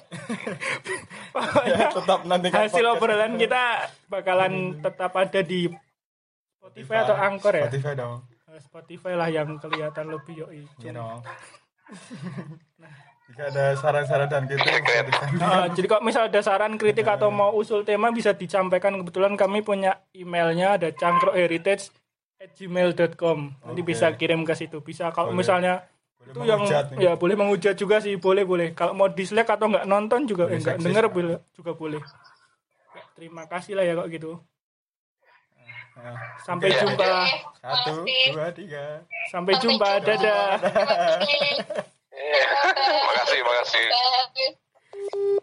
Ya, tetap nanti kan hasil obrolan kita bakalan tetap ada di Spotify atau Anchor ya. Spotify dong. Spotify lah yang kelihatan lebih yoi. Iya dong. Jika ada saran-saran dan gitu, Nah, jadi kalau misal ada saran kritik atau mau usul tema bisa disampaikan. Kebetulan kami punya emailnya ada cangkrokheritage@gmail.com nanti Oke. bisa kirim ke situ. Bisa kalau Boleh. misalnya boleh itu yang nih. ya boleh menghujat juga sih. Boleh boleh. Kalau mau dislike atau nggak nonton juga Boleh eh, nggak denger boleh juga boleh. Terima kasih lah ya kok gitu. Nah, sampai jumpa. Satu, dua, tiga. sampai jumpa. Dadah. Iya. Makasih, makasih. kasih.